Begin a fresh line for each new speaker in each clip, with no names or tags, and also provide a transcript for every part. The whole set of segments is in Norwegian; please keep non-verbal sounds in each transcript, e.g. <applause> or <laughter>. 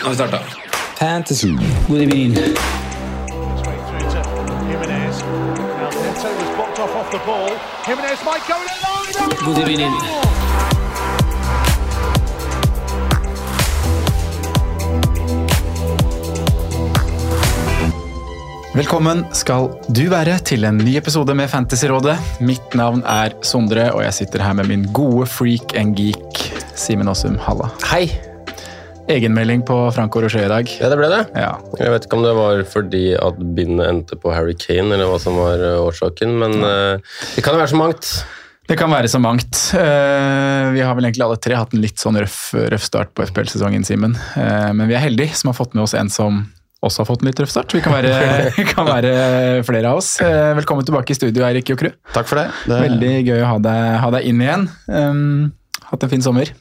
Nå har vi starta.
Fantasy. God evening. God evening.
Velkommen skal du være til en ny episode med Fantasyrådet. Mitt navn er Sondre, og jeg sitter her med min gode freak and geek Simen Aasum Halla.
Hei!
Egenmelding på Franco Rocher i dag.
Ja, det ble det.
Ja.
Jeg vet ikke om det var fordi at bindet endte på Harry Kane, eller hva som var eh, årsaken, men eh, det kan jo være så mangt.
Det kan være så mangt. Eh, vi har vel egentlig alle tre hatt en litt sånn røff, røff start på FPL-sesongen, Simen. Men vi er heldige som har fått med oss en som også har fått en litt røff start. Vi kan være, <laughs> kan være flere av oss. Velkommen tilbake i studio, Eirik Jokru.
Takk for det. det
Veldig gøy å ha deg, ha deg inn igjen. Um, hatt en fin sommer.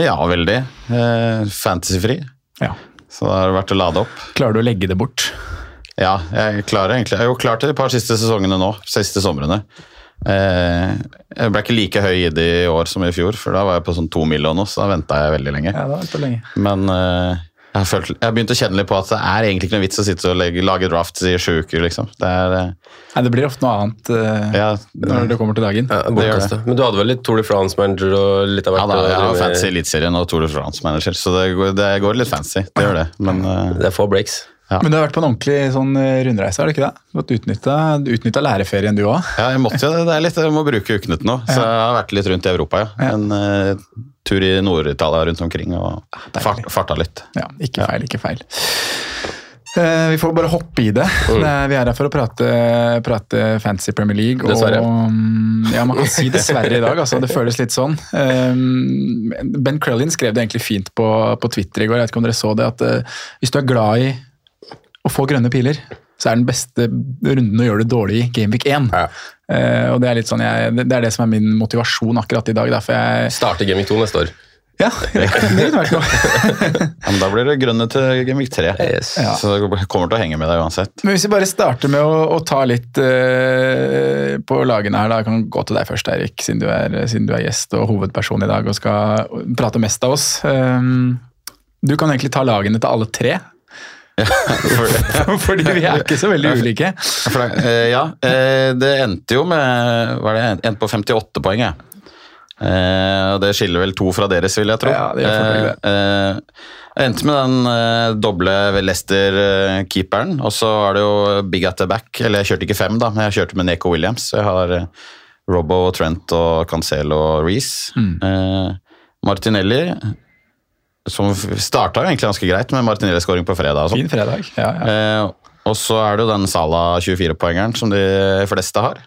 Ja, veldig. Eh, Fantasyfri.
Ja.
Så da har det vært å lade opp.
Klarer du å legge det bort?
Ja, jeg klarer egentlig. Jeg har jo klart det de par siste sesongene nå. Siste somrene. Eh, jeg ble ikke like høy i det i år som i fjor, for da var jeg på sånn to mil og noe, så da venta jeg veldig lenge.
Ja, det var lenge.
Men eh, jeg har, følt, jeg har begynt å kjenne litt på at det er egentlig ikke noe vits å sitte og legge, lage drafts i sju uker, liksom. Det er eh,
Nei, det blir ofte noe annet eh,
Ja,
når det kommer til dagen.
Ja,
Det gjør
det. Men du hadde vel litt Tour de France-manager og litt av
ja
hvert?
da,
å
jeg har fancy Eliteserien og Tour de France-manager, så det går, det går litt fancy. Det gjør det. Men eh,
Det er få breaks.
Men du har vært på en ordentlig sånn eh, rundreise, har du ikke det? Du har utnytta, utnytta læreferien du òg.
Ja, jeg måtte jo det. Det er litt, jeg må bruke ukene til noe. Så jeg har vært litt rundt i Europa, ja.
Ja.
En uh, tur i Nord-Italia rundt omkring og fart, farta litt.
Ja, ikke feil, ikke feil. Eh, vi får bare hoppe i det. det er, vi er her for å prate, prate Fantasy Premier League.
Dessverre.
Og, mm, ja, man kan si dessverre i dag. Altså, det føles litt sånn. Ben Crellin skrev det egentlig fint på, på Twitter i går. Jeg vet ikke om dere så det, at eh, hvis du er glad i å få grønne piler, så er den beste runden å gjøre det dårlig i Gameweek 1.
Ja.
Uh, og det er litt sånn jeg, det er det som er min motivasjon akkurat i dag. Derfor jeg
Starte Gaming 2 neste år.
Ja, det kunne vært noe. <laughs>
Ja, men da blir det grønne til Gamevik 3.
Yes.
Ja.
Så det kommer til å henge med deg uansett.
Men hvis vi bare starter med å, å ta litt uh, på lagene her, da. Jeg kan gå til deg først, Eirik, siden du, siden du er gjest og hovedperson i dag og skal prate mest av oss. Um, du kan egentlig ta lagene til alle tre. <laughs> Fordi vi er ikke så veldig ulike.
Eh, ja, eh, det endte jo med Hva er det, endte på 58 poeng, jeg. Eh, og det skiller vel to fra deres, vil jeg tro.
Ja, det det.
Eh, eh, endte med den eh, doble Leicester-keeperen, og så var det jo big at the back. Eller jeg kjørte ikke fem, da, men jeg kjørte med Neko Williams. Jeg har eh, Robbo, Trent og Cancelo og Reece.
Mm.
Eh, Martinelli som starta jo egentlig ganske greit med Martinelli-skåring på fredag. og sånn.
Fin fredag. Ja, ja.
Eh, og så er det jo den Sala 24-poengeren som de fleste har.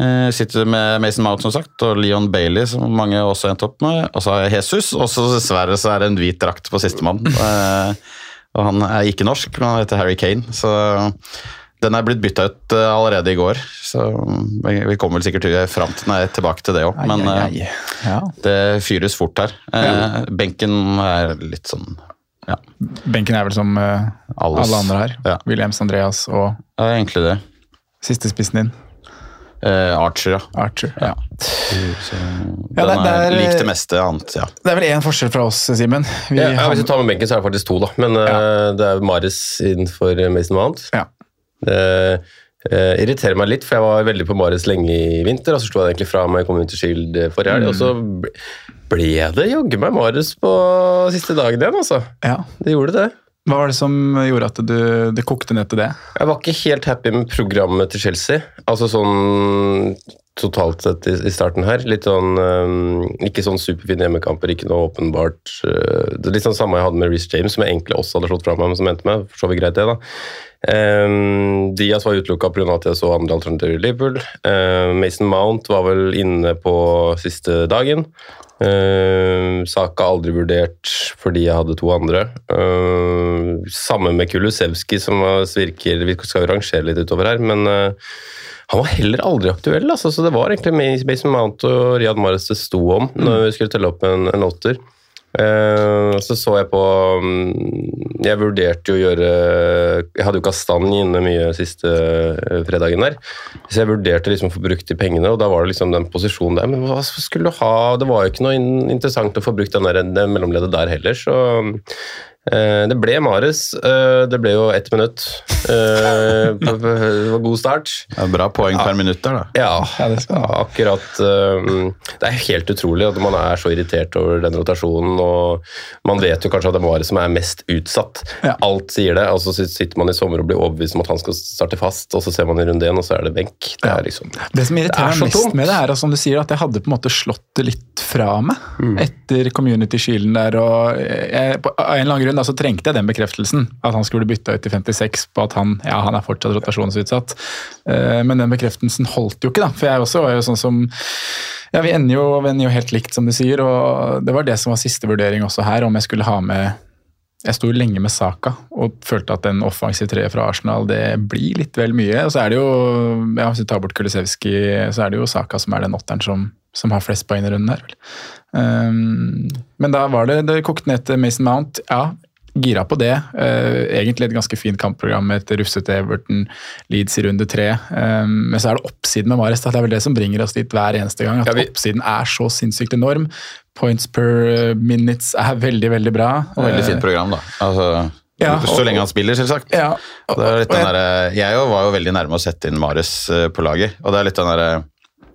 Eh, sitter med Mason Mount, som sagt, og Leon Bailey, som mange også endte opp med. Og så har jeg Jesus, og så dessverre så er det en hvit drakt på sistemann. <laughs> eh, og han er ikke norsk, men han heter Harry Kane. Så den er blitt bytta ut eh, allerede i går. Så vi kommer vel sikkert fram til, nei, tilbake til det òg. Men
ai,
eh,
ai. Ja.
det fyres fort her. Ja. benken er litt sånn ja,
Benken er vel som eh,
alles.
alle andre her.
Ja.
Williams, Andreas og
er egentlig det.
siste spissen din,
Eh, Archer, ja.
Archer. Ja.
Så
Ja,
den
det- det
er
er-
lik det meste annet, ja.
Det er vel én forskjell fra oss, Simen.
Ja, ja, hvis du tar med benken, så er det faktisk to, da. Men eh, det er Maris innenfor Mason Mount.
Ja.
Det eh, irriterer meg litt, for jeg var veldig på Mares lenge i vinter, og så slo jeg egentlig fra meg Community Shield forrige helg, og så ble- ble det jaggu meg Mares på siste dagen igjen, altså.
ja.
Det gjorde det.
Hva var det som gjorde at du, det kokte ned til det?
Jeg var ikke helt happy med programmet til Chelsea. Altså sånn totalt sett i, starten her. Litt sånn um, Ikke sånn superfine hjemmekamper, ikke noe åpenbart uh, Det er litt sånn samme jeg hadde med Reece James, som jeg egentlig også hadde slått fra meg, men som endte med. For så vidt greit, det, da. Um, Diaz var utelukka pga. at jeg så andre alternativer i Liverpool. Uh, Mason Mount var vel inne på siste dagen. Uh, Saka aldri vurdert fordi jeg hadde to andre. Uh, samme med Kulusevski, som virker Vi skal jo rangere litt utover her, men uh, han var heller aldri aktuell. Altså, så det var egentlig Mason Mount og Riyad Mahrez det sto om når vi skulle telle opp en, en åtter. Uh, så så jeg på um, Jeg vurderte jo å gjøre Jeg hadde jo Kastanje inne mye siste uh, fredagen der. Så jeg vurderte liksom å få brukt de pengene, og da var det liksom den posisjonen der. Men hva skulle du ha? Det var jo ikke noe interessant å få brukt den der, det mellomleddet der heller, så det ble Mares. det ble jo ett minutt. <laughs> det var god start.
Det er bra poeng per minutt der, da.
Ja, akkurat. det er helt utrolig at man er så irritert over den rotasjonen og man vet jo kanskje at det er Mares som er mest utsatt.
Ja.
Alt sier det. altså så Sitter man i sommer og blir overbevist om at han skal starte fast, og så ser man i runde én, og så er det benk. Det, er liksom,
det som irriterer
det er
meg mest
tomt.
med det, er som du sier, at jeg hadde på en måte slått det litt fra meg
Mm.
etter Community Shielden der. og jeg, På en eller annen grunn da, så trengte jeg den bekreftelsen, at han skulle bytte ut i 56 på at han, ja, han er fortsatt rotasjonsutsatt. Eh, Men den bekreftelsen holdt jo ikke, da. For jeg også var jo sånn som ja, Vi ender jo, vi ender jo helt likt, som du sier. og Det var det som var siste vurdering også her, om jeg skulle ha med jeg sto lenge med Saka og følte at en offensiv treer fra Arsenal det blir litt vel mye. Og så er det jo, ja, Hvis du tar bort Kulisevskij, så er det jo Saka som er den åtteren som, som har flest poeng i runden her. Um, men da var det det kokte ned til Mason Mount. Ja, gira på det. Eh, egentlig et ganske fint kampprogram med et rufsete Everton Leeds i runde tre. Um, men så er det oppsiden med Mares. Det er vel det som bringer oss dit hver eneste gang. At
Ja, vi-
oppsiden er så sinnssykt enorm. Points per eh, minutes er veldig, veldig bra.
Og veldig
Eh,
fint program, da. Altså,
Ja,
så
og-
lenge han spiller, selvsagt.
Ja, og-
er
og
den
jeg-
var jo veldig nærme å sette inn Mares eh, på laget. og det er litt den derre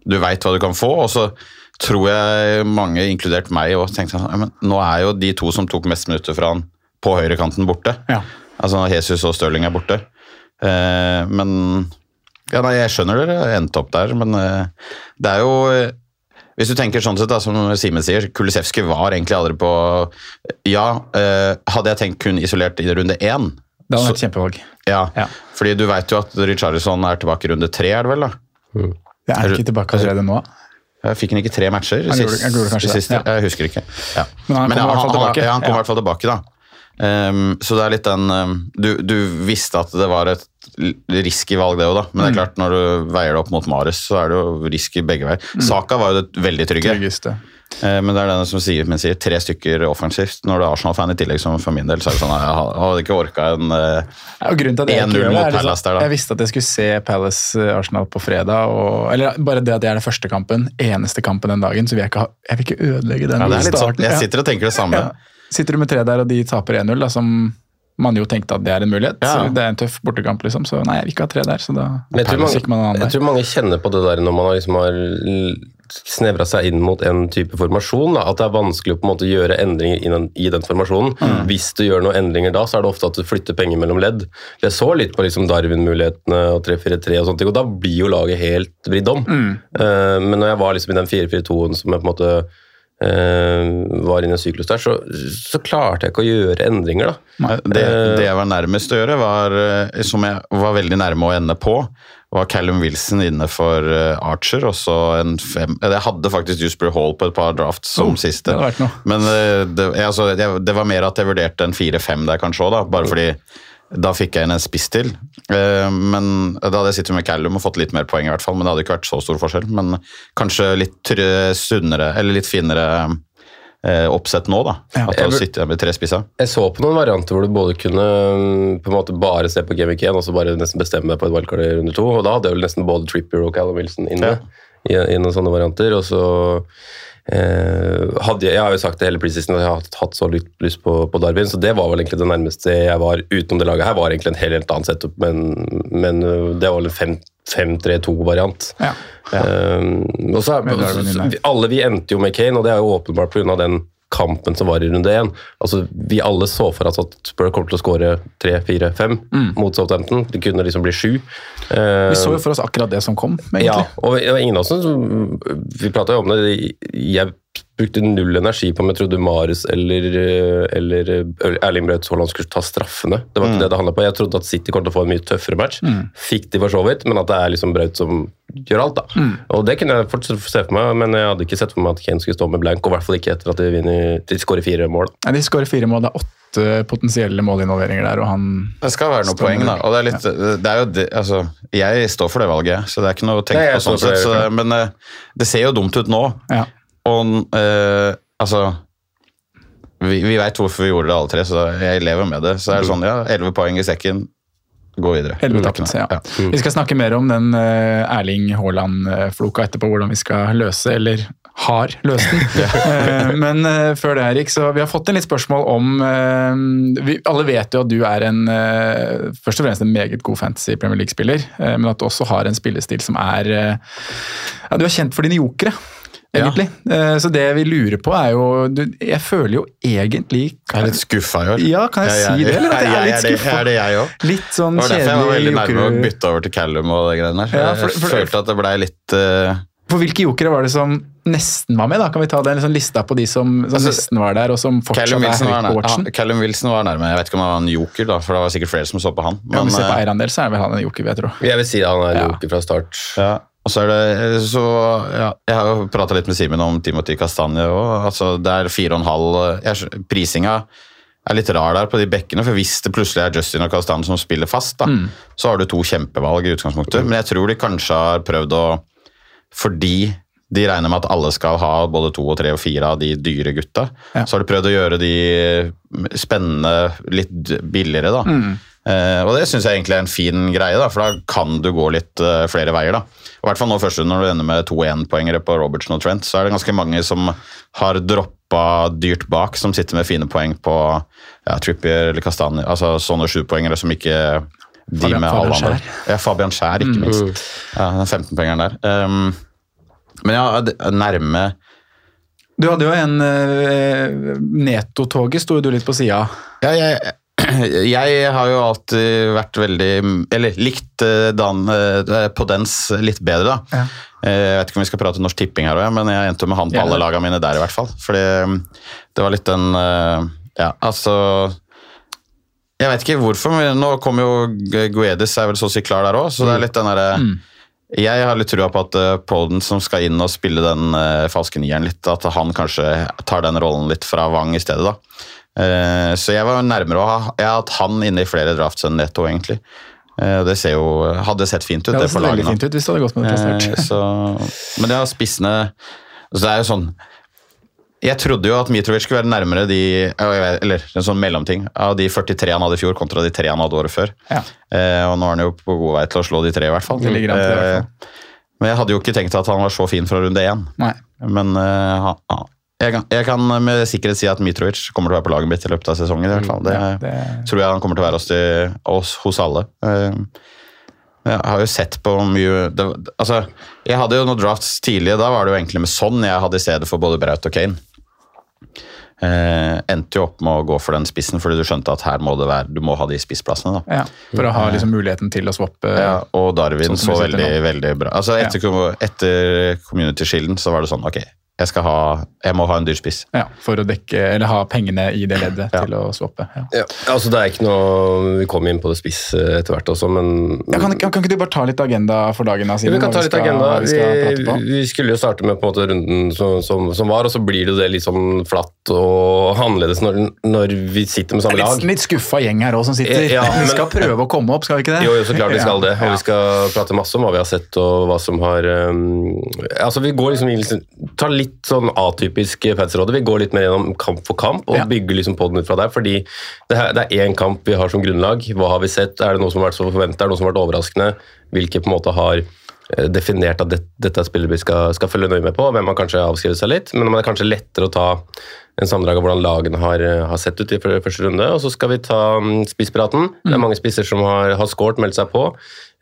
Du veit hva du kan få, og så tror jeg mange, inkludert meg, også tenkte at nå er jo de to som tok mest minutter fra han på høyrekanten borte.
Ja.
Altså Jesus og Stirling er borte. Eh, men ja, nei, Jeg skjønner dere endte opp der, men eh, det er jo eh, Hvis du tenker sånn sett, da, som Simen sier, Kulisevskij var egentlig aldri på Ja, eh, hadde jeg tenkt kun isolert i runde én
Det hadde
så-
et kjempevalg.
ja,
Ja.
fordi du veit jo at Richarlison er tilbake i runde tre, er det vel? da?
Jeg er ikke tilbake allerede nå.
Jeg fikk han ikke tre matcher?
Han gjorde- han gjorde kanskje det,
siste,
ja.
Jeg husker ikke. Ja.
Men han kommer i hvert fall tilbake.
Ja, han kom i
Ja.
hvert fall tilbake, da. Ehm, så det er litt den um, du, du visste at det var et risky valg, det òg, da. Men det er klart, når du veier det opp mot Mares, så er det jo risky begge veier. Saka var jo det veldig trygge.
Tryggeste.
Eh, Men det er den som sier, men sier tre stykker offensivt. Når du er Arsenal-fan i tillegg, som for min del, så er det sånn Jeg hadde ikke orka en
at jeg
1-0
ikke gjør det,
mot
er liksom-
Palace der, da.
Jeg visste at jeg skulle se Palace eh, Arsenal på fredag. Og, eller bare det at det er den første kampen, eneste kampen den dagen, så vil jeg ikke, jeg vil ikke ødelegge den
ja, er sånn. Jeg sitter og tenker det samme.
Ja. Sitter du med tre der, og de taper 1-0, da, som man jo tenkte at det er en mulighet.
Ja.
Det er en tøff bortekamp, liksom. Så nei, jeg vil ikke ha tre der. Så da
jeg tror,
Palace man
mange, jeg
der.
tror mange kjenner på det der når man liksom har snevra seg inn mot en type formasjon. Da, at det er vanskelig å på en måte gjøre endringer i den, i den formasjonen.
Mm.
Hvis du gjør noen endringer da, så er det ofte at du flytter penger mellom ledd. Jeg så litt på liksom Darwin-mulighetene og 3-4-3 og ting, og da blir jo laget helt vridd om.
Mm.
Uh, men når jeg var liksom i den 4-4-2-en som jeg på en måte var inne i en syklus der, så, så klarte jeg ikke å gjøre endringer, da.
Det, det jeg var nærmest å gjøre, var, eh, som jeg var veldig nærme å ende på, var Callum Wilson inne for eh, Archer. og så en fem, eh, Jeg hadde faktisk Dewsbury Hall på et par drafts som
Oh,
siste.
det.
Men eh, det, altså, det var mer at jeg vurderte en 4-5 der kanskje òg, bare fordi da fikk jeg inn en spiss til. Eh, Men Da hadde jeg sittet med Callum og fått litt mer poeng, i hvert fall, men det hadde ikke vært så stor forskjell. Men kanskje litt sunnere, eller litt finere eh, oppsett nå, da.
Ja.
At jeg, sitte med tre spisser.
Jeg så på noen varianter hvor du både kunne mm, på en måte bare se på Gameweek 1 og så bare nesten bestemme deg på et valgkart i runde to. Og da hadde jeg vel nesten både Trippier og Callum Wilson inne i, i noen sånne varianter. Og så hadde jeg, har jo sagt det hele preseason at jeg har hatt, så lyst, lyst på, på Darwin, så det var vel egentlig det nærmeste jeg var utenom det laget her. var egentlig en helt, helt annen setup, men, men øh, det var vel en 5-3-2-variant.
Ja.
Um, alle vi endte jo med Kane, og det er jo åpenbart pga. den kampen som var i runde én. Altså, vi alle så for oss at Spurs kom til å skåre tre, fire, fem
Mm.
mot Southampton. Det kunne liksom bli sju. Eh,
Vi så jo for oss akkurat det som kom, egentlig.
ja, og og ingen av oss Vi prata jo om det. Jeg brukte null energi på om jeg trodde Mares eller, eller Erling Braut Haaland skulle ta straffene. Det var ikke
Mm.
det det handla på. Jeg trodde at City kom til å få en mye tøffere match.
Mm.
Fikk de for så vidt, men at det er liksom Braut som gjør alt. da.
Mm.
Og Det kunne jeg fortsatt se for meg, men jeg hadde ikke sett for meg at Kane skulle stå med blank. Og i hvert fall ikke etter at de, vinner, de skårer fire mål.
Nei, De skårer fire mål, det er åtte potensielle målinvolveringer der, og han
Det skal være noe poeng, da. Og det er litt, det er jo det, altså, jeg står for det valget, så det er ikke noe å tenke
Nei,
på sånn sett. Så, men eh, det ser jo dumt ut nå.
Ja.
Og eh, altså Vi, vi veit hvorfor vi gjorde det alle tre, så jeg lever med det. Så er det sånn, ja, elleve poeng i sekken, gå videre.
Elleve
Det er
tapt,
ikke noe-
ja. Vi skal snakke mer om den eh, Erling Haaland-floka etterpå, hvordan vi skal løse, eller har løst den. <laughs> <laughs> Eh, Men før det, Erik, så vi har fått en litt spørsmål om vi, Alle vet jo at du er en først og fremst en meget god fantasy Premier League-spiller, men at du også har en spillestil som er ja, Du er kjent for dine jokere. Egentlig. Ja. Så det vi lurer på er jo du, Jeg føler jo egentlig
Jeg er litt skuffa i år.
Ja, kan jeg si det, eller <laughs> at jeg er litt skuffa?
er det jeg òg.
Litt sånn
Det var derfor jeg var veldig
kjedelig
nærme å bytte over til Callum og det greiene der.
Ja, for-
jeg
for-
følte at det blei litt uh...
For hvilke jokere var det som nesten var med? da? Kan vi ta den liksom lista på de som, som
Altså,
nesten var der, og som fortsatt
Callum
er
Wilson, var
høyt på watchen?
Callum Wilson var nærme. Jeg vet ikke om han var en joker, da, for det var sikkert flere som så på han.
Ja, men se på
eh,
eierandel, så er vel han en joker, vil jeg tro.
Jeg vil si han er en
Ja.
joker fra start.
Ja, og så er det så, ja, Jeg har jo prata litt med Simen om Timothy Kastanje òg. Altså, det er fire og en halv Prisinga er litt rar der på de bekkene, for hvis det plutselig er Justin og Kastanje som spiller fast, da, så har du to kjempevalg i utgangspunktet. Men jeg tror de kanskje har prøvd å Fordi de regner med at alle skal ha både to og tre og fire av de dyre gutta,
Ja.
så har de prøvd å gjøre de spennende litt billigere, da. Eh, og det syns jeg egentlig er en fin greie, da, for da kan du gå litt eh, flere veier. da. I hvert fall nå først når du ender med to poengere på Robertson og Trent, så er det ganske mange som har droppa dyrt bak, som sitter med fine poeng på ja, Trippier eller Kastanje, altså sånne sjupoengere som ikke de
Fabian-
med alle
Fabian
andre. Ja, Fabian Skjær, ikke minst. Ja, den 15-poengeren der. Um, men ja, nærme
Du hadde jo en uh, Neto-toget, sto du litt på sida.
Ja, jeg, <clears throat> jeg har jo alltid vært veldig Eller likt eh, Dan på dens litt bedre, da.
Ja.
Eh, Jeg vet ikke om vi skal prate Norsk Tipping her òg, men jeg endte med han på alle lagene mine der, i hvert fall. Fordi mm, det var litt den eh, Ja, altså Jeg vet ikke hvorfor, men nå kommer jo Guedes er vel så å si klar der òg, så det er litt den derre Jeg har litt trua på at Poden som skal inn og spille den eh, falske nieren litt, at han kanskje tar den rollen litt fra Wang i stedet, da. Eh, så jeg var nærmere å ha Jeg har hatt han inne i flere drafts enn Netto, egentlig. Eh, det ser jo Hadde sett fint ut,
Det
det,
veldig
lagene.
fint ut hvis det hadde gått med det
Eh, så, men det har spissene så Det er jo sånn Jeg trodde jo at Mitrovic skulle være nærmere de Eller en sånn mellomting av de 43 han hadde i fjor, kontra de tre han hadde året før.
Ja.
Og nå er han jo på god vei til å slå de tre, i hvert fall.
Det i hvert
fall. men jeg hadde jo ikke tenkt at han var så fin fra runde én.
Nei.
Men han, jeg, kan, jeg kan med sikkerhet si at Mitrovic kommer til å være på laget mitt i løpet av sesongen. i hvert fall. Det,
Ja, det,
tror jeg han kommer til å være hos, de, hos, hos alle. Eh, Jeg har jo sett på mye det, altså, Jeg hadde jo noen drafts tidlig, da var det jo egentlig med sånn jeg hadde i stedet for både Braut og Kane. Eh, endte jo opp med å gå for den spissen, fordi du skjønte at her må det være, du må ha de spissplassene.
ja, for å ha liksom muligheten til å swappe
Ja, og Darwin
Sånn
så veldig, veldig bra. Altså Etter, ja. etter community-skilden så var det sånn Ok, jeg, skal ha, jeg må ha en dyr spiss.
ja, for å dekke, eller ha pengene i det leddet
Ja.
til å swappe. Ja.
Ja, altså det er ikke noe Vi kommer inn på det spiss eh, etter hvert også, men
Ja, kan, kan, kan ikke du bare ta litt agenda for dagen? Siden,
Ja, vi kan ta litt
skal-
agenda.
Vi?
Vi, vi skulle jo starte med på en måte runden som, som, som var, og så blir det jo det litt sånn flatt og annerledes når, når vi sitter med samme
Litt,
lag.
litt skuffa gjeng her òg som sitter.
Ja,
vi skal prøve å komme opp, skal vi ikke det?
Jo, jo, så klart vi skal det. Og vi skal prate masse om hva vi har sett og hva som har um, Altså, vi går liksom, vi liksom tar litt sånn atypisk fansråde. Vi går litt mer gjennom kamp for kamp og
Ja.
bygger liksom podden ut fra der. Fordi det, her, det er én kamp vi har som grunnlag. Hva har vi sett? Er det noe som har vært så forventa? Er det noe som har vært overraskende? Hvilke på en måte har eh, definert at det, dette er spillere vi skal, skal følge nøye med på, hvem har kanskje avskrevet seg litt. Men det er kanskje lettere å ta en sammendrag av hvordan lagene har, har sett ut i første runde. Og så skal vi ta mm. Det er mange spisser som har, har scoret, meldt seg på.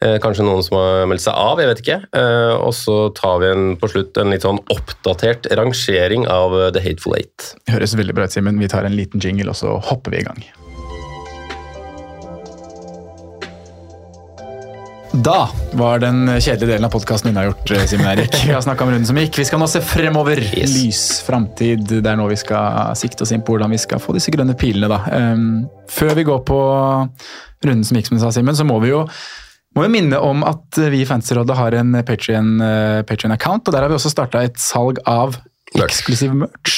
Eh, kanskje noen som har meldt seg av, jeg vet ikke. Eh, og så tar vi en, på slutt en litt sånn oppdatert rangering av eh, The Hateful Eight.
Høres veldig bra ut, Simen. Vi tar en liten jingle, og så hopper vi i gang. Da var den kjedelige delen av podkasten unnagjort. Vi har snakka om runden som gikk. Vi skal nå se fremover.
Yes.
Lys framtid. Det er nå vi skal sikte oss inn på hvordan vi skal få disse grønne pilene, da. Um, før vi går på runden som gikk, som du sa, Simen, så må vi jo må vi minne om at vi i Fantasyrådet har en Patrion-account, og der har vi også starta et salg av eksklusiv merch.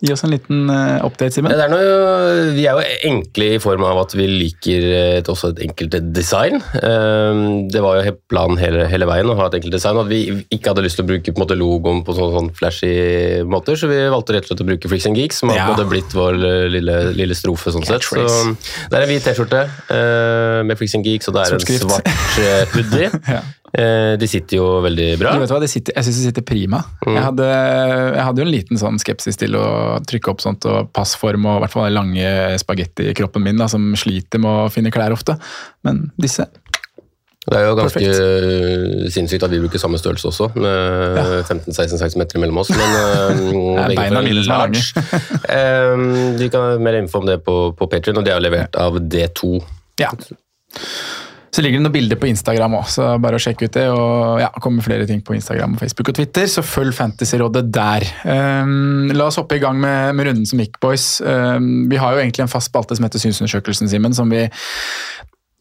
Gi oss en liten eh, update, Simen.
Det er noe, vi er jo enkle i form av at vi liker et, også et enkelt design. Eh, Det var jo planen hele, hele veien å ha et enkelt design, at vi ikke hadde lyst til å bruke på en måte, logoen på sånn, sånn flashy måter, så vi valgte rett og slett å bruke Freaks and Geeks, som har
Ja.
hadde blitt vår lille, lille strofe. sånn sett. Så det er en hvit T-skjorte eh, med Freaks and Geeks, og det er en svart eh, hoodie. <laughs>
Ja.
Eh, De sitter jo veldig bra.
Du vet hva, det sitter, Jeg syns de sitter prima. Jeg, hadde, jeg hadde jo en liten sånn skepsis til å trykke opp sånt og passform og i hvert fall den lange spagettikroppen min da, som sliter med å finne klær ofte. Men disse
Det er jo ganske sinnssykt at vi bruker samme størrelse også, med
Ja.
15-16 cm mellom oss. Men <laughs> uh,
er beina mine som er lange. <laughs>
vi kan ha mer info om det på, på Patreon, og det er levert av D2.
Ja. Så ligger det noen bilder på Instagram òg, så bare å sjekke ut det. Og ja, kommer flere ting på Instagram, og Facebook og Twitter, så følg Fantasyrådet der. Um, la oss hoppe i gang med, med runden som gikk, boys. Um, vi har jo egentlig en fast spalte som heter Synsundersøkelsen, Simen, som vi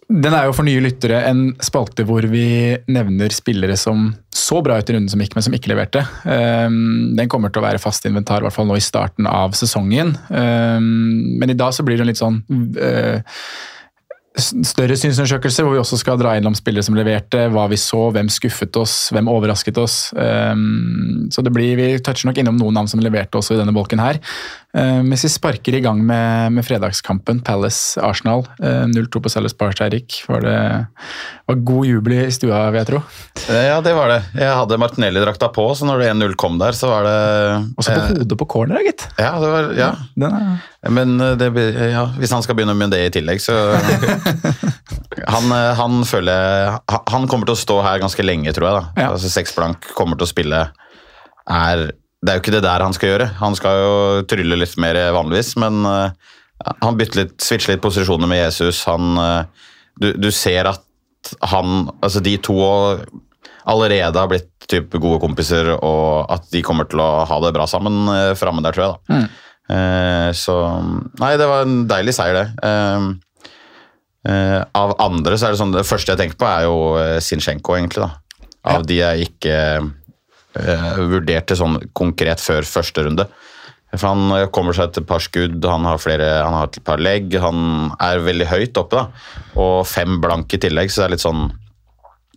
den er jo for nye lyttere en spalte hvor vi nevner spillere som så bra ut i runden som gikk, men som ikke leverte. Um, den kommer til å være fast inventar, i hvert fall nå i starten av sesongen. Um, men i dag så blir det en litt sånn uh, større synsundersøkelse, hvor vi også skal dra innom spillere som leverte, hva vi så, hvem skuffet oss, hvem overrasket oss. Um, så det blir, Vi toucher nok innom noen navn som leverte også i denne bolken her. Um, hvis vi sparker i gang med, med fredagskampen, Palace-Arsenal, Um, 0-2 på Sellers Park, Eirik. Var det var god jubel i stua, vil jeg tro.
Eh, Ja, det var det. Jeg hadde Martinelli-drakta på, så når det 1-0 kom der, så var det
Også på
eh,
hodet på corner, gitt.
Ja, det var, ja.
Den er,
Men eh, det, ja, hvis han skal begynne med det i tillegg, så <laughs> <laughs> han, eh, han føler han- Han kommer til å stå her ganske lenge, tror jeg. da.
Ja.
Altså Seks blank kommer til å spille er Det er jo ikke det der han skal gjøre. Han skal jo trylle litt mer vanligvis, men uh, han bytter litt, switcher litt posisjoner med Jesus. Han, uh, du, du ser at han Altså, de to allerede har blitt typ gode kompiser, og at de kommer til å ha det bra sammen uh, framme der, tror jeg. da. Mm. så Nei, det var en deilig seier, det. Eh, eh, av andre så er det sånn Det første jeg tenker på, er jo eh, Zinchenko, egentlig. da. Av de jeg ikke uh, vurderte sånn konkret før første runde. For Han eh, kommer seg til et par skudd, han har, flere, han har et par legg. Han er veldig høyt oppe, da. Og fem blank i tillegg, så det er litt sånn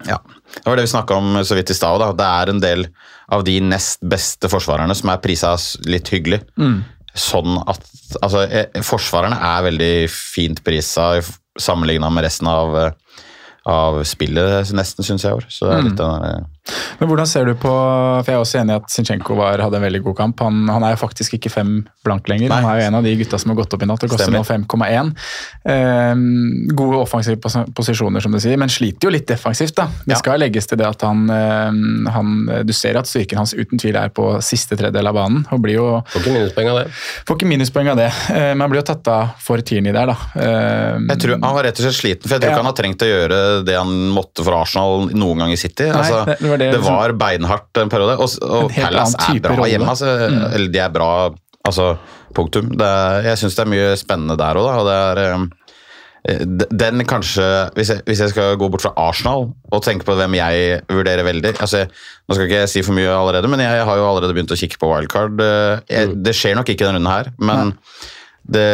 ja. Det var det vi snakka om så vidt i stad. da. Det er en del av de nest beste forsvarerne som er prisa litt hyggelig. Sånn at Altså, eh, forsvarerne er veldig fint prisa sammenligna med resten av, eh, av spillet, nesten, syns jeg år. Så det er litt den der,
Men hvordan ser du på For jeg er også enig i at Zinchenko var, hadde en veldig god kamp. Han, han er jo faktisk ikke fem blank lenger. Han er jo en av de gutta som har gått opp i natt og koster nå 5,1. Eh, gode offensive pos posisjoner, som du sier, men sliter jo litt defensivt. da. Det
Ja.
skal legges til det at han, eh, han Du ser at styrken hans uten tvil er på siste tredjedel av banen. og blir jo
Får ikke minuspoeng av det.
Får ikke minuspoeng av det, eh, men han blir jo tatt av for Tierney der, da. Eh,
Jeg tror Han var rett og slett sliten, for jeg tror
Ja.
ikke han har trengt å gjøre det han måtte for Arsenal noen gang i City.
Nei,
altså,
det-
det,
det var det som-
var beinhardt en periode, og, og
En
Palace er bra
rolle. Mm.
hjemme. Altså, Eller de er bra, altså punktum. Det er, jeg syns det er mye spennende der òg. Og det er eh, den kanskje hvis jeg, hvis jeg skal gå bort fra Arsenal og tenke på hvem jeg vurderer veldig altså, Nå skal ikke jeg si for mye allerede, men jeg har jo allerede begynt å kikke på wildcard. Eh, Jeg, det skjer nok ikke denne runden her, men det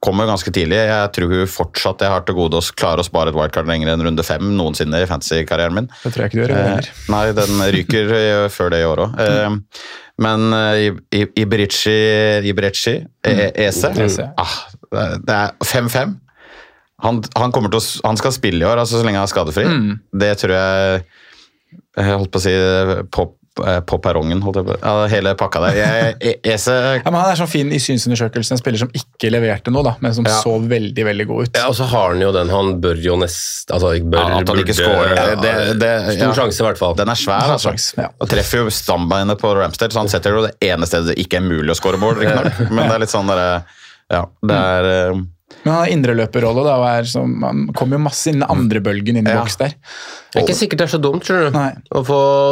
kommer ganske tidlig. Jeg tror hun fortsatt jeg har til gode å klare å spare et wildcard lenger enn runde fem noensinne i fantasy-karrieren min.
Det tror jeg ikke du gjør
Eh, <laughs> nei, den ryker eh, før det i år òg. Eh, men eh, Iberici Iberici, eh, Ese
Ese.
ah, Det er 5-5. Han, han, kommer til å, han skal spille i år, altså så lenge han er skadefri. Det tror jeg Jeg holdt på å si på, eh, på perrongen, holdt jeg på ja, Hele pakka der. Jeg, jeg, Ese
Ja, men Han er sånn fin i synsundersøkelsen, en spiller som ikke leverte noe, da, men som
Ja.
så veldig veldig god ut.
Ja, og så har han jo den Han bør jo nest Altså, bør,
Ja, at han ikke scorer,
ja,
det- det-
Stor
ja.
sjanse, i hvert fall.
Den er svær, altså.
sjans, ja.
Og treffer jo stambeinet på Ramstead, så han setter jo det ene stedet det ikke er mulig å score mål. riktignok. Men det er litt sånn derre Ja, det er eh,
Men han har indreløperrolle, da, og er som, han kommer jo masse inn i den andre bølgen inn i
Ja.
boks der.
Det er ikke sikkert det er så dumt, skjønner du. Og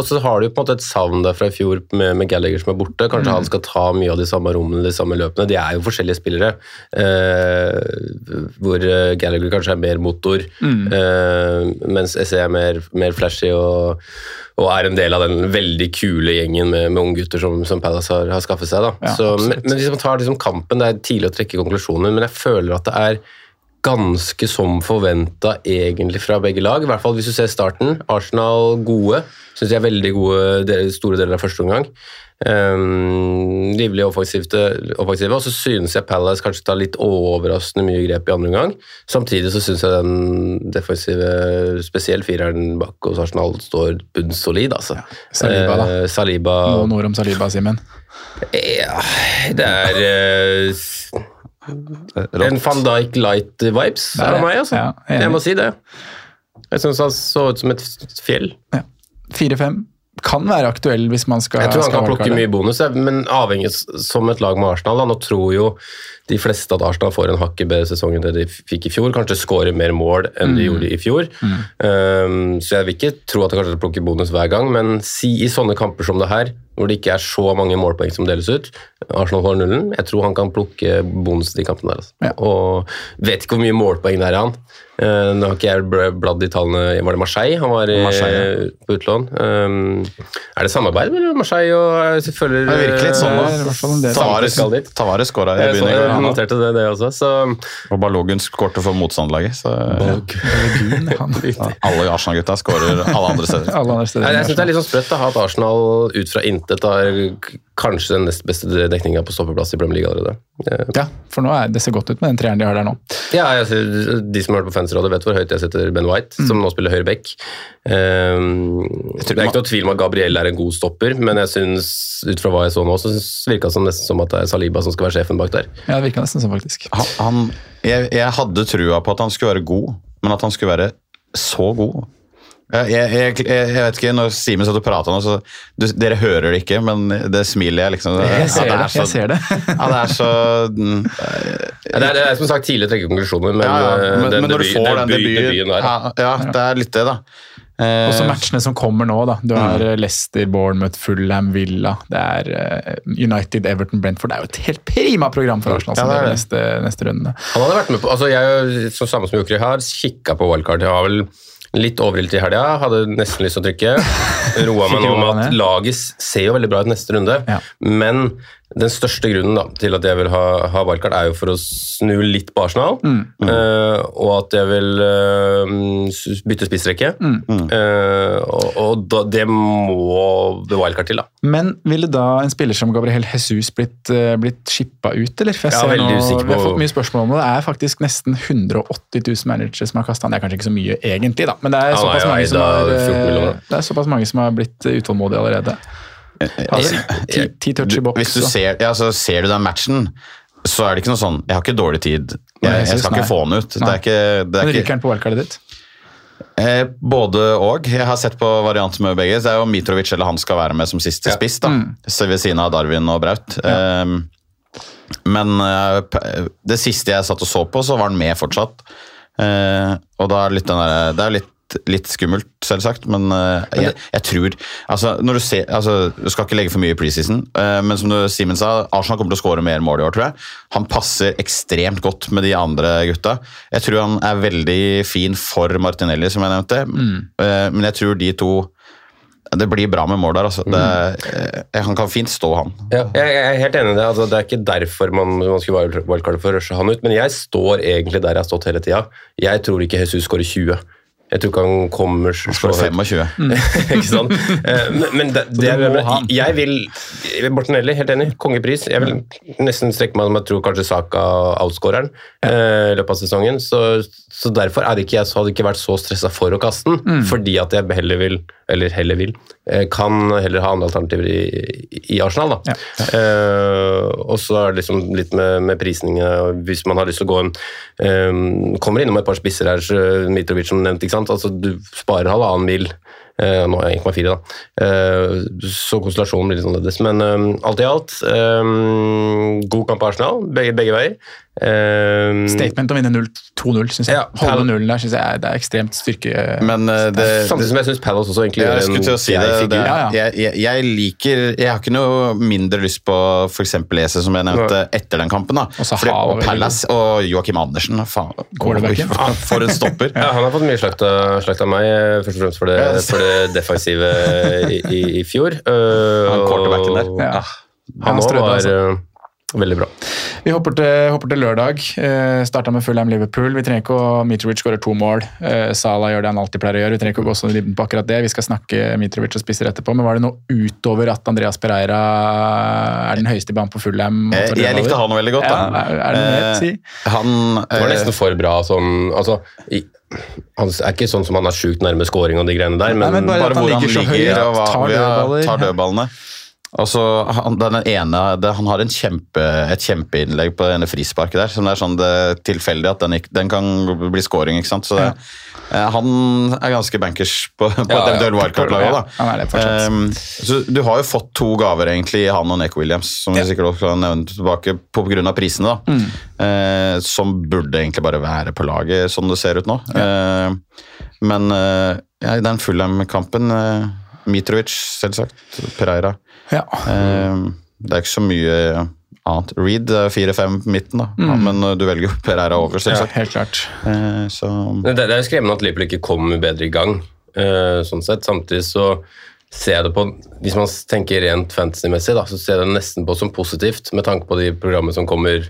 så har du jo på en måte et savn der fra i fjor med, med Gallagher som er borte. Kanskje han skal ta mye av de samme rommene, de samme løpene. De er jo forskjellige spillere. Eh, hvor eh, Gallagher kanskje er mer motor, eh, mens SE er mer, mer flashy og, og er en del av den veldig kule gjengen med, med unggutter som, som Palace har, har skaffet seg. Da.
Ja,
så, men, men hvis man tar liksom kampen, det er tidlig å trekke konklusjoner, men jeg føler at det er ganske som forventa egentlig fra begge lag. I hvert fall hvis du ser starten. Arsenal gode. Syns jeg er veldig gode store deler av første omgang. Um, livlig offensive. Og så synes jeg Palace kanskje tar litt overraskende mye grep i andre omgang. Samtidig så syns jeg den defensive, spesielt fireren bak hos Arsenal, står bunnsolid, altså.
Saliba, da.
Eh, Saliba
Noen ord om Saliba, Simen.
Ja, det er eh, en van Dijk light-vibes av meg, altså.
Ja, jeg,
jeg må si det. Jeg syns han så ut som et fjell.
Ja. 4-5 kan være aktuell hvis man skal
Jeg tror han kan plukke mye bonus, men avhengig som et lag med Arsenal. Da. Nå tror jo de fleste at Arsenal får en hakket bedre sesong enn det de fikk i fjor. Kanskje skårer mer mål enn de gjorde i fjor. Um, så jeg vil ikke tro at de kanskje plukker bonus hver gang, men si i sånne kamper som det her, hvor det ikke er så mange målpoeng som deles ut, Arsenal får nullen, jeg tror han kan plukke bonus i de kampene der. Altså.
Ja.
Og vet ikke hvor mye målpoeng det er i han. Uh, nå har ikke jeg bladd i tallene Var det Marseille han var i,
Marseille,
på utlån? Um, er det samarbeid mellom Marseille og selvfølgelig
Det virker litt sånn, da.
Del.
Tavares, skåra i
Jeg, jeg noterte det, det også. Så
Og Balogun skårte for motstanderlaget. Så
Balogun, <laughs>
alle Arsenal-gutta skårer alle andre steder.
Alle andre steder.
Nei, jeg synes det er litt sånn sprøtt ha at Arsenal ut fra intet har kanskje den nest beste dekninga på stoppeplass i Premier League allerede. Eh,
Ja, for nå er det ser godt ut med den treeren de har der nå.
Ja, jeg De som har hørt på fansrådet, vet hvor høyt jeg setter Ben White, som nå spiller høyre back. Um, det er ikke noe tvil om at Gabriel er en god stopper, men jeg synes, ut fra hva jeg så nå, så virka det nesten som at det er Saliba som skal være sjefen bak der.
Ja, Det virka nesten sånn, faktisk.
Han, han, jeg, jeg hadde trua på at han skulle være god, men at han skulle være så god Jeg, jeg, jeg, vet ikke, Når Simen satt og prata nå, så du, Dere hører det ikke, men det smiler jeg liksom
Jeg ser
Ja,
det.
er så-
jeg ser det.
Ja, det er så mm,
Ja, det, er, det er som sagt tidlig å trekke konklusjoner, men,
ja, ja,
eh,
men,
den,
men når du får den
debut-
debuten
debuten der
ja, ja, det er litt det, da. Eh,
Også matchene som kommer nå. da. Du har
Mm.
eh, Leicester, Bournemouth, Fulham, Villa. Det er eh, United, Everton, Brentford. Det er jo et helt prima program for Arsenal
Ja,
som
det er
det
det.
neste, neste runde.
Han hadde vært med på, altså jeg, så samme som Jokri har, kikka på wildcard. Jeg har vel litt overilt i helga, hadde nesten lyst til å trykke. <laughs> Roa meg nå med at laget ser jo veldig bra ut neste runde,
Ja.
men den største grunnen da, til at jeg vil ha, ha wildcard, er jo for å snu litt på Arsenal, eh, og at jeg vil uh, bytte spissrekke. Eh, og og da, det må det wildcard til, da.
Men ville da en spiller som Gabriel Jesus blitt, uh, blitt shippa ut, eller? For jeg
Ja,
ser nå, Vi har fått mye spørsmål om det. Det er faktisk nesten 180 000 managere som har kasta han. Det er kanskje ikke så mye egentlig, da, men det er
såpass, er
såpass, mange som, har,
14
eh, det er såpass mange som har blitt eh, utålmodige allerede. Altså, ti, ti touch i boks.
Hvis du ser, ja, så ser du den matchen, så er det ikke noe sånn Jeg har ikke dårlig tid. Jeg,
jeg
skal ikke få han ut. Det er ikke, det
Men
er
ryker han på wildcardet ditt?
Eh, Både og. Jeg har sett på varianter med begge. Det er jo Mitrovic eller han skal være med som siste spiss. da. Mm. ved siden av Darwin og Braut. Eh, men eh, det siste jeg satt og så på, så var han med fortsatt. Eh, og da er litt den der, det er litt, litt skummelt, selvsagt, men uh, jeg, jeg tror altså, når Du ser, altså, du skal ikke legge for mye i preseason, uh, men som du, Simen sa, Arsenal kommer til å skåre mer mål i år, tror jeg. Han passer ekstremt godt med de andre gutta. Jeg tror han er veldig fin for Martinelli, som jeg nevnte, Eh, men jeg tror de to det blir bra med mål der. Altså. Det, han kan fint stå, han.
Ja, jeg jeg er helt enig i det. Altså, det er ikke derfor man, man skulle wild- wildcarde for å rushe han ut, men jeg står egentlig der jeg har stått hele tida. Jeg tror ikke Jesus skårer 20. Jeg tror ikke han kommer så høyt.
25. <laughs>
ikke sant? Eh, Men, men det, det,
det
jeg vil Martinelli, helt enig. Kongepris. Jeg vil nesten strekke meg om jeg tror kanskje Saka outscoreren eh, i løpet av sesongen. Så, så derfor er det ikke jeg så hadde ikke vært så stressa for å kaste den,
Mm.
fordi at jeg heller vil eller heller vil, eh, kan heller ha andre alternativer i, i Arsenal. da. Eh, og så er det liksom litt med, med prisningene. Hvis man har lyst til å gå en eh, Kommer innom et par spisser her, Mitrovic som nevnt. ikke sant? Altså, Du sparer halvannen mil. Eh, nå er jeg 1,4, da. Eh, så konstellasjonen blir litt annerledes. Men eh, alt i alt, eh, god kamp på Arsenal, begge, begge veier. Eh,
Statement å vinne 2-0, syns jeg.
Ja,
Holde nullen der synes jeg det er ekstremt styrke...
Men uh, det,
Samtidig som jeg syns Palace også egentlig
Ja,
gjør
å si det. det
Ja, ja.
Jeg, jeg, jeg liker Jeg har ikke noe mindre lyst på f.eks. Ese, som jeg nevnte, etter den kampen. da. Fordi, og Palace og Joakim Andersen. Faen, for en stopper. <laughs>
Ja, han har fått mye slakt av, slakt av meg, eh, først og fremst for det, for det defensive i, i, i fjor. Uh,
Han quarterbacken der.
Ja.
Han
Han strødde,
var
altså.
Veldig bra.
Vi hopper til, hopper til lørdag. Eh, Starta med Fulham Liverpool. Vi trenger ikke å Mitrovic skårer to mål. Eh, Salah gjør det han alltid pleier å gjøre. Vi trenger ikke å gå sånn i på akkurat det. Vi skal snakke Mitrovic og spisser etterpå. Men var det noe utover at Andreas Pereira er den høyeste i banen på Fulham? Eh,
Jeg, likte han veldig godt.
Ja, er- er det noe mer si?
Eh, Han
Det var
eh,
nesten for bra sånn altså, i, Han er ikke sånn som han er sjukt nærme scoring og de greiene der, men,
Nei, men bare
bare hvor han
ligger
ligger
høyt,
og hva,
tar
ja,
dødballer.
tar dødballene. Og så han, den ene, det, han har en kjempe, et kjempeinnlegg på det ene frisparket der, som det er sånn det er tilfeldig at den, den kan bli scoring. ikke sant? Så det, ja. Han er ganske bankers på, på
Ja,
et
ja.
wildcard-lag Ja. så du har jo fått to gaver egentlig i han og Neko Williams, som vi sikkert også kan nevne tilbake av prisene, da.
Mm.
uh, som burde egentlig bare være på laget, sånn det ser ut nå. Uh, men uh, ja, i den Fulham-kampen eh, Mitrovic, selvsagt. Pereira.
Ja.
Eh, det er ikke så mye annet. Reed er 4-5 på midten, da. Ja, men eh, du velger jo Pereira over, selvsagt.
ja, helt klart.
Eh, så
Det, det er skremmende at Liverpool ikke kommer bedre i gang. eh, sånn sett. Samtidig så ser jeg det på Hvis man tenker rent fantasy-messig, så ser jeg det nesten på som positivt med tanke på de programmene som kommer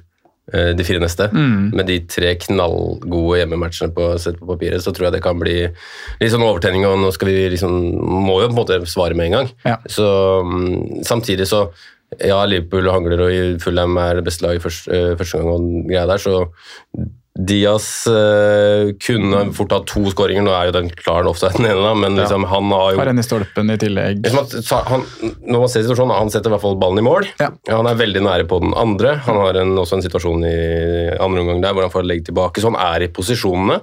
de fire neste. Med de tre knallgode hjemmematchene på, sett på papiret, så tror jeg det kan bli litt sånn overtenning. Og nå skal vi liksom Må jo på en måte svare med en gang.
Ja.
Så mm, samtidig så ja, Liverpool hangler og Fulham er det beste laget første, eh, første gang og greia der, så Diaz eh, kunne fort hatt to skåringer, nå er jo den klar ofte <laughs> den ene, da, men liksom, han har jo
Har en i stolpen i tillegg.
Liksom at, han, når man ser situasjonen, han setter i hvert fall ballen i mål.
Ja.
Han er veldig nære på den andre. Han har en, også en situasjon i andre omgang der hvor han får legge tilbake, så han er i posisjonene.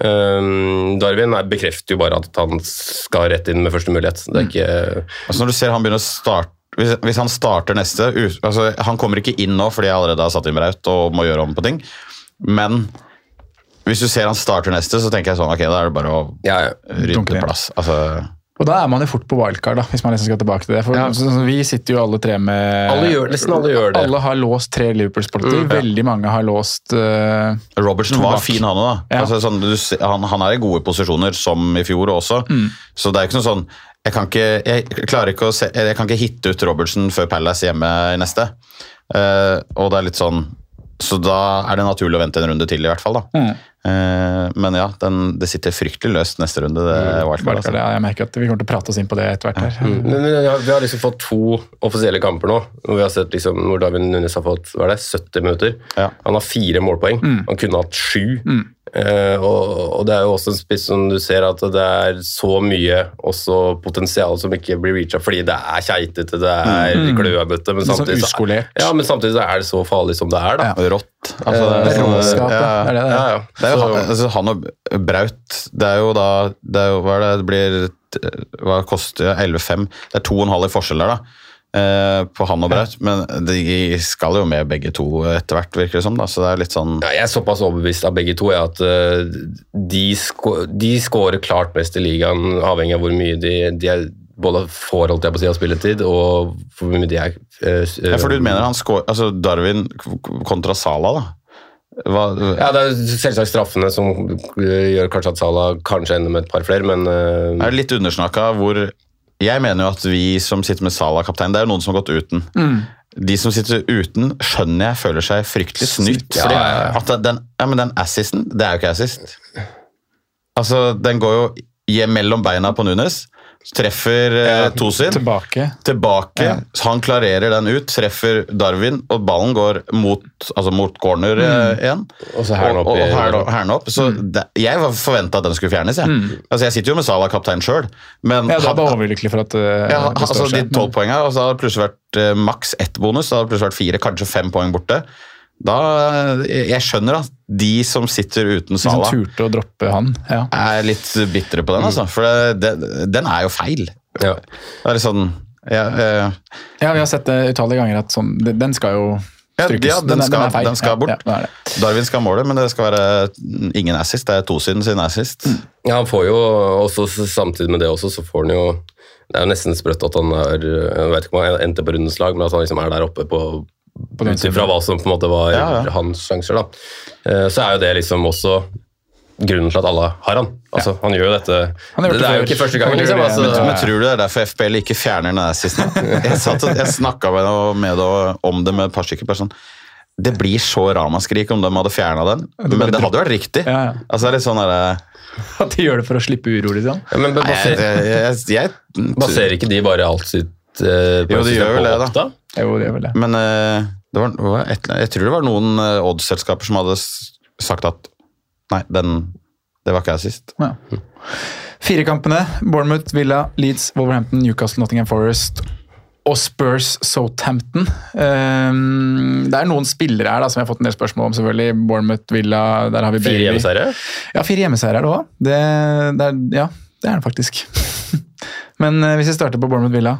Um, Darwin er, bekrefter jo bare at han skal rett inn med første mulighet. Det er ikke
Altså Når du ser han begynner å starte hvis, hvis han starter neste ut- altså Han kommer ikke inn nå fordi jeg allerede har satt inn Braut og må gjøre om på ting. Men hvis du ser han starter neste, så tenker jeg sånn Ok, da er det bare å
ja, ja.
rydde plass. Altså,
Og da er man jo fort på wildcard, da, hvis man liksom skal tilbake til det. For
Ja.
så, så Vi sitter jo alle tre med
Alle gjør, nesten alle gjør det.
Alle har låst tre Liverpool-spillere.
Mm, ja.
Veldig mange har låst uh,
Robertson var
bak.
fin, han òg.
Ja.
Altså, sånn, han, han er i gode posisjoner, som i fjor også.
Mm.
Så det er ikke noe sånn Jeg kan ikke, jeg klarer ikke å se, jeg kan ikke hitte ut Robertson før Palace hjemme i neste. Uh, og det er litt sånn Så da er det naturlig å vente en runde til, i hvert fall. da.
Mm.
Eh, men ja, den, det sitter fryktelig løst neste runde, det wildcard.
wildcard.
Altså.
Ja, jeg merker at vi kommer til å prate oss inn på det etter hvert. her.
Mm. Men, men vi har- vi har liksom fått to offisielle kamper nå, hvor vi har sett liksom, hvor David Nunes har fått hva er det, 70 minutter.
Ja.
Han har fire målpoeng. Han kunne hatt sju. Eh, og, det er jo også en spiss som du ser at det er så mye også potensial som ikke blir reacha fordi det er keitete, det er klønete. Men
sånn
samtidig, så,
uskolert.
ja, men samtidig så er det så farlig som det er. da.
Rått. Altså,
Det er råskap, ja.
ja.
Det er det det er.
Ja, ja.
Det er jo han, altså, han og Braut Det er jo da det er jo, Hva er det det blir Hva koster det? 11,5? Det er 2,5 i forskjell der, da. Eh, på han og Braut. Men de skal jo med begge to etter hvert, virker det som. da, Så det er litt sånn
Ja, jeg er såpass overbevist av begge to jeg, at eh, de, skårer klart mest i ligaen, avhengig av hvor mye de, de er, både får holdt jeg på å si, av spilletid, og hvor mye de er eh,
ja, For du mener han skår, Altså Darwin kontra Sala, da? Hva,
Ja, Det er selvsagt straffene som gjør kanskje at Salah kanskje ender med et par flere, men eh,
er det litt undersnakka hvor Jeg mener jo at vi som sitter med Sala kaptein, det er jo noen som har gått uten. De som sitter uten, skjønner jeg føler seg fryktelig snytt.
Ja,
fordi. At den, ja, men den assisten, det er jo ikke assist. Altså, Den går jo mellom beina på Nunes. Treffer eh, Tosin.
Tilbake.
Tilbake.
Ja.
Han klarerer den ut, treffer Darwin, og ballen går mot, altså mot corner eh, igjen.
Og så hælen opp
Og, og, opp. Så det, jeg forventa at den skulle fjernes. Jeg, altså, jeg sitter jo med Salah kaptein sjøl, men
Ja, da var
vi
bare overlykkelig for at uh,
ja, altså, de tolv poengene, og så hadde det plutselig vært eh, maks ett bonus. Da hadde det plutselig vært fire, kanskje fem poeng borte. Da, eh, Jeg skjønner at de som sitter uten
De som turte å droppe han. Ja.
er litt bitre på den, altså. For det, det, den er jo feil.
Ja.
Det er litt sånn ja, eh,
ja, vi har sett det utallige ganger at sånn, den- den skal jo strykes.
ja, den
er-
skal-
er feil.
den skal bort.
Ja, det er det.
Darwin skal ha målet, men det skal være ingen assist. Det er Tosin sin assist.
Ja, han får jo også samtidig med det også, så får han jo Det er jo nesten sprøtt at han er Jeg vet ikke om han endte på rundens lag, men at han liksom er der oppe på
På den
Ut ifra hva som på en måte var
Ja, ja.
hans sjanser, da. Eh, Så er jo det liksom også grunnen til at alle har han. Altså, Han gjør jo dette
gjort
Det er jo ikke første
gangen.
Liksom. Altså,
men-
Men tror du det er derfor FPL ikke fjerner den assisten? Jeg, satt, jeg snakka med, med det, om det med et par stykker. Person. sånn, Det blir så ramaskrik om de hadde fjerna den,
det
men det hadde vært riktig.
Ja, ja.
Altså, det er litt sånn der,
At de gjør det for å slippe uro, liksom.
ja, men
Nei,
baser,
jeg, jeg, jeg,
baserer ikke de bare alt sitt uh, på
Jo, de gjør vel
på
det, da.
Jo, det er vel det.
Men uh, det var, var et, jeg tror det var noen eh, odds-selskaper som hadde sagt at Nei, den, det var ikke jeg sist.
Ja. Fire kampene. Bournemouth, Villa, Leeds, Wolverhampton, Newcastle, Nottingham Forest og Spurs Southampton. Um, det er noen spillere her da, som jeg har fått en del spørsmål om. selvfølgelig. Bournemouth, Villa, der har vi
Fire hjemmeseiere?
Ja, fire hjemmeseiere er det òg. Er, ja, det er det faktisk. <laughs> Men uh, hvis vi starter på Bournemouth Villa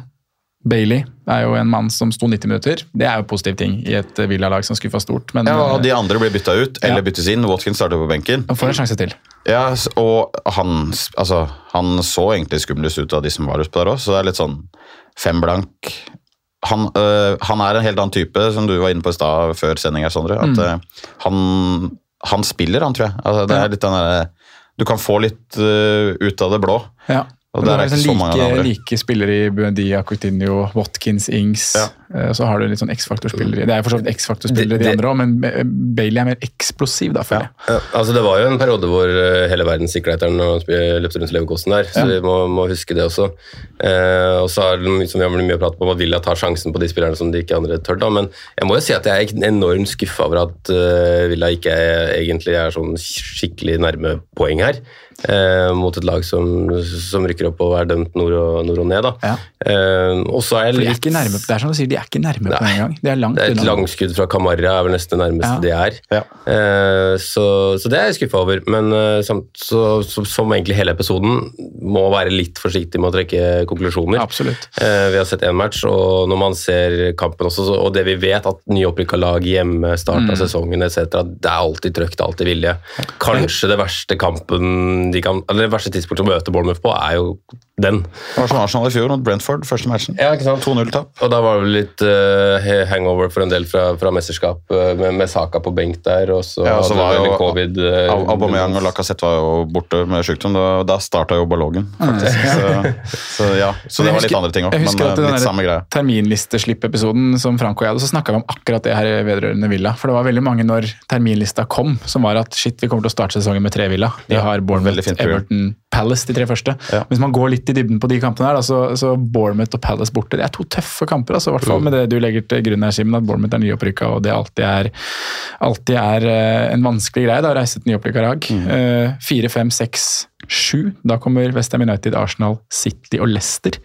Bailey er jo en mann som sto 90 minutter. Det er jo positiv ting i et villalag Villa-lag som skuffa stort. Men
Ja, og
eh,
De andre blir bytta ut eller
Ja.
byttes inn. Watkins starter på benken.
han får en sjanse til.
Ja, og han, altså, han så egentlig skumlest ut av de som var utpå der òg, så det er litt sånn fem blank. Han, øh, han er en helt annen type, som du var inne på i stad før sending. her, Sondre. At, øh, han, han spiller, han, tror jeg. Altså, det er litt den derre Du kan få litt øh, ut av det blå.
Ja.
Og
du
der er ikke
liksom
så mange
like,
andre.
like spillere i Buendia, Coutinho, Watkins, Ings.
Ja.
Eh, Så har du litt sånn X-faktor-spillere. Det er jo for så vidt X-faktor-spillere,
Det-
de
det-
andre òg, men Ba- Bailey er mer eksplosiv, da, føler jeg.
Ja, altså Det var jo en periode hvor eh, hele verden sikla etter ham og løpte rundt Leverkosten der, så vi må, må huske det også. Eh, og så er det som vi har mye pratet om at Villa tar sjansen på de spillerne som de ikke andre tør. da, Men jeg må jo si at jeg er enormt skuffa over at uh, Villa ikke er, egentlig er sånn skikkelig nærme poeng her. Eh, mot et lag som, som rykker opp og er dømt nord og, nord og ned. da.
Ja.
Eh, og så er jeg
de er ikke nærme, det er som du sier, de er ikke nærme på en gang. De er langt
det er et langskudd fra Camarra er vel nesten det nærmeste
Ja.
det er. Eh, så, så det er jeg skuffa over. Men eh, samt, så, så, som egentlig hele episoden må være litt forsiktig med å trekke konklusjoner.
Absolutt.
Eh, vi har sett én match, og når man ser kampen også, så, og det vi vet at nyopprykka lag hjemme, start av sesongen etc., det er alltid trøkk, det er alltid vilje. Kanskje det verste kampen de kan, eller det verste tidspunktet å møte Bournemouth på, er jo den.
Det var som Arsenal i fjor mot Brentford, første matchen.
Ja, ikke sant?
2-0-tap.
Og da var det litt uh, hangover for en del fra, fra mesterskap, eh, med, med Saka på benk der, og så
Ja, og så
hadde
var jo
covid
Uh, Aubameyang og Lacassette var jo borte med sykdom. Da, da starta jo ballongen, faktisk. Så, så ja, <laughs> så det var litt andre ting òg,
Jeg
men
at den
samme greia.
Terminlisteslipp-episoden som Franco og jeg hadde, så snakka vi om akkurat det her vedrørende Villa. For det var veldig mange når terminlista kom, som var at shit, vi kommer til å starte sesongen med tre Villa. De
Ja,
har Bournemouth. Everton, Palace, de tre første.
Ja.
Hvis man går litt i dybden på de kampene her, da, så, så Bournemouth og Palace borte, det er to tøffe kamper. Altså, I hvert fall
Mm.
med det du legger til grunn her, Simen, at Bournemouth er nyopprykka, og det alltid er, alltid er eh, en vanskelig greie da, å reise til nyopprykka lag.
Mm.
Eh, Fire, fem, seks, sju. Da kommer Westham United, Arsenal, City og Leicester.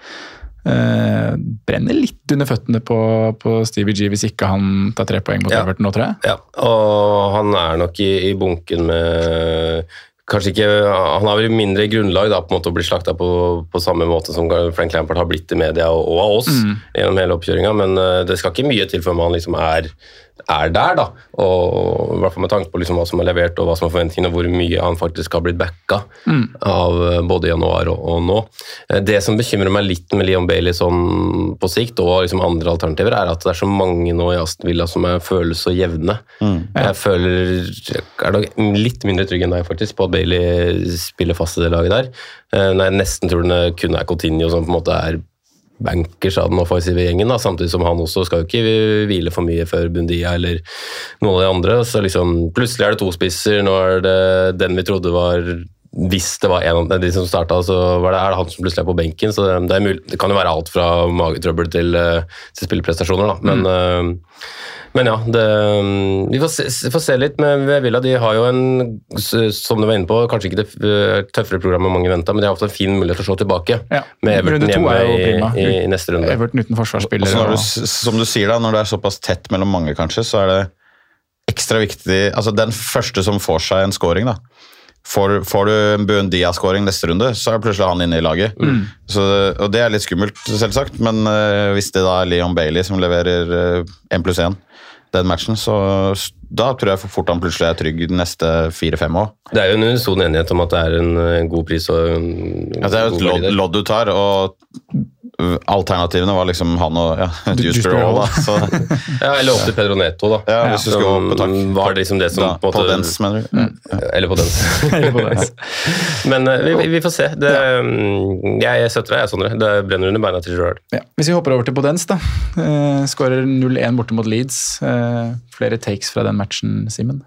Uh, brenner litt under føttene på, på Stevie G hvis ikke han tar tre poeng mot
Ja.
Everton nå, tror jeg.
Ja, og han er nok i, i bunken med Kanskje ikke, Han har vel mindre grunnlag da, på en måte å bli slakta på, på samme måte som Frank Lampard har blitt i media og, og av oss gjennom hele oppkjøringa, men eh, det skal ikke mye til før man liksom er, er der. da, og I hvert fall med tanke på liksom hva som er levert og hva som er forventningene, og hvor mye han faktisk har blitt backa av eh, både januar og, og nå. Eh, Det som bekymrer meg litt med Leon Bailey sånn på sikt, og liksom andre alternativer, er at det er så mange nå i Aston Villa som jeg føles så jevne. Jeg føler jeg er nok litt mindre trygg enn deg faktisk på at Bailey spiller fast i det laget der. Eh, Når jeg nesten tror det kun er Coutinho som på en måte er bankers av den offensive gjengen, da, samtidig som han også skal jo ikke hvile for mye før Bundia eller noen av de andre. Så liksom, plutselig er det to spisser, nå er det den vi trodde var hvis det var en av de som starta, så var det, er det han som plutselig er på benken. Så det, er mulig, det kan jo være alt fra magetrøbbel til, eh, til spilleprestasjoner, da. Men, eh, men ja, det, vi får se, får se litt. Men Villa de har jo en, som du var inne på, kanskje ikke det eh, tøffere programmet mange venta, men de har ofte en fin mulighet til å slå tilbake.
Ja.
Med Everton hjemme i, i, i neste runde.
Everton uten forsvarsspillere.
du, som du sier da, når det er såpass tett mellom mange, kanskje, så er det ekstra viktig Altså, den første som får seg en scoring, da. Får, får du en Buendia-scoring neste runde, så er plutselig han inne i laget. Så, og det er litt skummelt, selvsagt, men uh, hvis det da er Leon Bailey som leverer én pluss én den matchen, så da tror jeg for fort han plutselig er trygg de neste fire-fem år.
Det er jo en unison enighet om at det er en, en god pris og en
Ja, det er jo et lodd, lodd du tar, og alternativene var liksom han og ja, Juice. Så, <laughs>
Ja, eller opp til Pedro Neto, da.
Ja, hvis du skal
Som
opp på takk.
Var det liksom det som
da,
på
på
måte
dens, mener du?
Eller på den. <laughs>
Eller på dens. <laughs>
Men eh, vi, vi- får se. Det, mm, jeg, støtter deg, jeg, Sondre. Det brenner under beina til Gerard.
Ja. Hvis vi hopper over til Podens, da. Eh, Skårer 0-1 borte mot Leeds. Eh, flere takes fra den matchen, Simen?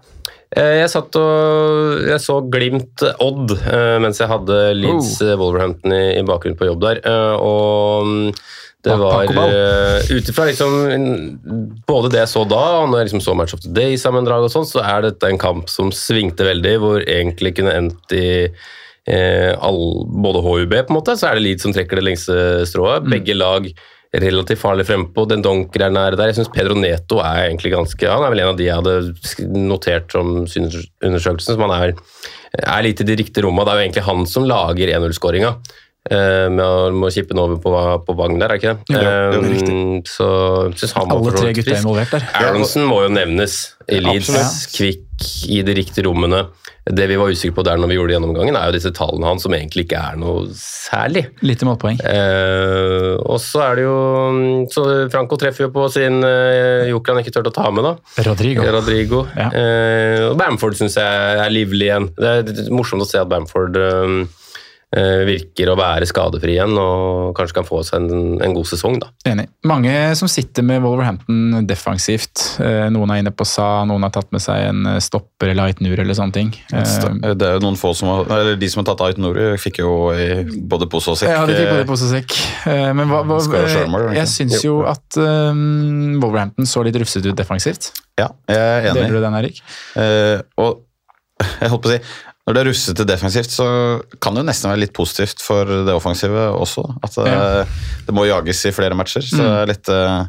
Eh, Jeg satt og jeg så Glimt Odd eh, mens jeg hadde Leeds
Oh.
eh, Wolverhampton i, i bakgrunnen på jobb der. Og mm, det var Ut ifra liksom, mm, både det jeg så da, og når jeg liksom så Match of the Day-sammendrag, og sånn, så er dette en kamp som svingte veldig, hvor egentlig kunne endt i eh, all, både HUB, på en måte, så er det Leeds som trekker det lengste strået. Begge lag relativt farlig frempå. Den Donker er nære der. Jeg syns Pedro Neto er egentlig ganske Han er vel en av de jeg hadde notert som synsundersøkelsen, som han er, er litt i de riktige rommene. Det er jo egentlig han som lager 1-0-skåringa. eh, Med å, med å kippe den over på, på Wagn der, er ikke det?
Jo, det er
Eh, så synes han
Alle
så
tre gutta er involvert der.
Aronsen må jo nevnes i
ja.
Kvikk i de riktige rommene. Det vi var usikre på der når vi gjorde gjennomgangen, er jo disse tallene hans som egentlig ikke er noe særlig.
Lite målpoeng.
Eh, og så er det jo Så Franco treffer jo på sin eh, joker han ikke turte å ta med, da.
Rodrigo.
Rodrigo.
Ja.
Eh, og Bamford syns jeg er livlig igjen. Det er morsomt å se at Bamford eh, virker å være skadefri igjen og kanskje kan få seg en, en god sesong, da.
Enig. Mange som sitter med Wolverhampton defensivt. Eh, Noen er inne på Sa, noen har tatt med seg en eh, stopper eller Aitnur eller sånne ting. Eh,
Det er jo noen få som har, eller De som har tatt Aitnur, fikk jo i både pose og sekk.
Ja, de fikk både pose og sekk. Eh, Men hva, hva, jeg syns jo at um, Wolverhampton så litt rufsete ut defensivt.
Ja, jeg er enig.
Deler du den, Erik?
Uh, og <laughs> jeg holdt på å si når det er russete defensivt, så kan det jo nesten være litt positivt for det offensive også. At det, det må jages i flere matcher. Så er litt, eh,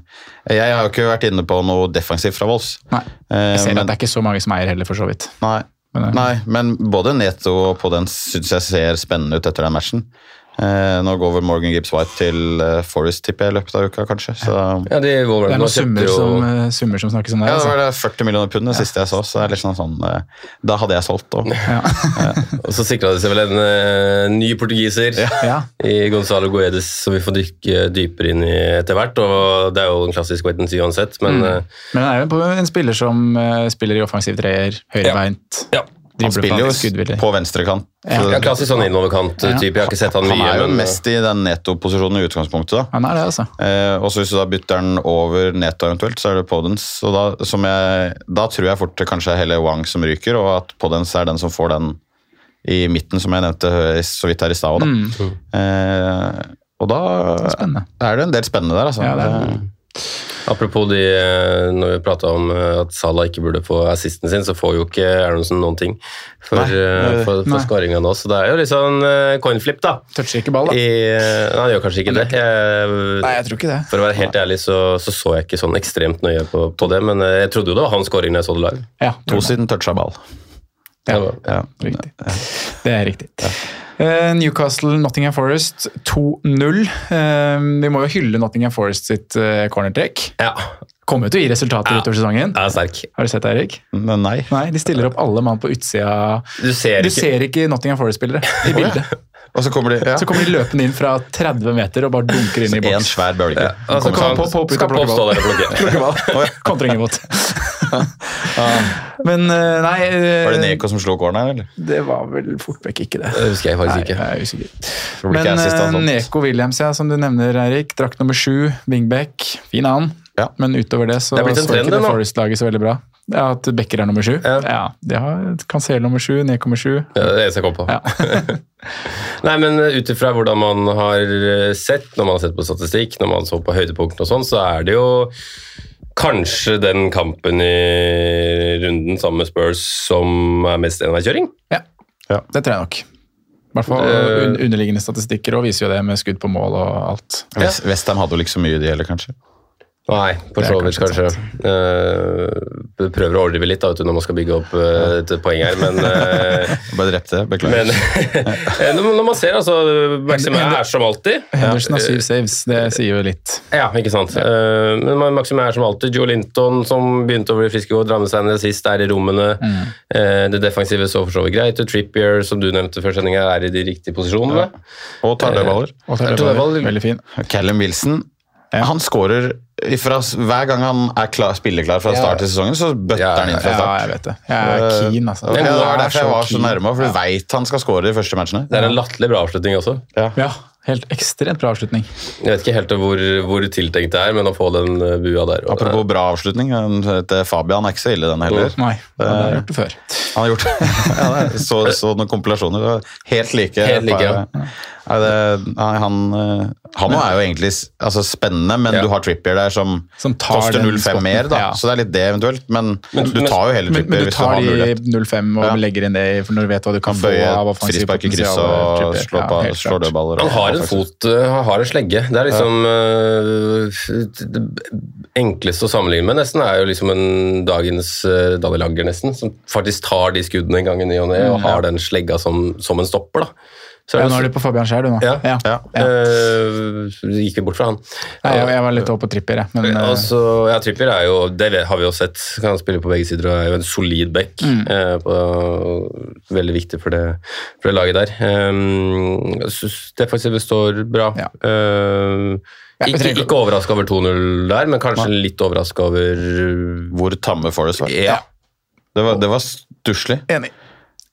jeg har jo ikke vært inne på noe defensivt fra Vols.
Nei.
Eh,
Jeg ser
men-
at det er ikke så mange som eier heller, for så vidt.
Nei,
Men, eh,
nei, men både Neto og Podens syns jeg ser spennende ut etter den matchen. Eh, nå går vel Morgan Gibbs White til eh, Forest, tipper jeg, i løpet av uka, kanskje. Så,
Ja, de
Det er noen summer,
jo
som, eh, summer som snakkes om der.
ja, det
altså.
var det 40 millioner pund det siste jeg så, så det er litt sånn, sånn eh, Da hadde jeg solgt òg.
Og så sikra de seg vel en uh, ny portugiser
Ja.
i Gonzalo Guedes, som vi får dykke dypere inn i etter hvert. og Det er jo en klassisk wait and see uansett, men
Mm.
uh,
Men han er jo en spiller som uh, spiller i offensiv treer, høyrebeint.
ja.
Han spiller jo på venstrekant.
Ja.
ja, klassisk sånn innoverkant-type. Jeg har ikke sett han mye.
Han er jo
men,
mest i den Neto-posisjonen i utgangspunktet. da.
Han er det, altså.
Eh, og så Hvis du da bytter den over Neto eventuelt, så er det Podens. Og da, som jeg, da tror jeg fort det kanskje er hele Wang som ryker, og at Podens er den som får den i midten, som jeg nevnte så vidt her i stad.
Mm.
også, da. Eh, og da
det
er det en del spennende der. Altså.
Ja, det er det.
Apropos de, eh, når vi prata om eh, at Salah ikke burde få assisten sin, så får jo ikke Aronsen noen ting for,
Nei,
eh, for, for skåringa nå. Så det er jo litt sånn coinflip, da.
Toucher ikke ball, da.
I, nei, han gjør kanskje ikke det. Jeg,
Nei, jeg tror ikke det.
For å være helt ærlig så, så så jeg ikke sånn ekstremt nøye på, på det, men jeg trodde jo det var hans skåring da jeg så det live.
Ja,
To siden toucha ball.
Ja,
Ja.
riktig. Det er riktig. Eh, Newcastle, Nottingham Forest 2-0. Eh, vi må jo hylle Nottingham Forest sitt uh, cornertrekk.
Ja,
Kommer jo til å gi resultater
Ja.
utover sesongen.
er sterk.
Har du sett det, Erik?
Nei.
Nei, de stiller opp alle mann på utsida.
Du ser
Du
ikke
ser ikke Nottingham Forest-spillere i bildet.
Og så kommer de ja.
Så kommer de løpende inn fra 30 meter og bare dunker inn i boks.
En svær bølge.
Altså,
Kom,
kan,
på- på- på-
skal
plukke
dere stå
ball.
plukke?
Ball. Kontring imot. <laughs> Men eh, nei eh,
Var det Neko som slo corneren, eller?
Det var vel fort vekk ikke det.
Det husker jeg faktisk
Nei,
ikke.
jeg er usikker. Men eh,
altså.
Neko Williams, ja, som du nevner, Eirik. Drakt nummer sju, wingback. Fin annen.
Ja.
Men utover det så
Det en
så ikke
det.
Forest-laget så veldig bra. Ja, At Becker er nummer sju?
Ja.
Ja, de har Cancel nummer sju, Neko sju.
Ja, det er det eneste jeg kom på.
Ja. <laughs> <laughs>
Nei, men ut ifra hvordan man har eh, sett, når man har sett på statistikk, når man så på høydepunktene og sånn, så er det jo kanskje den kampen i runden sammen med Spurs som er mest enveiskjøring.
Ja. det tror jeg nok. I hvert fall
Eh.
underliggende statistikker og viser jo det med skudd på mål og alt.
Ja. Westham hadde jo ikke så mye, de heller, kanskje.
Nei, for så vidt
kanskje
kanskje. Eh, prøver å overdrive litt da, vet du, når man skal bygge opp uh, et poeng her, men uh, <laughs>
Bare drepte, beklager.
Men <laughs> når man ser, altså Maxime er som alltid.
Henderson har syv saves, det sier jo litt.
Ja, ikke sant. Eh, men Maxime er som alltid. Joe Linton, som begynte å bli frisk i går, drar med seg en sist, er i rommene. Eh, det defensive så for så vidt greit ut. Trippier, som du nevnte før sendinga, er i de riktige posisjonene.
Og tar dødballer.
Og
det
veldig fin.
Callum Wilson han skårer ifra, Hver gang han er klar, spilleklar fra start til sesongen, så bøtter
Ja,
han inn fra
Ja,
start.
jeg vet det. Jeg er keen, altså.
Det var
er
derfor jeg var så nærme, for du vet han skal skåre de første matchene.
Det er en latterlig bra avslutning også.
Ja, helt ekstremt bra avslutning.
Jeg vet ikke helt hvor, hvor tiltenkt det er, men å få den eh, bua der og-
Apropos bra avslutning, han heter Fabian er ikke så ille, den heller.
Nei, han har gjort det før.
Han har gjort <laughs> ja, det. Så, så noen kompilasjoner. Helt like.
Helt like, ja.
Nei, det, nei, han eh, han er jo egentlig altså, spennende, men
Ja.
du har Trippier der som,
Som
koster 0,5 mer, da.
Ja.
Så det er litt det eventuelt. Men,
Men-
du tar jo heller Trippier
men du
hvis du
tar
har
de 0,5 og
Ja.
legger inn det for når du vet hva du kan
Kan
få
bøye
av offensiv
frispark i
potensial.
og
Trippier.
slå,
Ja,
på,
helt klart.
dødballer.
Han har en fot, øh, har en slegge. Det er liksom øh, Det enkleste å sammenligne med nesten er jo liksom en dagens uh, Daniel Lager, nesten, som faktisk tar de skuddene en gang i ny og ne, og har den slegga som, som en stopper. da. Så
Ja, nå er du på Fabian Skjær, du nå.
Ja.
Ja.
Ja.
øh, gikk vi bort fra han.
Nei, jeg, jeg var litt over på Trippier, jeg. Men uh,
Og ja, Trippier er jo, det har vi jo sett, kan spille på begge sider og er jo en solid back.
Mm.
Uh, på, veldig viktig for det, for det laget der. Um, jeg synes defensivet står bra.
Ja. Uh,
ikke
trenger ikke-
overraska over 2-0 der, men kanskje litt overraska over
Hvor tamme Forest var.
Ja.
Det var, det var stusslig.
enig.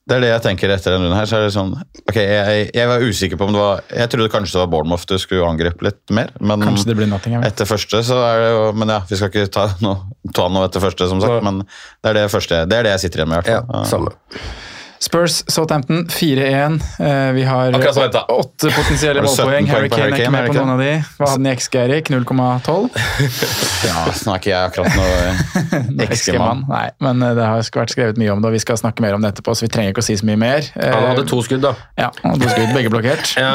Det er det jeg tenker etter denne runden her. så er det sånn, ok, jeg, jeg var usikker på om det var Jeg trodde kanskje det var Bournemouth du skulle angripe litt mer. Men
Kanskje det blir nothing,
etter første så er det jo Men ja, vi skal ikke ta noe, ta noe etter første, som sagt. Men det er det, første, det er det jeg sitter igjen med, i
ja,
hvert fall.
samme.
Spurs Southampton 4-1. Eh, vi har åtte potensielle
Har du 17
målpoeng. Harry Kane er ikke med på noen av de. Hva hadde den i XG, Erik? 0,12? <laughs>
Ja, snakker er ikke jeg akkurat noe <laughs>
XG-mann.
XG-mann.
Nei, men eh, det har vært skrevet mye om det, og vi skal snakke mer om det etterpå, så vi trenger ikke å si så mye mer. Eh,
Han hadde to skudd, da.
Ja, han hadde to skudd, begge blokkert.
Ja,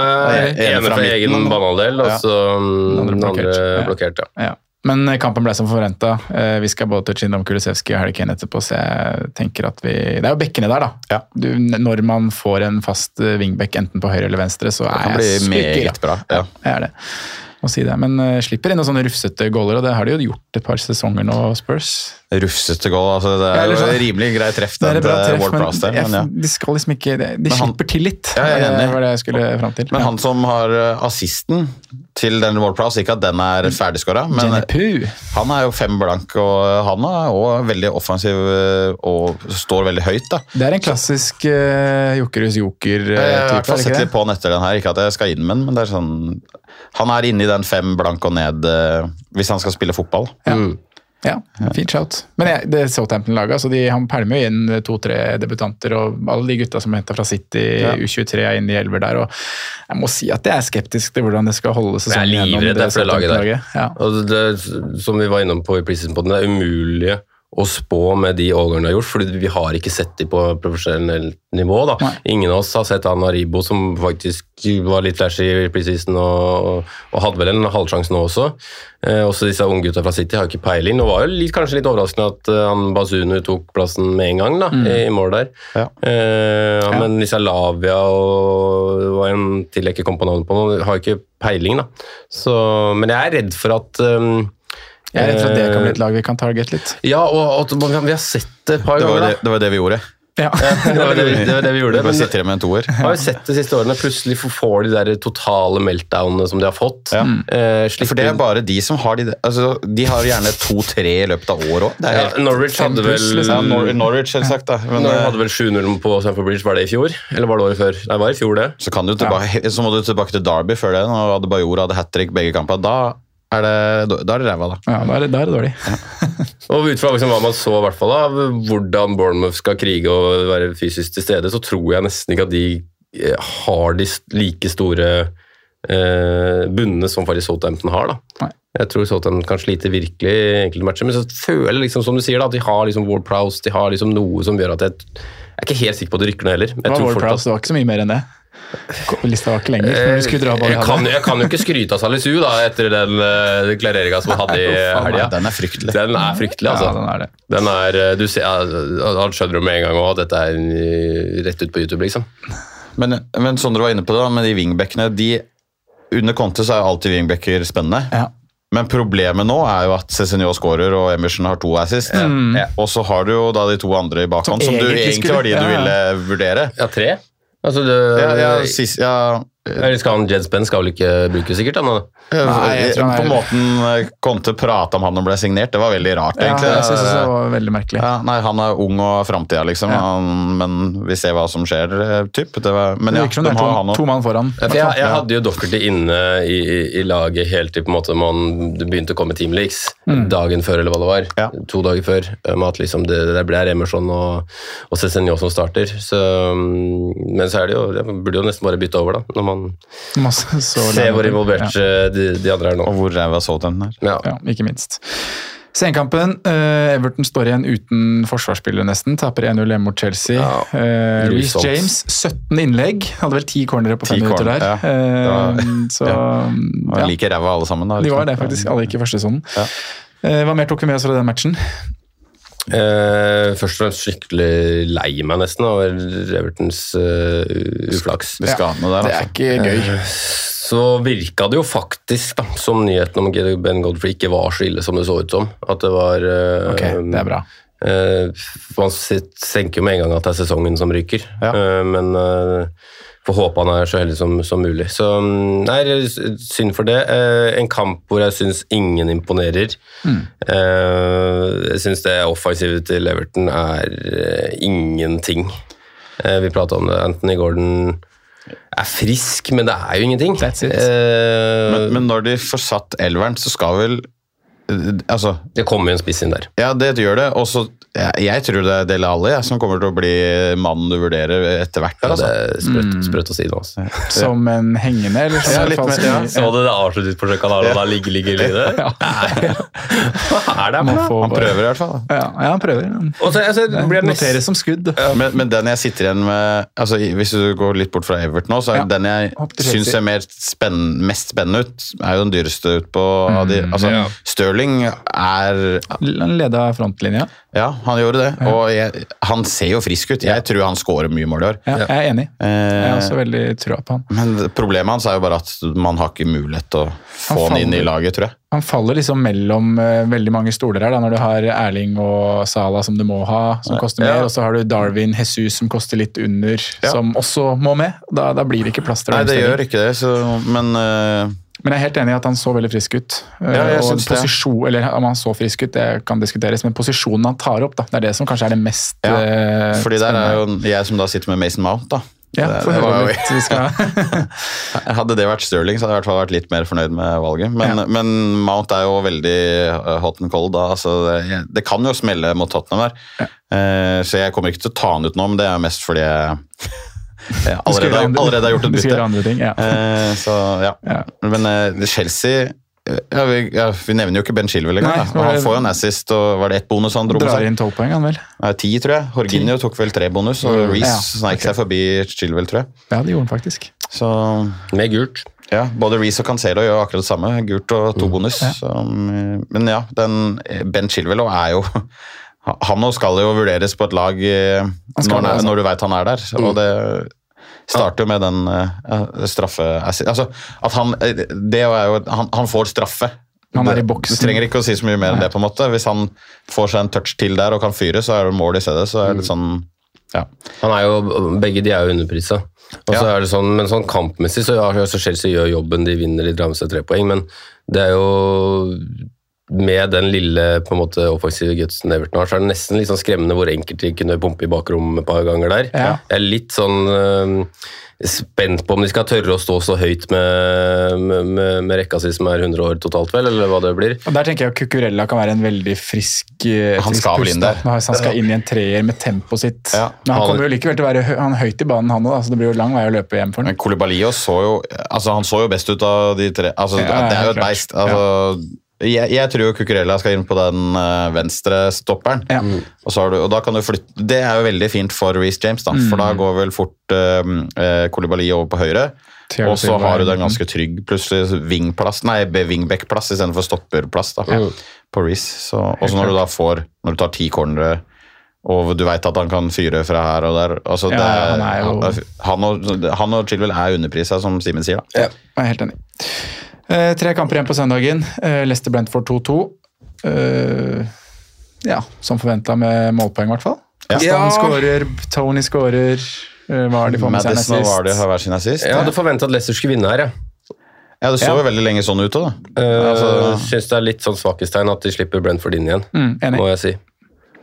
Ene fra
egen banehalvdel, og så mm,
Den andre blokkert, ja.
ja.
Ja. Men eh, kampen ble som forventa. Vi skal både til innom Kulisevskij og Harry Kane etterpå, så jeg tenker at vi Det er jo bekkene der, da.
Ja.
Du, når man får en fast eh, wingback enten på høyre eller venstre, så
Det
er jeg
bra. Ja.
Jeg er det. Å si det. Men uh, slipper inn noen sånne rufsete goaler, og det har de jo gjort et par sesonger nå, Spurs.
Rufsete goal. Altså, det
Ja,
er jo
sånn-
rimelig greit treff,
Det
den til Ward
men
Prowse der. Men, ja.
de skal liksom ikke De, de
han-
slipper til litt.
Ja, jeg er enig.
Det var det jeg skulle fram til.
men han som har eh, assisten til denne Ward Prowse, ikke at den er ferdigskåra, men han er jo fem blank, og han er òg veldig offensiv eh, og står veldig høyt. da.
Det er en klassisk uh, Jokerus Joker-type.
Jeg har sett litt på han etter den her, ikke at jeg skal inn med den, men det er sånn Han er inne i den fem blank og ned uh, hvis han skal spille fotball.
Ja, fint shout. Men jeg, det er Southampton-laget, altså de, han pælmer jo inn to-tre debutanter, og alle de gutta som henta fra City,
Ja.
U23 er inne i elver der. og Jeg må si at jeg er skeptisk til hvordan det skal holde
Jeg er livredd jeg, for det laget der.
Ja.
Og det, som vi var innom på i preseason podden, det er umulig å spå med de årgangene de har gjort, fordi vi har ikke sett de på profesjonelt nivå. da.
Nei.
Ingen av oss har sett han Aribo, som faktisk var litt flashy i preseason og, og hadde vel en halvsjanse nå også. Eh, også disse unggutta fra City har ikke peiling. Nå var jo litt, kanskje litt overraskende at uh, han Bazunu tok plassen med en gang da, i, i mål der.
Ja.
Eh,
Ja.
Men disse Lavia og det var en til jeg ikke kom på navnet på har ikke peiling. da. Så, men jeg er redd for at um,
Jeg er redd for at det kan bli
eh,
et lag vi kan target litt.
Ja, og og vi har sett det et par ganger.
det, det, var det vi gjorde.
Ja.
ja. Det var det, vi- det var det vi
Vi
gjorde. Men
sitter med en toer.
har jo sett de siste årene. Plutselig får de der totale meltdownene som de har fått.
Ja.
Eh,
For det er bare de som har de altså, De har gjerne to-tre i løpet av året òg.
ja, Norwich hadde vel
liksom.
Ja, Nor Norwich, selvsagt. da. Men,
Norwich
eh,
hadde vel 7-0 på Stamford Bridge, var det i fjor? Eller var det året før? Nei, det var i fjor, det.
så, kan du tilbake, så må du tilbake til Derby før det, når Adebayor hadde hat trick begge kamper. Da er det, da er det ræva, da.
Ja, da er det, da er det dårlig. <laughs>
Og ut fra liksom hva man så hvert fall av hvordan Bournemouth skal krige og være fysisk til stede, så tror jeg nesten ikke at de eh, har de like store eh, bunnene som faktisk Southampton har. da.
Nei.
Jeg tror Southampton kan slite virkelig i enkelte matcher, men så føler jeg liksom, som du sier da, at de har liksom Ward Prowse, de har liksom noe som gjør at jeg, jeg er ikke helt sikker på at det rykker ned heller. Jeg
Det var
tror
Ward Prowse, det var ikke så mye mer enn det. Lista var ikke lenger. Men du skulle dra
Eh,
bak
jeg, kan, jeg kan jo ikke skryte av Salisu da, etter den uh, klareringa som han hadde i helga.
Den er fryktelig.
Den er fryktelig, altså.
Ja, den er det.
Den er, eh, du ser, ja, Han skjønner jo med en gang at dette er eh, rett ut på YouTube, liksom.
Men, men Sondre var inne på det, da, med de wingbackene de, Under Conte så er jo alltid wingbacker spennende.
Ja.
Men problemet nå er jo at Cézinho skårer og Emerson har to assist. Ja. Og så har du jo da de to andre i bakhånd,
Som
som, du
egentlig
var de du ville vurdere.
Ja, tre? Altså, det,
Ja, ja, sist, ja,
Eller skal han Jed Spenn skal vel ikke bruke sikkert? Han?
Nei, jeg tror han er-
På måten eh, Conte prata om han når han ble signert, det var veldig rart,
Ja,
egentlig.
jeg synes det var veldig merkelig.
Ja, nei, Han er ung og framtida, liksom,
Ja.
han, men vi ser hva som skjer. eh, Typ. Det var, men
Det
ja, de
det er
har
to,
han
to mann foran.
Ja, for jeg, jeg hadde jo Docherty inne i, i, i laget helt til på en måte man det begynte å komme teamleaks. Dagen før, eller hva det var.
Ja.
To dager før. eh, Med at liksom det, det ble Emerson og, og Cezinio som starter. Så, mm, men så er det jo Jeg burde jo nesten bare bytte over, da. Når man
Masse, så
ser hvor involvert
Ja.
eh, de, de andre er nå.
Og hvor ræva Southampton er.
Ja.
Ja, ikke minst. Senkampen. eh, Everton står igjen uten forsvarsspillere, nesten. Taper 1-0 hjemme mot Chelsea.
Ja,
Uh, Reece. James, 17 innlegg. Hadde vel 10 cornere på 5
10
minutter der.
ja.
Eh,
ja. var-
så
Og
ja,
like ræva alle sammen. Da,
de var
liksom.
det, faktisk. Alle gikk i første sonen.
Ja.
Eh, hva mer tok vi med oss fra den matchen?
Eh, først og fremst skikkelig lei meg nesten over Evertons uh, uflaks.
Ja, der,
Det er
altså.
ikke gøy.
Så virka det jo faktisk da, som nyheten om Ben Godfrey ikke var så ille som det så ut som. At det var eh,
Ok, det er bra.
eh, man senker tenker jo med en gang at det er sesongen som ryker,
Ja.
Eh, men uh, får håpe han er så heldig som, som mulig. Så mm, nei, synd for det. Eh, en kamp hvor jeg syns ingen imponerer.
Mm.
Eh, jeg syns det offensive til Everton er eh, ingenting. Eh, vi prata om det. Anthony Gordon er frisk, men det er jo ingenting.
That's it.
Eh,
Men, men når de får satt elveren, så skal vel Altså,
det kommer jo en spiss inn der.
ja, det gjør det. Og så jeg, jeg tror det er Dele Alli som kommer til å bli mannen du vurderer etter hvert.
Ja, det
Altså.
er sprøtt, sprøtt å si det. Altså.
Som en hengende, eller
Ja, litt med, ja.
Så du det avslutningsforsøket han har? og da ligger, ligger, ligger
Ja.
Hva er det
Må
for
Han prøver i hvert fall.
Ja, ja, han prøver.
Og så, altså,
Det
blir
Noteres som skudd.
Men, men den jeg sitter igjen med altså, Hvis du går litt bort fra Everton nå, så er
Ja.
den jeg syns ser mer spenn, mest spennende ut, er jo den dyreste ut på av de. Altså,
ja.
Stirling er
Han leda frontlinja.
Ja, han gjorde det. Og jeg, han ser jo frisk ut. Jeg tror han scorer mye mål i år.
Ja, jeg er enig. Jeg
Eh,
har også veldig trua på han.
men problemet hans er jo bare at man har ikke mulighet til å få han inn i laget, tror jeg.
Han faller liksom mellom eh, veldig mange stoler her, da, når du har Erling og Sala som du må ha, som koster
Ja.
mer, og så har du Darwin, Jesus som koster litt under,
Ja.
som også må med. Da, da blir det ikke plass til
Nei, det gjør ikke det, så, men eh,
Men jeg er helt enig i at han så veldig frisk ut. Eh,
Ja, jeg
og
syns det.
posisjon, eller Om han så frisk ut, det kan diskuteres, men posisjonen han tar opp, da, det er det som kanskje er det mest
ja.
eh,
Fordi der er jo jeg som da sitter med Mason Mount, da.
Ja,
Det- det var jo-
litt. Vi skal <laughs>
Hadde det vært Stirling, så hadde jeg i hvert fall vært litt mer fornøyd med valget. Men,
Ja.
men Mount er jo veldig uh, hot and cold da. Altså, det, det kan jo smelle mot Tottenham der. Eh, så jeg kommer ikke til å ta han ut nå, men det er mest fordi jeg, allerede,
gjøre
allerede har gjort et bytte.
andre ting, ja.
Eh, så ja.
Ja.
Men eh, Chelsea ja, vi, ja, vi nevner jo ikke Ben Chilwell engang. Han får jo en assist, og var det ett bonus han dro med
Drar
seg?
inn tolv poeng, han vel.
Ja, Ti, tror jeg. Horginio tok vel tre bonus, og
Mm,
Reece
ja,
sneik seg forbi Chilwell, tror jeg.
Ja, det gjorde han faktisk.
Så
Med gult.
ja, både Reece og Cancelo gjør akkurat det samme. Gult og to bonus.
Ja.
Så, mm, men ja, den, Ben Chilwell er jo <laughs> Han nå skal jo vurderes på et lag eh, når,
det, altså.
når du veit han er der. Og det starter jo med den uh, straffe... Altså, at han eh, Det er jo Han, han får straffe.
Han er i boksen.
Du trenger ikke å si så mye mer enn det. på en måte. Hvis han får seg en touch til der og kan fyre, så er det mål i stedet. Så er det litt sånn ja.
Han er jo, begge de er jo underprisa. Og så
Ja.
er det sånn, men sånn kampmessig så ja, så Chelsea gjør jobben, de vinner, de drar med seg tre poeng, men det er jo med den lille på en måte offensive gutsen Everton har, så er det nesten litt sånn skremmende hvor enkelt de kunne pumpe i bakrommet et par ganger der.
Ja.
Jeg er litt sånn øh, spent på om de skal tørre å stå så høyt med, med, med, med rekka si som er 100 år totalt, vel, eller hva det blir.
Og Der tenker jeg at Cucurella kan være en veldig frisk eh,
Han
frisk
skal vel
pust,
inn der.
Når Han skal inn i en treer med tempoet sitt.
Ja.
Men han
Han-
kommer jo likevel til å være hø han høyt i banen, han òg, så det blir jo lang vei å løpe hjem for
Men
ham.
Koulibaly så jo altså Han så jo best ut av de tre. Altså,
Ja,
det er jo et
klart.
beist. Altså, jeg, jeg tror jo Cucurella skal inn på den eh, venstre stopperen.
Ja.
Og, så har du, og da kan du flytte Det er jo veldig fint for Reece James, da, for
Mm.
da går vel fort uh, Kolibali over på høyre. Og så har du den ganske trygg plutselig vingplass, nei, wingback-plass istedenfor stopperplass da, på Reece. Og så når du da får Når du tar ti cornere og du veit at han kan fyre fra her og der altså
Ja,
det,
han er jo-
han, og, han og Chilwell er underprisa, som Simen sier. da.
Jeg er helt enig. Eh, tre kamper igjen på søndagen. Eh, Leicester Brentford 2-2. Eh, ja, som forventa med målpoeng, i hvert fall.
Ja.
Kastan skårer, Tony skårer. Uh, hva har de fått med seg
assist? Vardy har hver sin assist.
Jeg hadde forventa at Leicester skulle vinne her, jeg.
Ja, Det så
Ja.
jo veldig lenge sånn ut òg, da.
Uh,
Altså-
Syns det er litt sånn svakhetstegn at de slipper Brentford inn igjen,
Mm,
må jeg si.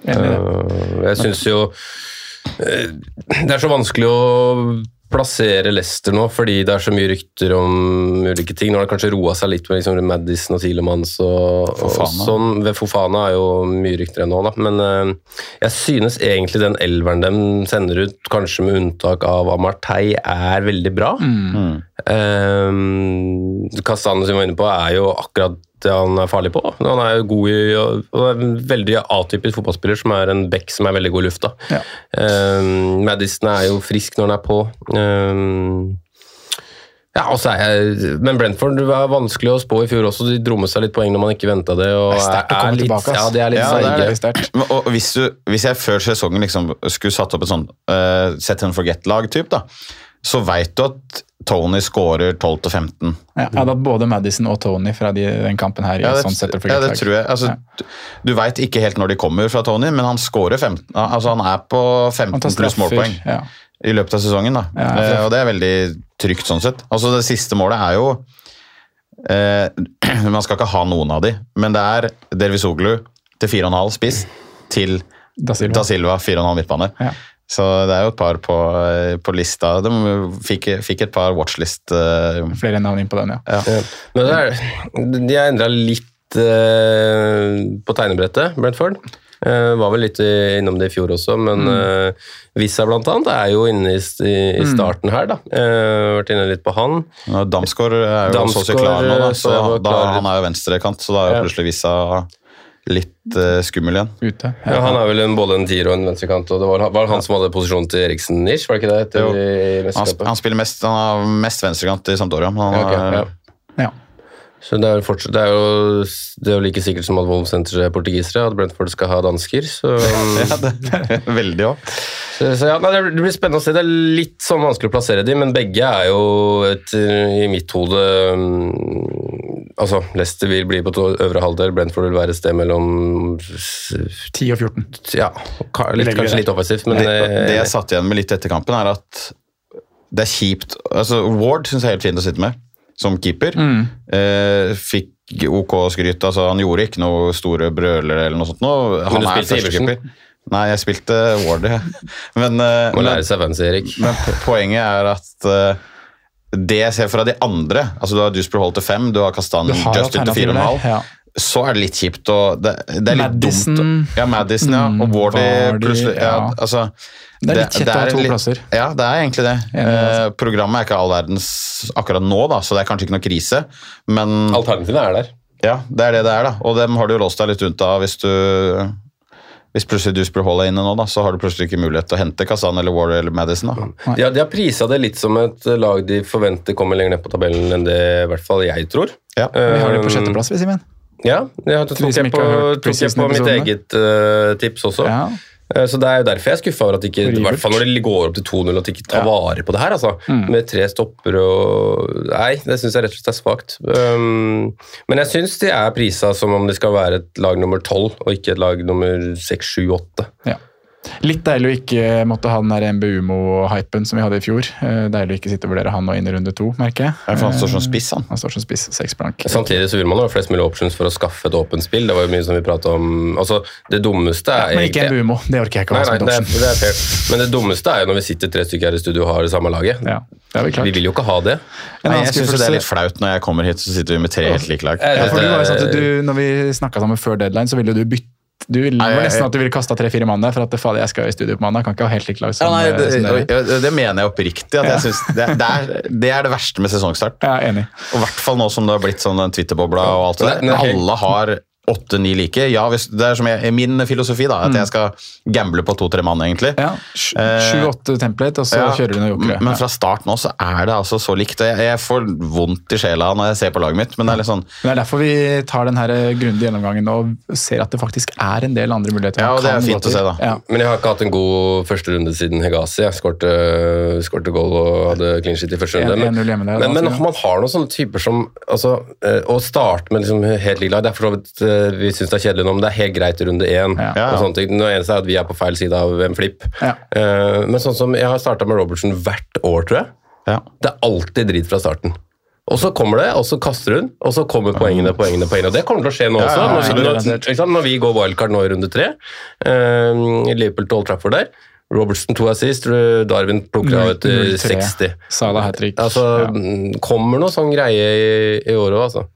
enig.
Uh, jeg syns jo uh, Det er så vanskelig å plassere Leicester nå, fordi det er så mye rykter om ulike ting. Nå har det kanskje roa seg litt med liksom Madison og Tilemans og, og sånn. Ved Fofana er jo mye rykter ennå, da. Men uh, jeg synes egentlig den elveren de sender ut, kanskje med unntak av Amartey, er veldig bra.
Mm.
Um, som vi var inne på, er jo akkurat det han er farlig på. Han er jo god i, og er en veldig atypisk fotballspiller som er en back som er veldig god i lufta.
Ja.
Um, Madison er jo frisk når han er på. Um, ja, og så er jeg, Men Brentford var vanskelig å spå i fjor også. De dro med seg litt poeng når man ikke venta det. Og
Det er sterkt å komme
litt,
tilbake, ass.
Ja, det er litt
Ja, det er. Men, og hvis, du, hvis jeg før sesongen liksom skulle satt opp et sånn uh, set and forget-lag-typ, da, så veit du at Tony scorer 12-15.
Ja, da hadde hatt både Madison og Tony fra de, den kampen her.
Ja, det,
sånn
ja, det tror jeg. Altså,
Ja.
Du veit ikke helt når de kommer fra Tony, men han scorer 15. Altså, han er på 15 pluss målpoeng
Ja.
i løpet av sesongen. da.
Ja,
Eh, og det er veldig trygt sånn sett. Altså Det siste målet er jo eh, <clears throat> Man skal ikke ha noen av de, men det er Dervis Oglu til 4,5 spiss til
Da Silva.
Da Silva 4,5 midtbane.
Ja.
Så det er jo et par på, eh, på lista. De fikk, fikk et par watchlist uh,
Flere navn inn på den, ja.
Ja. Men det er, de har endra litt uh, på tegnebrettet, Brentford. Uh, var vel litt innom det i fjor også, men eh, Vissa blant annet er jo inne i, i, i starten her, da. Eh, vært inne litt på han.
og Damsgaard er jo så å si klar nå, da, så
så var
da, han er jo venstrekant, så da er jo plutselig Vissa litt uh, skummel igjen.
Ute.
Ja, han er vel en, både en tier og en venstrekant, og det var, var han som hadde posisjonen til Eriksen Nisch? var det ikke det? Etter
Jo. Han,
sp
han spiller mest, han har mest venstrekant i Sampdoria. men Han,
Ja, okay,
er-
ja.
Ja.
Så det er, fortsatt, det, er jo, det er jo like sikkert som at Wolves henter portugisere, at Brentford skal ha dansker. Så, <laughs>
ja, det er veldig også.
så, så ja, nei, det blir spennende å se. Det er litt sånn vanskelig å plassere dem, men begge er jo et, i mitt hode um, Altså, Leicester vil bli på to- øvre halvdel, Brentford vil være et sted mellom
10 og 14.
Ja, litt, kanskje litt offensivt, men
Det, det
eh,
jeg satt igjen med litt etter kampen, er at det er kjipt altså Ward syns jeg er helt fint å sitte med, som keeper.
Mm.
Eh, fikk OK skryt. altså Han gjorde ikke noe store brøler eller noe sånt. Nå. Han
du
er
spilte Iversen?
Nei, jeg spilte Ward, ja. <laughs> Men, eh,
må lære seg fancy, Erik.
men poenget er at eh, det jeg ser fra de andre altså Du har Dusper Hall til fem, du har Kastan Justin til fire og en halv.
Ja.
Så er det litt kjipt og det, det er litt
Madison.
dumt. Ja, Madison, ja.
Mm,
Og Wardy plutselig ja,
ja.
altså,
Det er litt kjett å ha to
litt-
plasser.
Ja, det er egentlig det. Eh, programmet er ikke all verdens akkurat nå, da, så det er kanskje ikke noe krise. Men
Alternativene er der.
ja, det er det det er, da. Og dem har du låst deg litt unna hvis du hvis plutselig Dusper Hall er inne nå, da, så har du plutselig ikke mulighet til å hente Kazan eller Warrior eller Madison. da.
De har, de har prisa det litt som et lag de forventer kommer lenger ned på tabellen enn det i hvert fall jeg tror.
Ja.
Vi har det på
sjetteplass,
sjettplass, vi, Simen.
Ja, det tok jeg på, tok jeg på mitt eget uh, tips også.
Ja.
Eh, Så Det er jo derfor jeg er skuffa over at ikke, i hvert fall når det går opp til 2-0, at de ikke tar vare på det her. altså.
Mm.
Med tre stopper og Nei, det syns jeg rett og slett er svakt. Um, men jeg syns de er prisa som om de skal være et lag nummer 12, og ikke et lag nummer 6, 7, 8.
Ja. Litt deilig å ikke måtte ha den der MBUMO-hypen som vi hadde i fjor. Eh, Deilig å ikke sitte og vurdere han nå inn i runde to, merker jeg.
Ja, for han står som spiss, han.
Han står som spiss, seks blank.
Samtidig så vil man ha flest mulig options for å skaffe et åpent spill. Det var jo mye som vi pratet om Altså, det dummeste er
Men ikke MBUMO, det orker jeg ikke å ha
nei,
som
det, er-
option.
det er fair. Men det dummeste er jo når vi sitter tre stykker her i studio og har det samme laget.
Ja, det er vel klart.
Vi vil jo ikke ha det.
Nei, jeg syns det er litt flaut når jeg kommer hit, så sitter vi med tre helt like lag.
Ja, for du var jo sånn at du, når vi snakka sammen før deadline, så ville du bytte du ville, det
Nei,
var nesten at du ville kasta tre-fire mann der, for at det, fader, jeg skal i studio på mandag. Kan ikke ha helt likt lag
Ja,
som,
nei,
eh,
det,
som
det, det mener jeg oppriktig. At jeg synes det, det, er, det er det verste med sesongstart.
Jeg er enig.
Og i hvert fall nå som det har blitt sånn den Twitter-bobla og alt det der. Alle har åtte-ni like. Ja, hvis, det er som jeg, min filosofi, da. At jeg skal gamble på to-tre mann, egentlig.
Mm. Ja, sj-
Eh,
Sju-åtte template, og så
Ja,
kjører du noen jokere.
Men fra start nå så er det altså så likt. Jeg, jeg får vondt i sjela når jeg ser på laget mitt, men det er litt sånn
Men Det er derfor vi tar den her grundige gjennomgangen og ser at det faktisk er en del andre muligheter.
Ja, og det er fint å se, da.
Ja.
Men jeg har ikke hatt en god første runde siden Hegazi. Jeg skårte skårte goal og hadde clean shit i første runde. Men,
hjemme der,
men,
da,
men man har noen sånne typer som altså, eh, Å starte med liksom helt lilla, Det er for så vidt eh, vi syns det er kjedelig nå, men det er helt greit i runde én.
Ja.
Ja, ja.
Og sånne ting. Det eneste er at vi er på feil side av en flipp.
Ja.
Eh, men sånn som jeg har starta med Robertson hvert år, tror jeg.
ja.
Det er alltid drit fra starten. Og så kommer det, og så kaster hun, og så kommer poengene, poengene, poengene. Og det kommer til å skje nå
Ja,
også.
ja,
når, når, når vi går wildcard nå i runde tre. Uh, Liverpool til Old Trafford der. Robertson to assist, Darwin plukker av etter 60.
Salah hat trick.
Altså,
Ja.
mm, Kommer noe sånn greie i, i året òg, altså.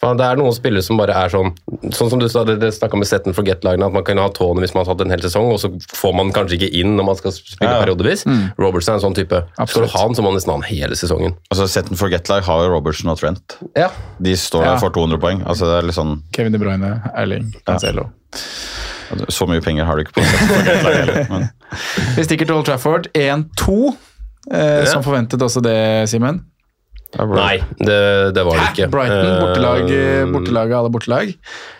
For Det er noen spillere som bare er sånn Sånn som du snakka med Setten for forget-lagene, at man kan ha tåene hvis man har tatt en hel sesong, og så får man kanskje ikke inn når man skal spille
Ja.
periodevis. Robertson er en sånn type. Skal du ha han, så må man nesten ha han hele sesongen.
Altså, Setten Forget-lag har jo Robertson og Trent.
Ja.
De står
Ja.
der for 200 poeng. Altså, det er litt sånn
Kevin De Bruyne, Erling, Cancelo.
Så mye penger har du ikke på. Men
Vi stikker til Old Trafford 1-2. Eh,
Ja.
Som forventet også det, Simen.
Nei, det, det var det ikke.
Brighton, bortelag,
Eh,
bortelag alle bortelag.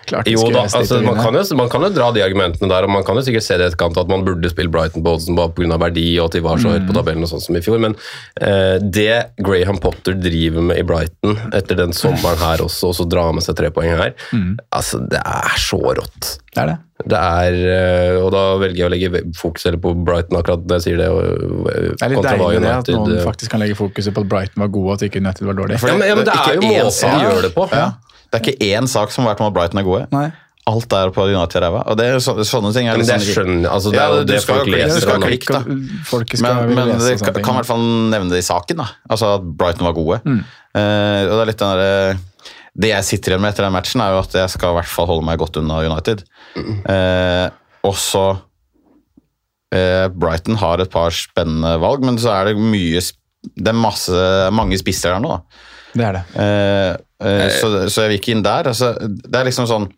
Klart
Jo da, altså, man, kan jo, man kan jo dra de argumentene der, og man kan jo sikkert se det i etterkant at man burde spille Brighton på oddsen pga. verdi, og at de var så høyt på tabellen og sånn som i fjor, men eh, det Graham Potter driver med i Brighton etter den sommeren her også, og så dra med seg tre poeng her, altså det er så rått.
Det er det.
Det er, eh, og da velger jeg å legge fokus på Brighton akkurat når jeg sier det. Og,
Det er litt deilig det at noen
eh,
faktisk kan legge fokuset på at Brighton var gode, og at ikke United var dårlig.
ja, men, ja, men det
det,
er jo måten
sak.
de gjør det på.
Ja. Det er ikke én sak som har vært om at Brighton er gode.
Nei.
Alt er på United ræva. Og det er så, sånne ting er litt sånn-
skjønner altså, det
Ja,
er jo
du
det folk leser.
du skal
og-
klikke, da.
Skal
Men, men det kan, kan i hvert fall nevne det i saken. da. Altså At Brighton var gode.
Mm.
Uh, og Det er litt den der, det jeg sitter igjen med etter den matchen, er jo at jeg skal i hvert fall holde meg godt unna United. Eh, også eh, Brighton har et par spennende valg, men så er det mye Det er masse, mange spisser der nå. da.
Det er det.
Eh, eh, så, så jeg vil ikke inn der. Altså, det er liksom sånn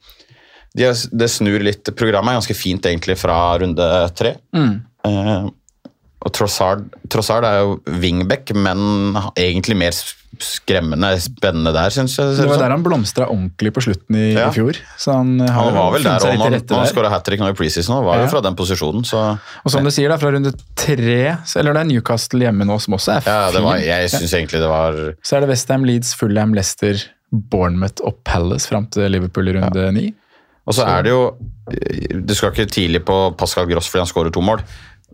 de Det snur litt Programmet er ganske fint egentlig fra runde tre. Eh, og Trossard, Trossard er jo wingback, men egentlig mer skremmende spennende der, syns jeg.
Det var der han blomstra ordentlig på slutten i,
Ja.
i fjor. Han, har
Han var vel der, og når, han skåra hat trick nå i preseason, og var
Ja.
jo fra den posisjonen, så
Og som du sier, da, fra runde tre Eller det er Newcastle hjemme nå, som også er
ja, det var,
jeg
jeg ja. egentlig det var
Så er det Westham, Leeds, Fulham, Leicester, Bournemouth og Palace fram til Liverpool i runde ni.
Og så er det jo Du skal ikke tidlig på Pascal Gross fordi han skårer to mål.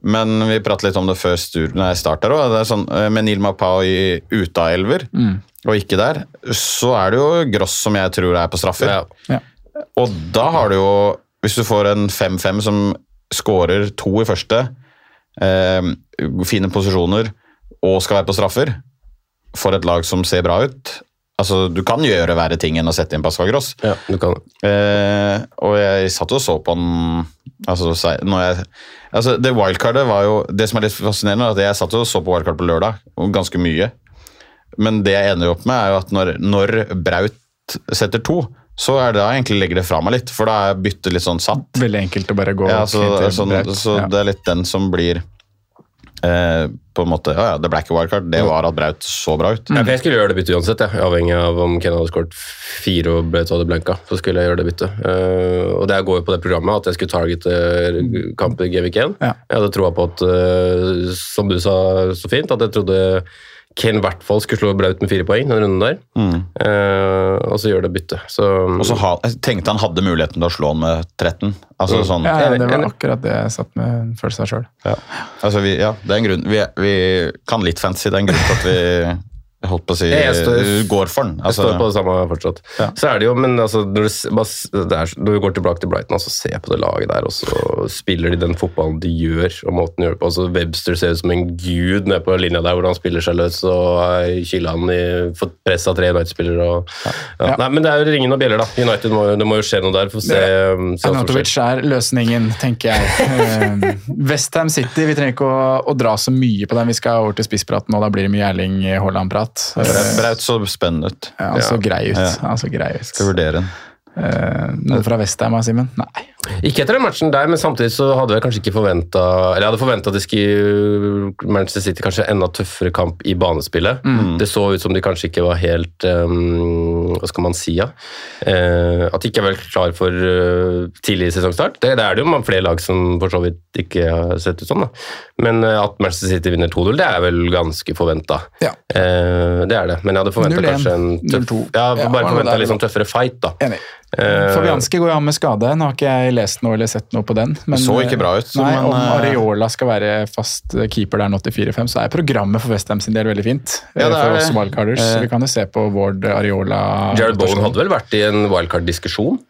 Men vi pratet litt om det før start her òg. Sånn, eh, med Neil Mapao i Utaelver mm. og ikke der, så er det jo Gross som jeg tror er på straffer.
Ja.
Ja.
Og da har du jo Hvis du får en 5-5 som skårer to i første, eh, fine posisjoner, og skal være på straffer, for et lag som ser bra ut Altså, Du kan gjøre verre ting enn å sette inn Pascal Gross.
Ja, du kan.
Eh, og jeg satt og så på den altså, når jeg, altså, Det wildcardet var jo Det som er litt fascinerende, er at jeg satt og så på wildcard på lørdag, og ganske mye. Men det jeg ender opp med, er jo at når, når Braut setter to, så er det da jeg egentlig legger det fra meg litt, for da er byttet litt sånn satt.
Veldig enkelt å bare gå
Ja, så, sånn, så
Ja.
det er litt den som blir eh, på en måte, ja, ja, Det ble ikke wildcard, det var at Braut så bra ut.
Ja, jeg skulle gjøre det byttet uansett, jeg. avhengig av om Ken hadde skåret fire og Braut hadde blanka. Så skulle jeg gjøre det byttet. Uh, og det går jo på det programmet at jeg skulle targete kampen i Gevik 1.
Ja.
Jeg hadde troa på at, uh, som du sa så fint, at jeg trodde Kane i hvert fall skulle slå Braut med fire poeng den runden der. Eh, og så gjør det bytte. Så,
Og så ha, jeg tenkte han hadde muligheten til å slå han med 13. Altså
Mm.
sånn
Ja, ja, det var akkurat det jeg satt med en følelse av sjøl.
Ja. Altså, vi, ja, det er en grunn. Vi, vi kan litt fancy. Det er en grunn til at vi holdt på å si
jeg står-
går for den.
Jeg
Altså,
står på det samme fortsatt.
Ja.
Så er det jo, men altså, når, du, der, er, når du går tilbake til Brighton, altså, ser på det laget der, og så spiller de den fotballen de gjør, og måten de gjør det på. Altså, Webster ser ut som en gud nede på linja der, hvor han spiller seg løs og er får han i fått press av tre United-spillere. Ja.
Ja.
Nei, men det er jo ringen og bjeller, da. United må, det må jo skje noe der. For å se, um, se Anatovic
er løsningen, tenker jeg. <laughs> Westham City, vi trenger ikke å, å dra så mye på den. Vi skal over til spisspraten, og da blir det mye Erling Haaland-prat.
Braut Braut så spennende ut.
Ja, han så grei ut.
Ja.
Han så grei ut.
Skal vurdere den.
Eh, noe fra Vestheim, Simen? Nei.
Ikke etter den matchen der, men samtidig så hadde jeg kanskje ikke forventa Eller jeg hadde forventa at de skulle Manchester City kanskje enda tøffere kamp i banespillet. Det så ut som de kanskje ikke var helt um, Hva skal man si, ja? Uh, at de ikke er vel klar for uh, tidlig sesongstart. Det, det er det jo flere lag som for så vidt ikke har sett ut sånn, da. Men uh, at Manchester City vinner 2-0, det er vel ganske forventa.
Ja.
Det er det. Men jeg hadde forventa kanskje en tøff Ja, bare forventa litt sånn tøffere fight, da.
Enig.
Eh,
Fabianski går jo an med skade. Nå har ikke jeg lest noe eller sett noe på den. Men,
Så ikke bra ut,
Nei,
men,
Om
eh,
Areola skal være fast keeper der nå til 4-5, så er programmet for Westham sin del veldig fint.
Ja, det
eh,
er
for oss wildcarders.
Eh.
Vi kan jo se på Ward Areola.
Jared Bowen hadde vel vært i en wildcard-diskusjon?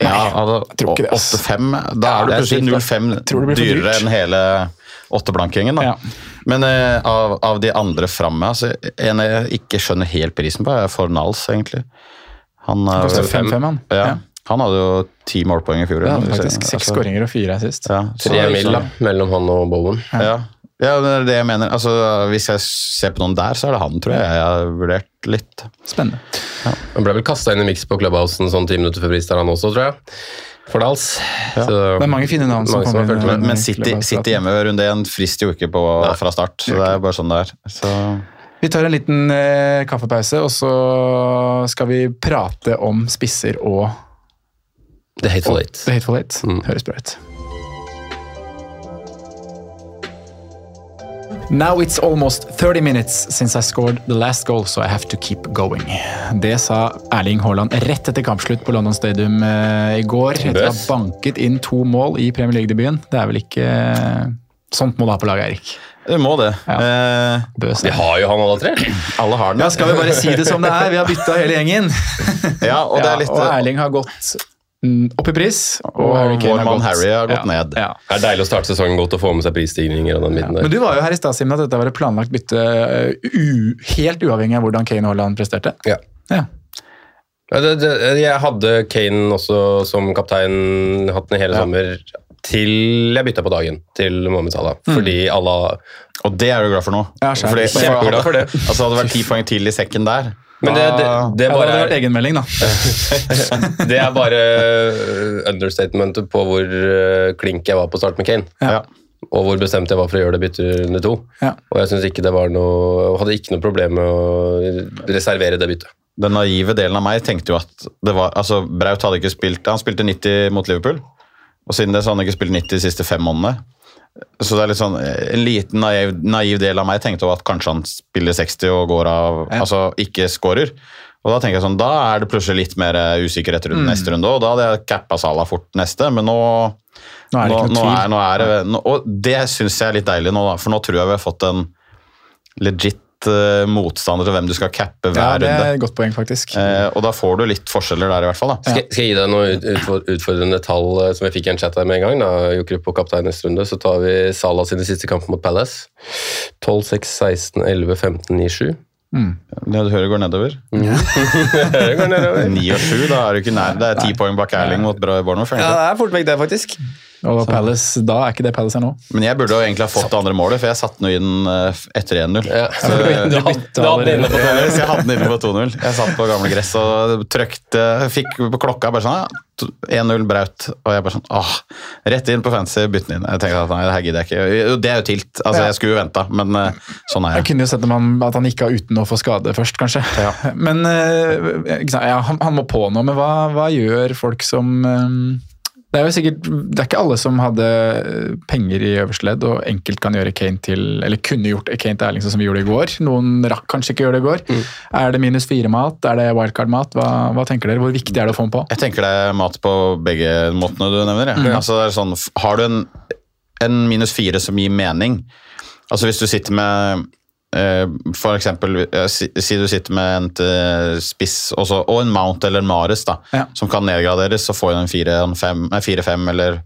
Ja, altså,
tror ikke det, ass.
8-5 Da
Ja,
er du plutselig
sykt,
0-5
Tror det blir for
dyrere enn hele åtteblankingen. da.
Ja.
Men eh, av, av de andre framme altså, En jeg ikke skjønner helt prisen på, er Fornals, egentlig. Han,
er,
fem.
5-5, han.
ja,
Ja.
han hadde jo ti målpoeng i fjor.
Ja, faktisk seks
altså,
skåringer og fire sist.
Ja,
Tre mil da, mellom han og Bowen.
Ja. ja, det er det jeg mener. Altså, hvis jeg ser på noen der, så er det han, tror jeg jeg har vurdert litt.
Spennende.
Han ble vel kasta inn i miks på Clubhousen sånn ti minutter før pris han også, tror jeg. Fordals.
Ja.
Så-
Det er mange fine navn som kommer inn.
Men.
Men City, City hjemme ved runde én frister jo ikke på, fra start. Så det er bare sånn det er. Så
Vi tar en liten eh, kaffepause, og så skal vi prate om spisser og
The Hateful Eight.
The Hateful Eight.
Mm.
Høres bra ut. Now it's almost 30 minutes since I scored the last goal, so I have to keep going. Det sa Erling Haaland rett etter kampslutt på London Stadium eh, i går. Etter å ha banket inn to mål i Premier League-debuten. Det er vel ikke Sånt må du ha på laget, Eirik.
Du må det. Eh,
Bøs.
Vi har jo han alle tre.
alle har den.
Ja, skal vi bare si det som det er? Vi har bytta hele gjengen. <laughs>
Ja, og det
Ja,
er litt
og Erling har gått mm, opp i pris, og,
Og
Harry Kane
vår mann
gått-
Harry har gått
ja,
ned.
Ja.
Det er deilig å starte sesongen godt og få med seg prisstigninger og den midten
Men
der.
du var jo her i stad, Simen, at dette var et planlagt bytte uh, u helt uavhengig av hvordan Kane Haaland presterte.
Ja.
Ja.
Ja, jeg hadde Kane også som kaptein, hatt den i hele
Ja.
sommer, til jeg bytta på dagen til Mohammed Salah.
Mm.
Fordi alle
Og det er du glad for nå.
Ja.
Fordi,
Kjempeglad for det. <laughs>
Altså, hadde det vært ti poeng til i sekken der
Men det, det,
det,
det
Ja,
bare
det hadde vært egenmelding, da. <laughs>
Det er bare uh, understatementet på hvor uh, klink jeg var på start med Kane.
ja.
Og hvor bestemt jeg var for å gjøre det byttet under to.
Ja.
Og jeg synes ikke det var noe, hadde ikke noe problem med å reservere det byttet.
Den naive delen av meg tenkte jo at det var altså Braut hadde ikke spilt Han spilte 90 mot Liverpool, og siden det så hadde han ikke spilt 90 de siste fem månedene. Så det er litt sånn, En liten naiv, naiv del av meg tenkte at kanskje han spiller 60 og går av
Ja.
Altså ikke scorer. Og Da tenker jeg sånn, da er det plutselig litt mer usikkerhet rundt
Mm.
neste runde, og da hadde jeg cappa Salah fort neste, men nå
Nå er det
nå
tvil.
er, er det, og det syns jeg er litt deilig nå, da, for nå tror jeg vi har fått en legit eh, motstander til hvem du skal cappe hver runde.
Ja, det er et godt poeng, faktisk.
Uh, og da får du litt forskjeller der, i hvert fall. da.
Skal, skal jeg gi deg noen utfordrende tall eh, som jeg fikk i en chat her med en gang? da, Jokerup på kaptein neste runde, Så tar vi Salah sine siste kamper mot Palace. 12, 6, 16, 11, 15, 9, 7.
Ja, du hører det går nedover. <laughs>
Det går nedover.
9 og 7, da er du ikke nær. Det er ti poeng bak Erling mot Bournemouth.
Ja, det er fort vekk det, faktisk.
Og Palace, da er ikke det Palace er nå.
Men jeg burde jo egentlig ha fått det andre målet, for jeg satte den inn eh, etter 1-0.
Ja.
Så- Ja, <laughs> jeg hadde den inne på 2-0. Jeg satt på gamle gress og trykte Fikk på klokka bare sånn ja, 1-0 Braut. Og jeg bare sånn åh, Rett inn på fancy, bytte den inn. Jeg tenkte at nei, det her gidder jeg ikke. Det er jo tilt. Altså,
Ja.
Jeg skulle jo venta, men eh, sånn er
Jeg
jeg.
kunne jo sett om at han gikk av uten å få skade først, kanskje. <laughs> Men eh, ja, han, han må på nå, men hva, hva gjør folk som Det er jo sikkert, det er ikke alle som hadde penger i øverste ledd og enkelt kan gjøre Kane til, eller kunne gjort Kane til Erling sånn som vi gjorde i går. Noen rakk kanskje ikke gjøre det i går.
Mm.
Er det minus fire-mat? Er det wildcard-mat? Hva, hva tenker dere? Hvor viktig er det å få den på?
Jeg tenker det er mat på begge måtene du nevner. Ja. Altså, det er sånn, har du en, en minus fire som gir mening Altså Hvis du sitter med for eksempel, eh, si, du sitter med en spiss også, og en mount eller en Mares da,
Ja.
som kan nedgraderes, så får du en 4-5 eller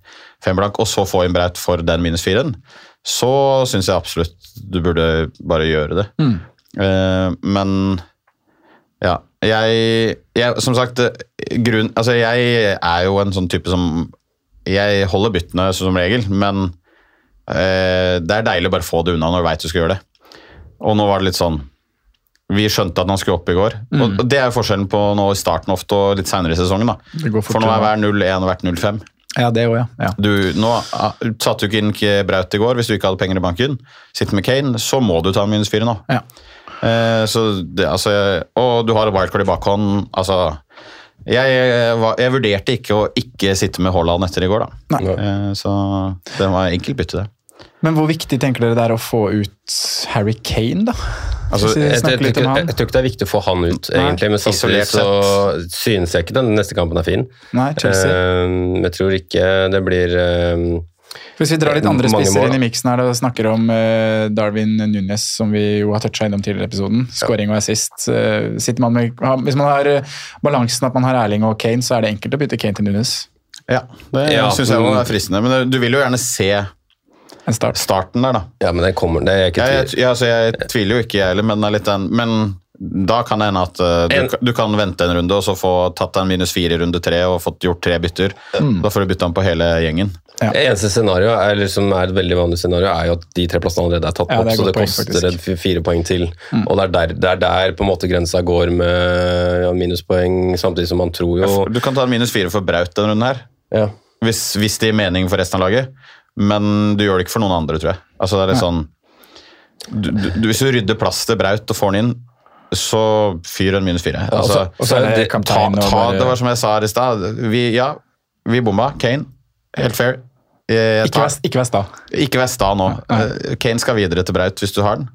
5 blank, og så få en Braut for den minus 4-en, så syns jeg absolutt du burde bare gjøre det. Eh, men ja, jeg, jeg Som sagt, eh, grunn, altså jeg er jo en sånn type som Jeg holder byttene som regel, men eh, det er deilig å bare få det unna når du veit du skal gjøre det. Og nå var det litt sånn Vi skjønte at han skulle opp i går. Og det er jo forskjellen på nå i starten ofte og litt seinere i sesongen. da. For nå er
fortere.
hver 0-1 vært 0-5.
Ja, det også, ja. ja.
Du, nå ah, satte du ikke inn Braut i går hvis du ikke hadde penger i banken. Sitter med Kane, så må du ta minus fire nå.
Ja.
Eh, så det, altså, og du har wildcard i bakhånd. Altså, jeg, jeg, jeg vurderte ikke å ikke sitte med Haaland etter i går, da. Eh, så det var enkelt bytte, det.
Men hvor viktig tenker dere det er å få ut Harry Kane, da?
Altså, jeg, jeg, jeg, jeg, jeg tror ikke det er viktig å få han ut,
Nei,
egentlig, men samtidig så synes jeg ikke den neste kampen er fin.
Nei, Chelsea.
Eh, jeg tror ikke det blir uh,
Hvis vi drar litt andre spisser
mål,
inn i miksen her og snakker om uh, Darwin Nunes, som vi jo har toucha innom tidligere i episoden. Scoring og assist. uh, sitter man med, hvis man har uh, balansen at man har Erling og Kane, så er det enkelt å bytte Kane til Nunes.
Ja, det
Ja,
syns jeg er fristende. Men du vil jo gjerne se
En start.
starten der, da.
Ja, men den kommer, det er jeg ikke
Jeg,
tvil.
jeg, altså, jeg tviler jo ikke, jeg heller, men, det er litt den, men da kan det hende at eh, du,
En-
du kan vente en runde og så få tatt en minus fire i runde tre og fått gjort tre bytter. Da får du bytta den på hele gjengen.
Ja.
Eneste scenario, eller som er et veldig vanlig scenario, er jo at de tre plassene allerede er tatt
Ja,
opp,
det er
så det
poeng,
koster et fire poeng til. Og det er, der, det er der på en måte grensa går med ja, minuspoeng, samtidig som man tror jo
Du kan ta en minus fire for Braut denne runden her,
ja.
hvis, hvis det gir mening for resten av laget. Men du gjør det ikke for noen andre, tror jeg. Altså, det er litt sånn du, du, Hvis du rydder plass til Braut og får den inn, så fyr en minus fire. Altså,
og så er det
ta,
kaptein og
ta, det var som jeg sa her i stad. Vi, ja, vi bomma. Kane, helt fair. Jeg,
Ikke vær, ikke vær sta.
Ikke vær sta nå. Eh, Kane skal videre til Braut hvis du har den.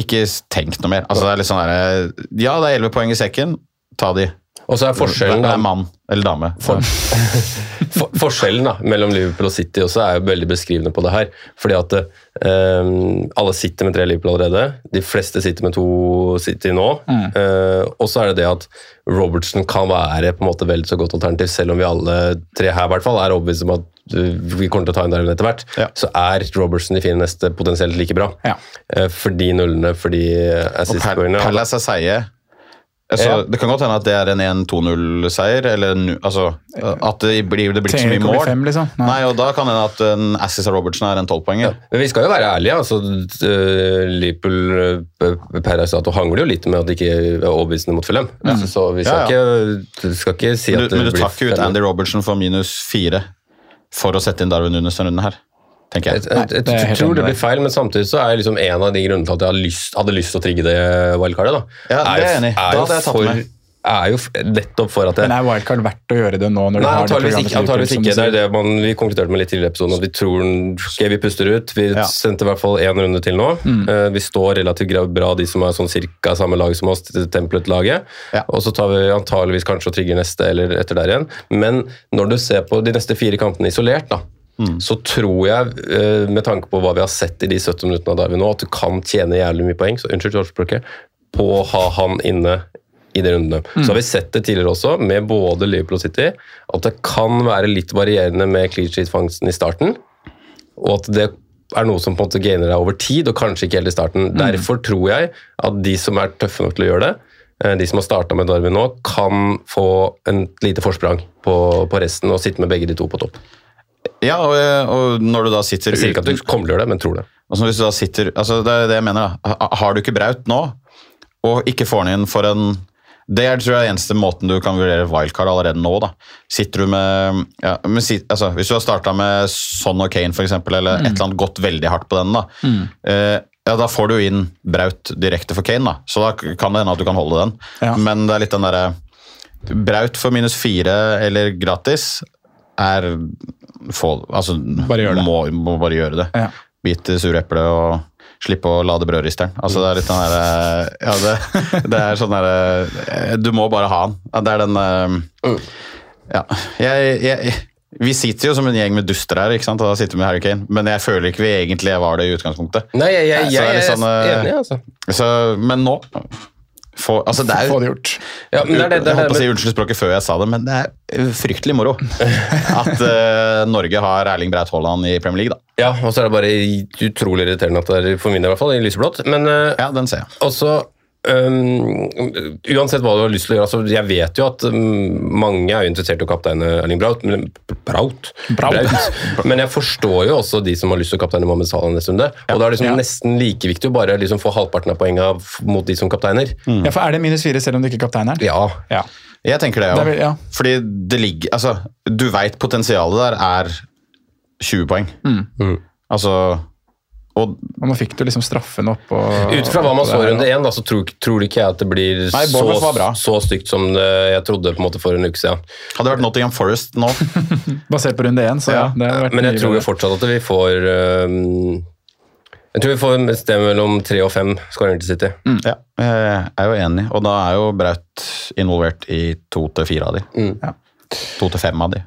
Ikke tenk noe mer. Altså, det er litt sånn der, ja, det er 11 poeng i sekken. Ta de.
Og så er forskjellen da,
mann eller dame.
For, <laughs> for, forskjellen da, mellom Liverpool og City også er jo veldig beskrivende på det her. Fordi at eh, alle sitter med tre Liverpool allerede. De fleste sitter med to City nå. Eh, og så er det det at Robertson kan være på en måte veldig så godt alternativ, selv om vi alle tre her i hvert fall er overbevist om at eh, vi kommer til å ta inn Darwin etter hvert.
Ja.
Så er Robertson i fire neste potensielt like bra.
Ja.
Eh, fordi nullene, fordi assist-poengene
Palace er seige. Altså,
Ja.
Det kan godt hende at det er en 1-2-0-seier, eller en- altså, at det blir, det blir ikke så mye mål.
fem, liksom. Nei.
Nei. og Da kan det hende at en Assis av Robertson er en tolvpoenger.
Men vi skal jo være ærlige. altså uh, Liverpool uh, per Austrato hangler jo litt med at de ikke er overbevisende mot Fulham. Så, så vi skal,
Ja,
Ikke, skal ikke si
Men
at
du, men du
det blir
tar ikke ut. Andy Robertson for minus fire for å sette inn Darwin Nunes denne runden her, tenker
Jeg,
jeg.
jeg,
Nei,
jeg,
er jeg
tror det blir feil, men samtidig så er liksom en av de grunnene til at jeg hadde lyst, hadde lyst til å trigge det wildcardet, da,
Ja, det er jeg enig er Da
jo
hadde jeg tatt
for, er jo nettopp for at jeg
Men er wildcard verdt å gjøre det nå? når du
Nei,
har det programmet
ikke. Antageligvis ikke. Det er det man, vi konkluderte med litt tidligere i episoden, at vi tror okay, vi puster ut. Vi
Ja.
sendte i hvert fall én runde til nå. Eh, vi står relativt bra, de som er sånn cirka samme lag som oss, til Templet-laget.
Ja.
Og så tar vi antageligvis kanskje og trigger neste eller etter der igjen. Men når du ser på de neste fire kampene isolert, da, så tror jeg, eh, med tanke på hva vi har sett i de 70 minuttene av Darwin nå, at du kan tjene jævlig mye poeng, så unnskyld på å ha han inne i de rundene. Så har vi sett det tidligere også, med både Liverpool og City, at det kan være litt varierende med clean sheet-fangsten i starten, og at det er noe som på en måte gainer deg over tid, og kanskje ikke helt i starten. Derfor tror jeg at de som er tøffe nok til å gjøre det, eh, de som har starta med Darwin nå, kan få en lite forsprang på, på resten og sitte med begge de to på topp.
Ja, og, og når du da sitter
Jeg sier ikke at du kommer til å gjøre det, men tror det.
Altså, hvis du da sitter, altså Det er det jeg mener. da. Har du ikke Braut nå, og ikke får den inn for en Det er tror jeg eneste måten du kan vurdere wildcard allerede nå. da. Sitter du med, ja, med altså, Hvis du har starta med Son og Kane, for eksempel, eller et eller annet gått veldig hardt på den, da, eh, ja, da får du inn Braut direkte for Kane. da. Så da kan det hende at du kan holde den.
Ja.
Men det er litt den derre Braut for minus fire eller gratis er få, altså,
Bare gjør det.
Må, må bare gjøre det.
Ja.
Bite sure eple og slippe å lade brødristeren. Altså, det er litt den derre Ja, det, <laughs> det er sånn derre Du må bare ha den. Det er den eh, Ja. Jeg, jeg, vi sitter jo som en gjeng med duster her, ikke sant? og da sitter vi med Harry Kane, men jeg føler ikke vi egentlig var det i utgangspunktet.
Nei, jeg, jeg,
Så
jeg,
er
er
sånn, eh,
enig, altså.
Så, men nå få, altså det er,
Få det gjort.
Ja, men det er det, det,
jeg holdt på å si unnskyld språket før jeg sa det, men det er fryktelig moro <laughs> at uh, Norge har Erling Braut Haaland i Premier League, da.
ja, og så er det bare utrolig irriterende at det er for min del i hvert fall, i lyseblått. Men uh,
Ja, den ser jeg.
også øhm, Uansett hva du har lyst til å gjøre altså, Jeg vet jo at um, mange er jo interessert i å kapteine Erling Braut, men, Braut.
Braut.
Men jeg forstår jo også de som har lyst til å kapteine Mohammed Salah neste runde. Og da er det liksom
Ja.
nesten like viktig å bare liksom få halvparten av poengene mot de som kapteiner.
Ja, for Er det minus fire selv om du ikke er kaptein?
Ja.
Ja.
Jeg tenker det,
Det
ja.
ja.
Fordi det ligger Altså, du veit potensialet der er 20 poeng.
Mm.
Altså Og
Og nå fikk du liksom straffen opp. Og,
Ut fra hva man så i runde én, så tror, tror ikke jeg at det blir
Nei,
så, så stygt som det, jeg trodde på en måte for en uke siden.
hadde det vært Nottingham Forest nå <laughs>
Basert på runde én, så ja.
Ja.
det vært
Men jeg tror jo fortsatt at vi får um, Jeg tror vi får et sted mellom tre og fem skåringer til City.
Ja, jeg er jo enig, og da er jo Braut involvert i to til fire av de.
Mm.
Ja.
To til fem av de.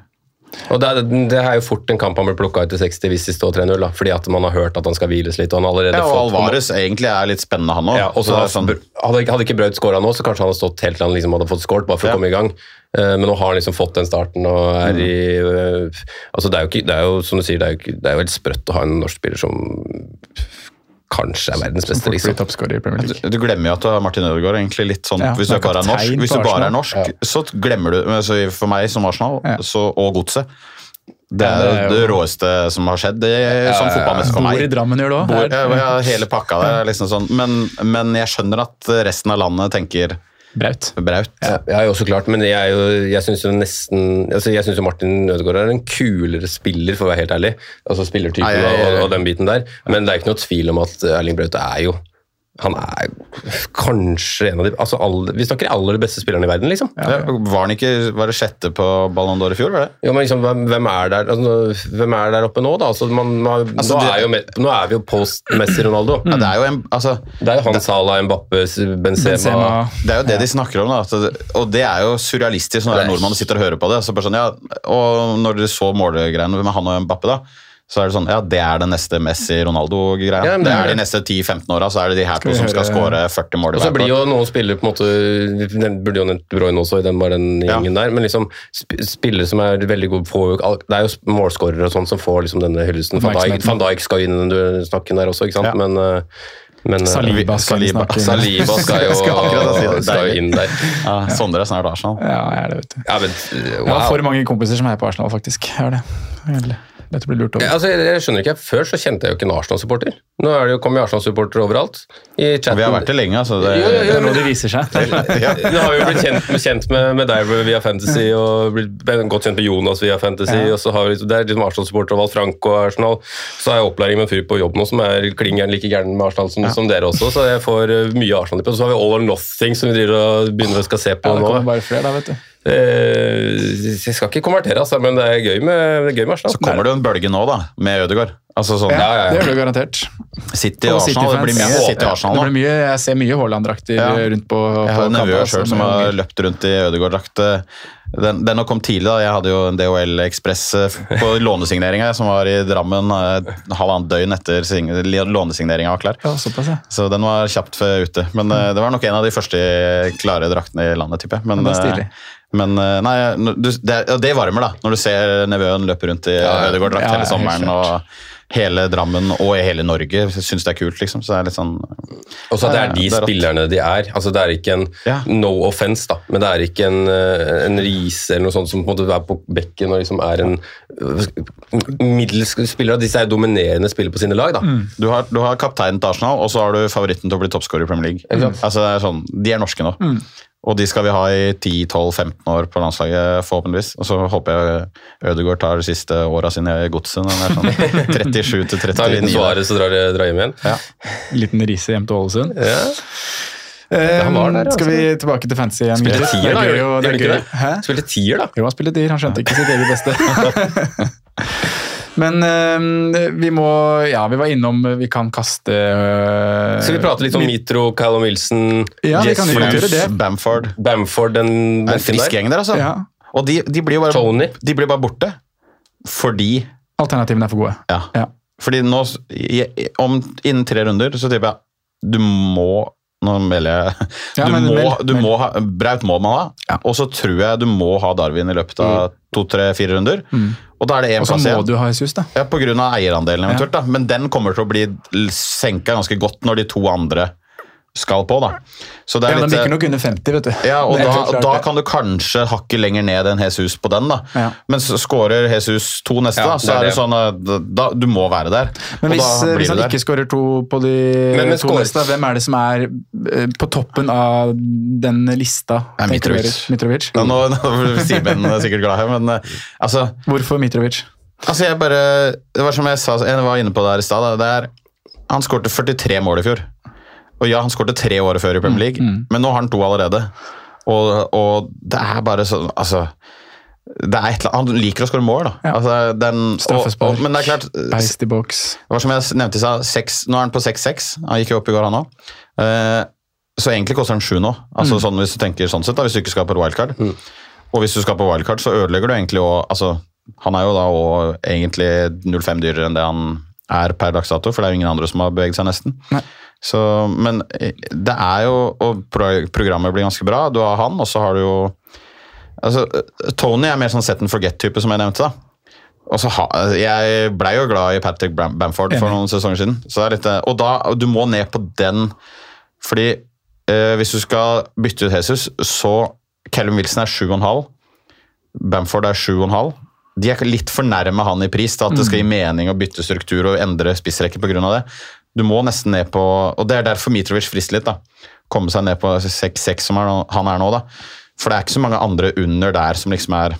Og det, det er jo fort en kamp han blir plukka ut til 60 hvis de står 3-0, fordi at man har hørt at han skal hviles litt. og han allerede
Ja, og
fått...
Alvarez egentlig er litt spennende, han òg.
Ja, så
sånn,
hadde, ikke- hadde ikke Braut skåra nå, så kanskje han hadde stått helt til han liksom hadde fått skåret, bare for
Ja.
å komme i gang. Eh, Men nå har han liksom fått den starten og er i mm. altså det er, jo det er jo som du sier, det er jo, det er jo helt sprøtt å ha en norsk spiller som kanskje er verdens beste, liksom.
i League.
du glemmer jo at du har Martin Ødegaard egentlig litt sånn
Ja,
Hvis du bare er norsk, hvis du bare er norsk ja. så glemmer du altså For meg som Arsenal
Ja.
så, og Godset Det
Ja,
er
det
jo det råeste som har skjedd det er sånn fotballmessig for
Bor i. Drammen gjør du òg.
Hele pakka der er liksom sånn men, men jeg skjønner at resten av landet tenker
Braut.
Braut.
Ja, ja, jo så klart, men jeg, jo, jeg syns jo nesten altså Jeg synes jo Martin Ødegaard er en kulere spiller, for å være helt ærlig. Altså spillertypen
Ja, ja, ja, ja.
og, og den biten der. Men det er ikke noe tvil om at Erling Braut er jo Han er kanskje en av de altså alle, Vi snakker de aller beste spillerne i verden, liksom.
Ja, var han ikke var det sjette på Ballon d'Or i fjor? var det?
Jo, men liksom, hvem, hvem, er der, altså, hvem er der oppe nå, da? Altså, man, man,
Altså,
nå,
det-
er jo, nå er vi jo post Messi Ronaldo.
Ja, det er jo en, altså,
Det er jo han Salah, Mbappe, Benzema,
Benzema.
Det er jo det de snakker om, da. At og det er jo surrealistisk når det er nordmann og sitter og hører på det. Så bare sånn, ja, og når dere så målegreiene med han og Mbappe, da, så er det sånn Ja, det er den neste Messi-Ronaldo-greia.
Ja,
det
det er
de neste 10-15 åra, så er det de her to som skal skåre 40 mål
Og så blir jo noen spillere på en måte Vi burde jo nevnt Bruyne også i den, bare den
Ja.
der, men liksom sp spillere som er veldig gode på Det er jo målskårere og sånn som får liksom denne hyllesten. Van Dijk, Van Dijk skal inn i den snakken der også, ikke sant?
Ja.
Men, eh, men eh,
Saliba skal vi
Saliba.
snakke om.
Saliba skal jo <laughs>
Skal si
skal jo inn der.
Ja, Sondre er snart Arsenal.
Ja, jeg er det, vet du.
Ja, men,
Jeg har for mange kompiser som er på Arsenal, faktisk. Jeg har det. Egentlig. Dette blir lurt over.
Altså, jeg, skjønner ikke, Før så kjente jeg jo ikke en Arsenal-supporter. Nå er det jo kommet Arsenal-supportere overalt. I chatten.
Vi har vært det lenge, altså. Det,
Jo, jo,
Det
jo,
er noe
men-
det viser seg. <laughs>
ja.
Nå har vi jo blitt kjent, kjent med, med deg via Fantasy, og blitt godt kjent med Jonas via Fantasy.
Ja.
og så har vi, Det er liksom Arsenal-supporter og Val Frank og Arsenal. Så har jeg opplæring med en fyr på jobb nå som er klingeren like gæren med Arsenal som, som dere også, så jeg får eh, mye Arsenal. Og så har vi All or Nothing som vi driver og begynner å skal se på
Ja, det
nå.
kommer bare flere da, vet du.
Eh, jeg skal ikke konvertere, altså, men det er gøy med, det er gøy med Arsenal.
Så kommer det jo en bølge nå, da, med Ødegaard. Altså sånn,
Ja,
ja, ja.
Det gjør det garantert.
City og
Og
Arsenal. Det blir mye. City Arsenal
Det blir mye, jeg ser mye Haaland-drakter
Ja.
rundt på,
Jeg har en nevø sjøl
altså,
som har løpt rundt i Ødegaard-drakt. Den, den har kommet tidlig. da. Jeg hadde jo en DHL Ekspress eh, på <laughs> lånesigneringa, som var i Drammen eh, halvannet døgn etter sign- lånesigneringa var klar.
Ja, såpass, ja.
Så den var kjapt ute. Men eh, det var nok en av de første klare draktene i landet, tipper jeg. Men,
det er stilig.
Eh, men eh, nei, du, det, det varmer, da, når du ser nevøen løpe rundt i
Ja, ja.
Ødegaard-drakt
Ja,
hele sommeren. og hele Drammen og hele Norge syns det er kult, liksom. Så det er litt sånn
Og så at det er de
Det er
spillerne de er. Altså Det er ikke en
Ja.
no offense, da, men det er ikke en, eh, en Riise eller noe sånt som på en måte er på bekken og liksom er en middels spiller. Disse er dominerende spillere på sine lag. da.
Du har, du har kapteinen til Arsenal, og så har du favoritten til å bli toppskårer i Premier League. Altså, det er sånn, de er norske nå. Og de skal vi ha i 10-12-15 år på landslaget, forhåpentligvis. Og så håper jeg Ødegaard tar de siste åra sine i godset. sånn 37 til
Ta en liten
39.
så drar, drar hjem igjen.
Ja.
Liten rise hjem til Ålesund.
Ja. Han der,
Eh, skal
altså.
vi tilbake til fantasy igjen?
Spilte tier, da?
Det det
det? Spilte tier, da.
Jo, han spilte tier. Han skjønte ikke sitt eget beste. <laughs> Men eh, vi må Ja, vi var innom Vi kan kaste eh,
Skal vi prate litt om Mitro, Callum Wilson,
Ja, gjøre det.
Bamford.
Bamford, den
er en frisk gjeng der, altså.
Ja.
Og de, de, blir jo bare,
Tony.
de blir bare borte. Fordi
Alternativene er for gode.
Ja.
Ja.
Fordi nå, om, innen tre runder, så tipper jeg du må Nå melder jeg.
Ja,
Du,
men
må,
meld-
du
meld.
må ha Braut må man ha,
Ja.
og så tror jeg du må ha Darwin i løpet av to, tre, fire runder. Og da er det én
Og så må du ha Jesus, da.
Ja, på grunn av eierandelen eventuelt, da. Men den kommer til å bli senka ganske godt når de to andre skal på, da. Så det
Ja,
er
Den
litt
virker nok under 50, vet du.
ja, og da,
klart
da kan du kanskje hakke lenger ned enn Jesus på den, da.
Ja.
Men skårer scorer Jesus to neste,
Ja,
da, så
det er
det
det.
sånn at da, du må være der.
Men
Og
hvis,
da blir
hvis han
der.
ikke skårer to på de
Men- men
to
skår...
neste, hvem er det som er eh, på toppen av den lista?
Ja, Mitrovic.
Mitrovic.
Ja, nå, nå blir <laughs> Simen sikkert glad her, men eh, altså,
Hvorfor Mitrovic?
altså jeg bare, Det var som jeg sa, jeg var inne på det her i stad. Han skårte 43 mål i fjor. Og ja, han skåret tre år før i Premier League, men nå har han to allerede. Og, og det er bare sånn Altså det er et, eller annet- Han liker å skåre mål, da.
Ja.
Altså, den,
Straffespark.
og, men det er klart
Beist i boks.
Det var som jeg nevnte stad, nå er han på 6-6. Han gikk jo opp i går, han òg. så egentlig koster han 7 nå, altså, sånn, hvis du tenker sånn sett, da, hvis du ikke skal på et wildcard. Og hvis du skal på wildcard, så ødelegger du egentlig òg altså, Han er jo da òg egentlig 0,5 dyrere enn det han er per dags dato, for det er jo ingen andre som har beveget seg nesten.
Nei.
Så, men eh, det er jo Og programmet blir ganske bra. Du har han, og så har du jo altså, Tony er mer sånn set and forget-type, som jeg nevnte. da. Ha, Jeg blei jo glad i Patrick Bamford for noen sesonger siden. Så det litt, eh, og da, du må ned på den, fordi eh, hvis du skal bytte ut Jesus, så Callum Wilson er 7,5. Bamford er 7,5. De er litt for nærme han i pris til at det skal gi mening å bytte struktur og endre spissrekke pga. det. Du må nesten ned på Og det er derfor Mitrovic frister litt. da. Komme seg ned på 6-6 som han er nå. da. For det er ikke så mange andre under der som liksom er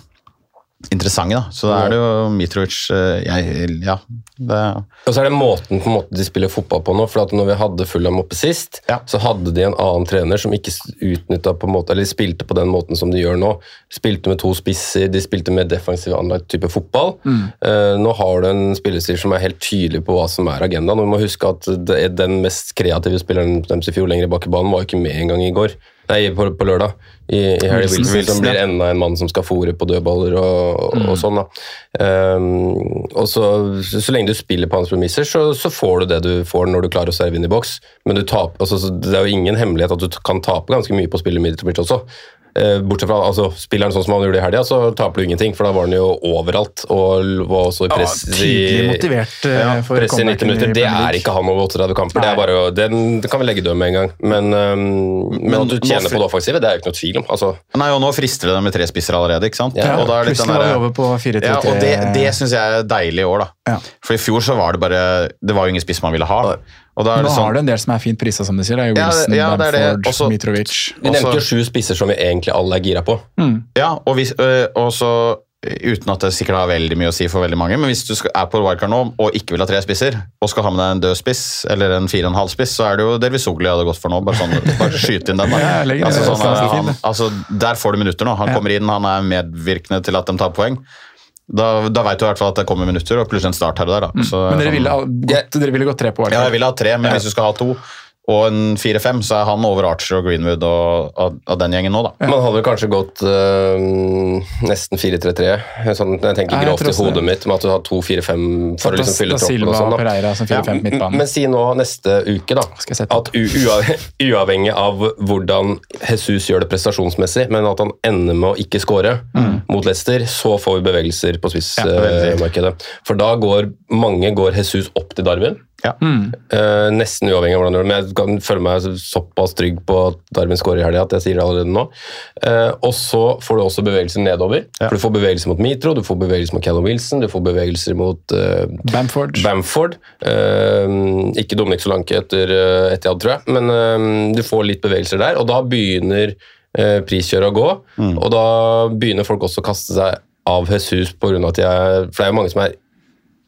interessante. da. Så da er det jo Mitrovic eh, jeg, Ja. Det,
Og så er det måten på en måte de spiller fotball på nå. for at når vi hadde Fulham oppe sist,
Ja.
så hadde de en annen trener som ikke utnytta på en måte, eller spilte på den måten som de gjør nå. Spilte med to spisser, de spilte med defensiv anlagt type fotball. Eh, nå har du en spillestil som er helt tydelig på hva som er agendaen. og Vi må huske at det den mest kreative spilleren deres i fjor lenger bak i banen var jo ikke med engang i går. Nei, på, på lørdag. I, i Harry
Wilson.
Wilson,
Wilson,
som blir enda en mann som skal fòre på dødballer og, mm. og sånn. da. Um, og så, så lenge du spiller på hans premisser, så, så får du det du får når du klarer å serve inn i boks. Men du taper, altså, så det er jo ingen hemmelighet at du kan tape ganske mye på å spille Mitrovic også. Eh, bortsett fra altså, spilleren sånn som han gjorde i helga, så taper du ingenting, for da var han jo overalt og var også i
Ja,
press
tydelig motivert eh,
ja,
for
press i 90
comebacken i
minutter. Det er ikke han over 38 kamper. Det, er bare, den, det kan vi legge død med en gang. Men, um, men at du tjener på det offensive, det er jo ikke noe tvil om. Altså,
nei, og nå frister det med tre spisser allerede, ikke sant?
Ja,
og da er det litt den
over på 4-3-3.
Ja, og det, det syns jeg er deilig i år, da.
Ja.
For i fjor så var det bare Det var jo ingen spiss man ville ha. Og da er
Nå
det sånn,
har du en del som er fint prisa, som du sier. Det er jo Wilson,
ja, det er det.
Bamford,
Også-
Mitrovic.
vi nevnte jo sju spisser som vi egentlig alle er gira på.
Ja, og, hvis, øh, og så Uten at det sikkert har veldig mye å si for veldig mange, men hvis du skal, er på wildcard nå og ikke vil ha tre spisser, og skal ha med deg en død spiss eller en fire og en halv spiss, så er det jo Dervis jeg hadde gått for nå. Bare, sånn, bare skyte inn den. <laughs>
Ja, legger
altså, sånn, han, altså, der får du minutter nå. Han kommer inn, han er medvirkende til at de tar poeng. Da, da veit du i hvert fall at det kommer minutter, og plutselig en start her og der. Da. Så,
Mm. Men dere
sånn-
ville, ha gått, dere ville gått tre på
ja, jeg
ville
vil ha tre, men hvis du skal ha to og en fire-fem, så er han over Archer og Greenwood og, og, og den gjengen nå, da.
Man hadde kanskje gått øh, nesten 4-3-3. Sånn, jeg tenker
Ja,
grovt i hodet
det.
mitt med at du har to 4-5 for å liksom fylle troppen. Og sånn. da.
Pereira som 4-5 på midtbanen.
Men si nå neste uke da, at u <laughs> uavhengig av hvordan Jesus gjør det prestasjonsmessig, men at han ender med å ikke score mot Leicester, så får vi bevegelser på
spissmarkedet. Ja, veldig.
For da går mange går Jesus opp til Darwin.
Ja.
Eh, nesten uavhengig av hvordan du gjør det, men jeg kan føle meg såpass trygg på at Darwin scorer i helga at jeg sier det allerede nå. Uh, og så får du også bevegelser nedover.
Ja.
For Du får bevegelser mot Mitro, du får bevegelser mot Callum Wilson, du får bevegelser mot uh,
Bamford.
Bamford. Ikke Dominic Solanke etter uh, Etiad, tror jeg, men du får litt bevegelser der. Og da begynner uh, priskjøret å gå,
Mm.
og da begynner folk også å kaste seg av Jesus på grunn av at er For det er jo mange som er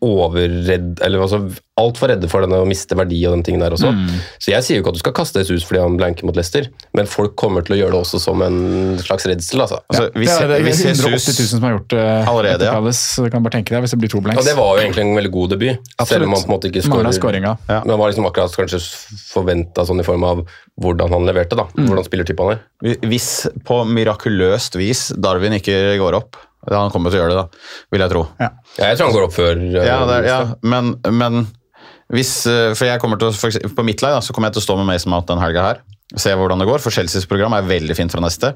overredd Eller altså altfor redde for denne å miste verdi og den tingen der også. Så jeg sier jo ikke at du skal kaste Jesus fordi han blanker mot Leicester, men folk kommer til å gjøre det også som en slags redsel, altså.
Altså, hvis,
det er, det er 180 000 som har gjort det
Allerede, ja.
Palace, så du kan bare tenke deg hvis det blir to blanks.
Og det var jo egentlig en veldig god debut, selv om man på en måte ikke skårer.
Ja.
Men det var liksom akkurat kanskje forventa sånn i form av hvordan han leverte, da. Hvordan spillertypen han er.
Hvis på mirakuløst vis Darwin ikke går opp Han kommer til å gjøre det, da, vil jeg tro.
Ja.
Ja, jeg tror han går opp før uh,
Ja, det er, ja men, men hvis eh, For jeg kommer til å, for På mitt lag da, så kommer jeg til å stå med Mason Mount den helga her. Se hvordan det går, for Chelseas program er veldig fint fra neste.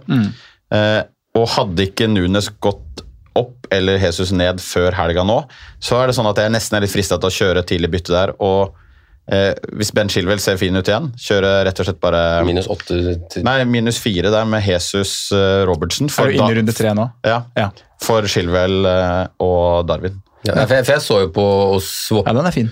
Eh, og hadde ikke Nunes gått opp eller Jesus ned før helga nå, så er det sånn at jeg nesten er litt frista til å kjøre tidlig bytte der. og eh, Hvis Ben Shilwell ser fin ut igjen, kjøre rett og slett bare
Minus åtte til
Nei, minus fire der med Jesus eh, Robertsen.
Er du inne i runde tre nå?
Ja,
Ja.
For Chilwell eh, og Darwin.
ja, for, jeg, for jeg så jo på å swappe
Ja, den er fin.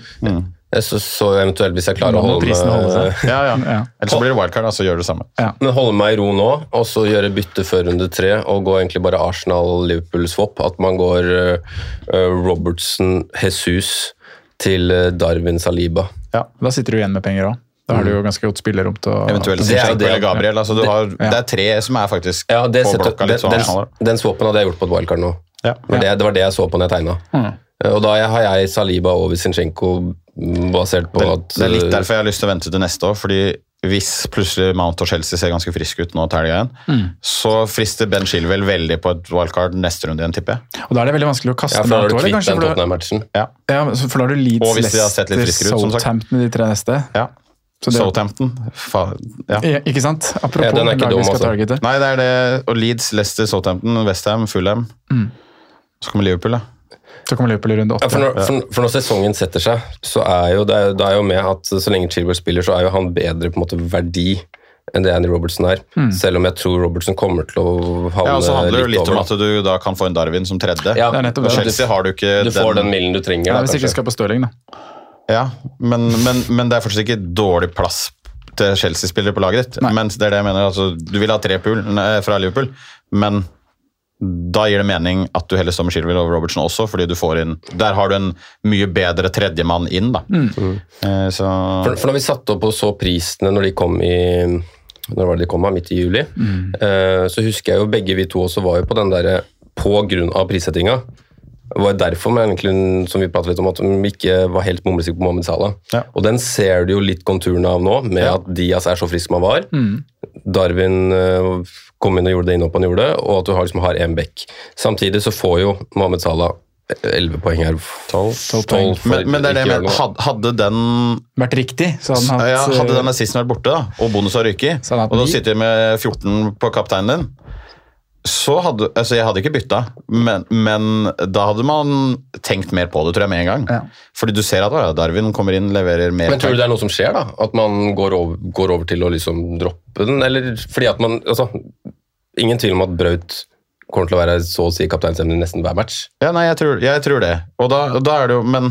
Jeg så, så eventuelt hvis jeg klarer å holde
prisen holde seg.
Ja, ja.
Ja.
Eller så blir det wildcard, så gjør du det samme.
men holde meg i ro nå, og så gjøre bytte før runde tre, og gå egentlig bare Arsenal-Liverpool-swap. At man går uh, Robertson, Jesus til Darwin Saliba.
Ja, Da sitter du igjen med penger òg. Da har du jo ganske godt spillerom til å
Eventuelt
Det er jo
Zinchenko
det-
eller Gabriel. Altså,
det-
har,
ja.
det er tre som er faktisk
Ja, det
på blokka. Litt sånn
den, den swapen hadde jeg gjort på et wildcard nå.
Ja.
Det var det, det var det jeg så på når jeg tegna.
Mm.
Og da har jeg Saliba over Zinchenko mm, basert på
Det,
at
det er litt
uh,
derfor jeg har lyst til å vente til neste år. fordi hvis plutselig Mount og Chelsea ser ganske friske ut nå til helga igjen,
Mm.
så frister Ben Shilwell veldig på et wildcard neste runde igjen, tipper jeg.
Og da er det veldig vanskelig å kaste
Ja, for
Mount
du kvitt
Kanskje, for da-.
Ja.
Ja, for da har du Leeds,
Og
Leicester,
ut, som sagt.
Southampton i de tre neste.
Ja.
Det,
Southampton. Fa ja.
Ja, ikke sant? Apropos
Ja, den er ikke dum, altså.
targete.
Nei, det er det. Og Leeds, Leicester, Southampton, Westham, Fulham.
Mm.
Så kommer Liverpool, da.
Så kommer Liverpool i runde
Ja, for, når, for, for når sesongen setter seg, så er jo det, er- det er jo med at så lenge Chilwell spiller, så er jo han bedre på en måte verdi enn det Andy Robertson er. Selv om jeg tror Robertson kommer til å havne
Ja, og så handler det
litt
litt om at du da kan få en Darwin som tredje.
Ja,
Det er nettopp det.
Chelsea har du ikke
Du får den millen du trenger.
Ja, hvis ikke skal på Stirling, da.
Ja, men, men, men det er fortsatt ikke dårlig plass til Chelsea-spillere på laget ditt.
Nei.
Men det er det jeg mener, altså, Du vil ha tre pool fra Liverpool, men da gir det mening at du heller står med Shilwell over Robertson også, fordi du får inn Der har du en mye bedre tredjemann inn, da. Eh, så
For, for når vi satte opp og så prisene når de kom i når var det de kom da? Midt i juli. Eh, så husker jeg jo begge vi to også var jo på den derre på grunn av prissettinga. Det var derfor man egentlig, som vi pratet litt om, at de ikke var helt bomlesikre på Mohammed Salah.
Ja.
Og den ser du jo litt konturene av nå, med at Diaz er så frisk som han var. Darwin eh, kom inn og gjorde det innhopp han gjorde, og at du har, liksom, har en back. Samtidig så får jo Mohammed Salah 11 poeng her. 12,
poeng.
men, men det er det med, Hadde den
Vært riktig, så hadde hatt
ja, Hadde
eh,
den assisten vært borte, da, og bonus har ryket, og da sitter vi med 14 på kapteinen din så hadde, altså Jeg hadde ikke bytta, men, men da hadde man tenkt mer på det tror jeg, med en gang.
Ja.
Fordi du ser at ja, Darwin kommer inn, leverer mer.
Men tror du det er noe som skjer, da? At man går over, går over til å liksom droppe den? Eller fordi at man altså, Ingen tvil om at Braut kommer til å være så å si kapteinsemne i nesten hver match.
Ja, nei, jeg tror, jeg tror det. Og da, da er det jo Men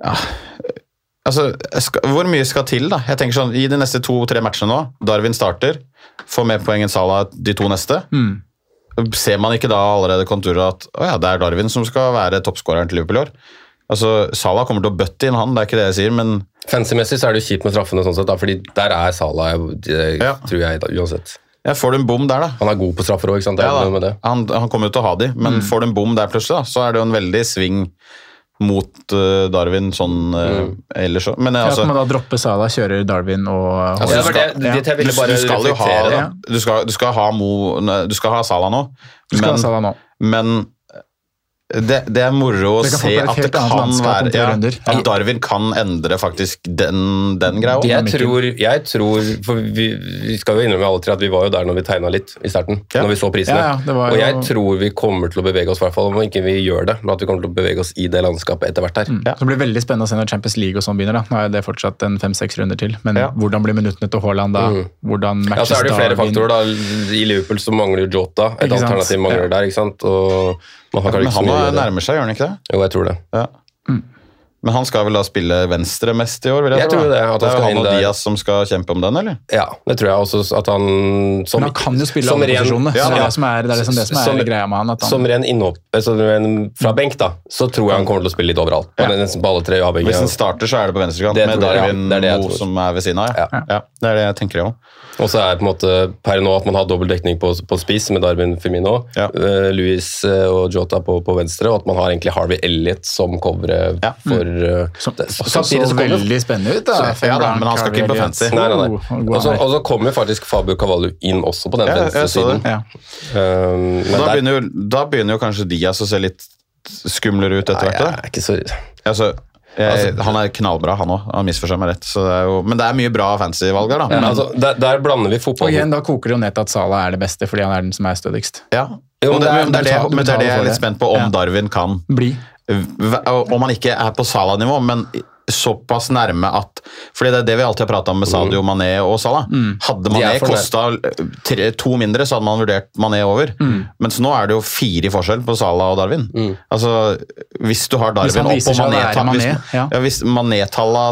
ja, Altså, skal, hvor mye skal til, da? Jeg tenker sånn, I de neste to-tre matchene nå, Darwin starter, får mer poeng enn Salah de to neste.
Mm.
Ser man ikke da allerede konturer at å ja, det er Darwin som skal være toppskåreren til Liverpool i år? Altså, Salah kommer til å bøtte inn han, det er ikke det jeg sier, men
Fancy-messig så er det jo kjipt med straffene, sånn sett, da, fordi der er Salah, det
Ja.
tror jeg, da, uansett.
Ja, får du en bom der, da.
Han er god på straffer òg, ikke sant?
Ja, da. Han, han kommer jo til å ha de, men får du en bom der plutselig, da, så er det jo en veldig sving mot uh, Darwin sånn uh, ellers òg. Men
ja,
altså,
At man da dropper Sala, kjører Darwin og
Altså,
du,
ville
du skal jo ha. Du skal, skal ha Mo nå Du skal ha Sala nå,
Du ha
men,
nå.
men det, det er moro å se at det kan være ja. At Darwin kan endre faktisk den, den greia.
Jeg tror, jeg tror For vi, vi skal jo innrømme alle tre at vi var jo der når vi tegna litt i starten.
Ja.
Når vi så prisene.
Ja,
Og
jo-
jeg tror vi kommer til å bevege oss, i hvert fall om ikke vi gjør det, men at vi kommer til å bevege oss i det landskapet etter hvert her.
Så det blir veldig spennende å se når Champions League og sånn begynner. da. Nå er det fortsatt en fem-seks runder til, men
Ja.
hvordan blir minuttene til Haaland da? Hvordan matches Ja,
så er det jo flere
Darwin?
faktorer. da. I Liverpool så mangler jo Jota. Et alternativ mangler
Ja.
der. ikke sant? Og man
Men han er nærmer seg, gjør han ikke det?
Jo, jeg tror det.
Ja. Men han skal vel da spille venstre mest i år? vil jeg,
Jeg
tro,
tror det, at han
det er han og
der.
Diaz som skal kjempe om den, eller?
Ja, det tror jeg også. At han som,
Men han kan jo spille
som
alle posisjonene.
Ja, ja.
det, som er, det er liksom det som er
Som-
greia med han. At han
Som ren innhopp eh, fra benk, da, så tror jeg han kommer til å spille litt overalt.
Ja.
På alle tre avhengig
Hvis han starter, så er det på venstrekant
Det
med
Darwin ja. Det er
Moe som er ved siden av. Ja.
Ja.
Ja. det er det jeg tenker òg.
Og så er det på en måte per nå at man har dobbel dekning på, på spiss med Darwin Firmino,
Ja.
Uh, Louis eh, og Jota på, på venstre, og at man har egentlig Harvey Elliot som covere
Ja.
for eh,
som
det-
også så
kommer-
veldig spennende ut. da.
Så- ja da, men han skal ikke inn på fancy.
Nei, nei, nei.
Oh,
Og så,
er.
og så kommer faktisk Fabio Cavallo inn også på den
Ja,
venstre siden.
Ja.
Um,
Da,
der-
begynner jo- da begynner jo kanskje Diaz å se litt skumlere ut etter
Nei,
hvert.
jeg er ikke så
Altså, jeg,
Altså-
han er knallbra, han òg. Han misforstår meg rett. Så det er jo, men det er mye bra fancy-valg der, da.
ja,
Men,
altså, der, der blander vi
Og
fotball
igjen, da koker det jo ned til at Sala er det beste, fordi han er den som er stødigst.
ja.
Jo,
Og det,
men
men, det er det, men det er det jeg er litt spent på, om
Ja.
Darwin kan
Bli.
Om han ikke er på Salah-nivå, men såpass nærme at Fordi det er det vi alltid har prata om med Sadio Mané og Salah. Hadde
er
Mané kosta to mindre, så hadde man vurdert Mané over. Mens nå er det jo fire i forskjell på Salah og Darwin. Altså, Hvis du har Darwin opp og Mané-tall
Mané,
Hvis,
ja.
ja, hvis Mané-talla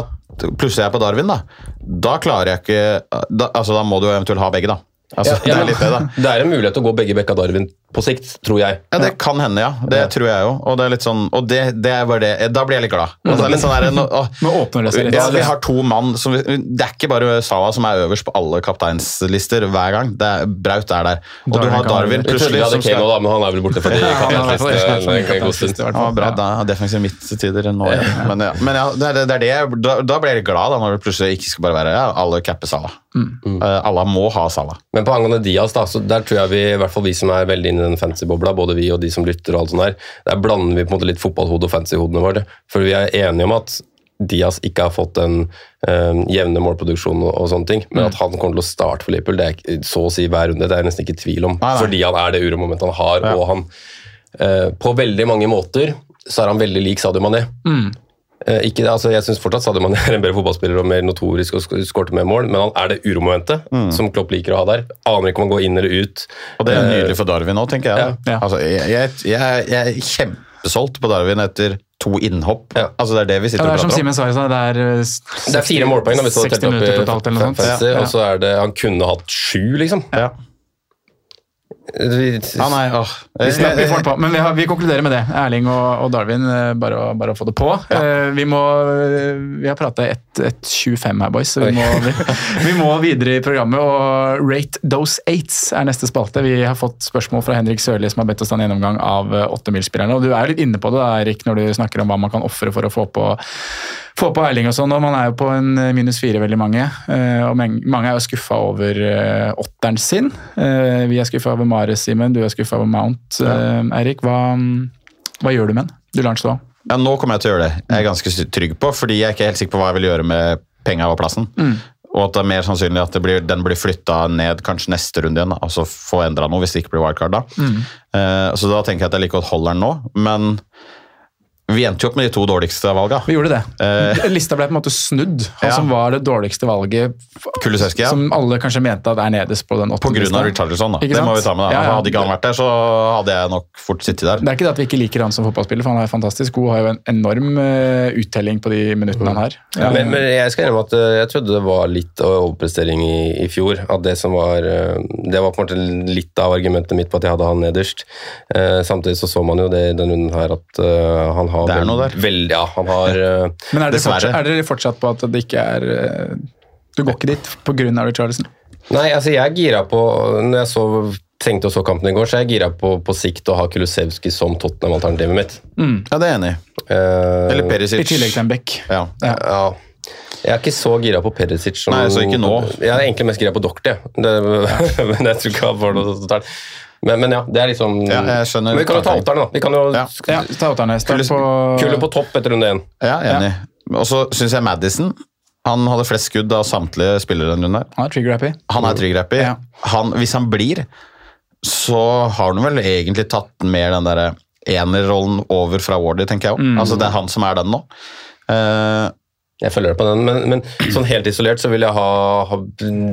plusser jeg på Darwin, da, da klarer jeg ikke da, altså, da må du jo eventuelt ha begge, da. Altså, <laughs> det er det. <laughs>
Det er en mulighet å gå begge bekka Darwin på sikt, tror jeg.
Ja, Det kan hende, ja. Det tror jeg jo. Og det er litt sånn, og det, det er bare det. Da blir jeg litt glad. Altså, det er litt sånn der, nå, å, <laughs>
Nå åpner det seg litt.
ja, vi har to mann som, Det er ikke bare Salah som er øverst på alle kapteinslister hver gang. Det er, Braut er der. Og du har Darwin plutselig som skal
nå, da, men han er vel borte for de
Ja,
bra,
Ja.
da, defensiv midttider nå. Ja. Men, ja, men ja, det er det, er det da, da blir jeg litt glad, da, når det plutselig ikke skal bare være ja, alle capper Salah.
Mm.
Uh, alle må ha Salah.
Men på angående Diaz, da, så der tror jeg vi, i hvert fall vi som er veldig inne i den fancy-bobla, både vi og de som lytter og alt sånt der, der blander vi på en måte litt fotballhode og fancy-hodene våre. For vi er enige om at Diaz ikke har fått den um, jevne målproduksjonen og, og sånne ting, men at han kommer til å starte for Liverpool, det er så å si hver runde, det er jeg nesten ikke i tvil om.
Nei, nei.
Fordi han er det uromomentet han har,
Ja.
og han uh, På veldig mange måter så er han veldig lik Sadio Mané. Eh, ikke, altså jeg syns fortsatt Sadio Mané er <laughs> en bedre fotballspiller og mer notorisk og sk- skårte mer mål, men han er det uromomentet som Klopp liker å ha der. Aner ikke om han går inn eller ut.
Og det er
Eh,
nydelig for Darwin nå, tenker jeg.
Ja. Ja.
Altså, jeg, jeg, jeg, er kjempesolgt på Darwin etter to innhopp.
Ja.
Altså, det er det vi
Ja,
sitter
det er
og
som
prater om.
Sa det er 60,
Det er fire målpoeng da, hvis du hadde
60
telt opp i fantasy,
Ja.
og så er det Han kunne hatt sju, liksom.
Ja. Ja, nei, oh.
Vi, snakker, vi får den på, <laughs> men vi, har, vi konkluderer med det. Erling og, og Darwin, eh, bare å, bare å få det på. Eh, vi må Vi har prata 1.25 her, boys, så vi må, <laughs> vi, må videre i programmet. Og Rate Those Eights er neste spalte. Vi har fått spørsmål fra Henrik Sørli som har bedt oss ta en gjennomgang av eh, åttemilsspillerne. Og du er litt inne på det, Erik, når du snakker om hva man kan ofre for å få på få på Erling og sånn, og Man er jo på en eh, minus fire, veldig mange. eh, og Mange er jo skuffa over eh, åtteren sin. Vi er skuffa over Mares, Simen. Du er skuffa over Mount. Ja. Eirik, hva, hva gjør du med den? Du lar den stå.
Ja, nå kommer jeg til å gjøre det. Jeg er ganske trygg på, fordi jeg er ikke helt sikker på hva jeg vil gjøre med penga og plassen. Og at det er mer sannsynlig at det blir, den blir flytta ned kanskje neste runde igjen. Altså få endra noe hvis det ikke blir wildcard da. Eh, så da tenker jeg at jeg like godt holder den nå. Men vi endte jo opp med de to dårligste valga.
Vi gjorde det.
Eh. <laughs>
Lista ble på en måte snudd. Han
Ja.
som var det dårligste valget,
Kulusevski, ja.
som alle kanskje mente at er nederst på den åttende lista.
Richarlison, da. Det må vi ta med. da.
Ja, ja.
Hadde ikke han vært der, så hadde jeg nok fort sittet der.
Det er ikke det at vi ikke liker han som fotballspiller, for han er fantastisk god. Har jo en enorm eh, uttelling på de minuttene han har.
Ja, men, men jeg skal innrømme at eh, jeg trodde det var litt overprestering i, i fjor. At det som var eh, Det var på en måte litt av argumentet mitt på at jeg hadde han nederst. Eh, samtidig så så man jo det i denne runden her at han har
Det er noe der.
Vel, ja, han har eh, <laughs>
Men er dere, fortsatt, er dere fortsatt på at det ikke er eh, Du går ikke dit pga. Richarlison?
Nei, altså jeg er gira på Når jeg så, tenkte og så kampen i går, så er jeg gira på på sikt å ha Kulusevski som Tottenham-alternativet mitt.
Ja, det er jeg enig i.
Uh,
Eller Perisic.
I tillegg til en Beck.
Ja.
Ja.
Ja. Jeg er ikke så gira på Perisic. Som,
Nei, så ikke nå.
Jeg er egentlig mest gira på Doctor, det, <laughs> men jeg tror ikke han får noe totalt. Men, men ja, det er liksom
Ja, jeg skjønner
Men vi kan jo ta
tanken.
da. Vi kan jo
Ja.
Ja, ta åtterne. Start på
Kulle på topp etter runde én.
Ja, enig. Og så syns jeg Madison Han hadde flest skudd av samtlige spillere den runden.
Han er trigger-happy.
Han er trigger-happy.
Ja.
Hvis han blir, så har han vel egentlig tatt mer den derre enerrollen over fra Wardy, tenker jeg òg. Altså, det er han som er den nå. Eh,
Jeg følger på den, men, men sånn helt isolert så vil jeg ha, ha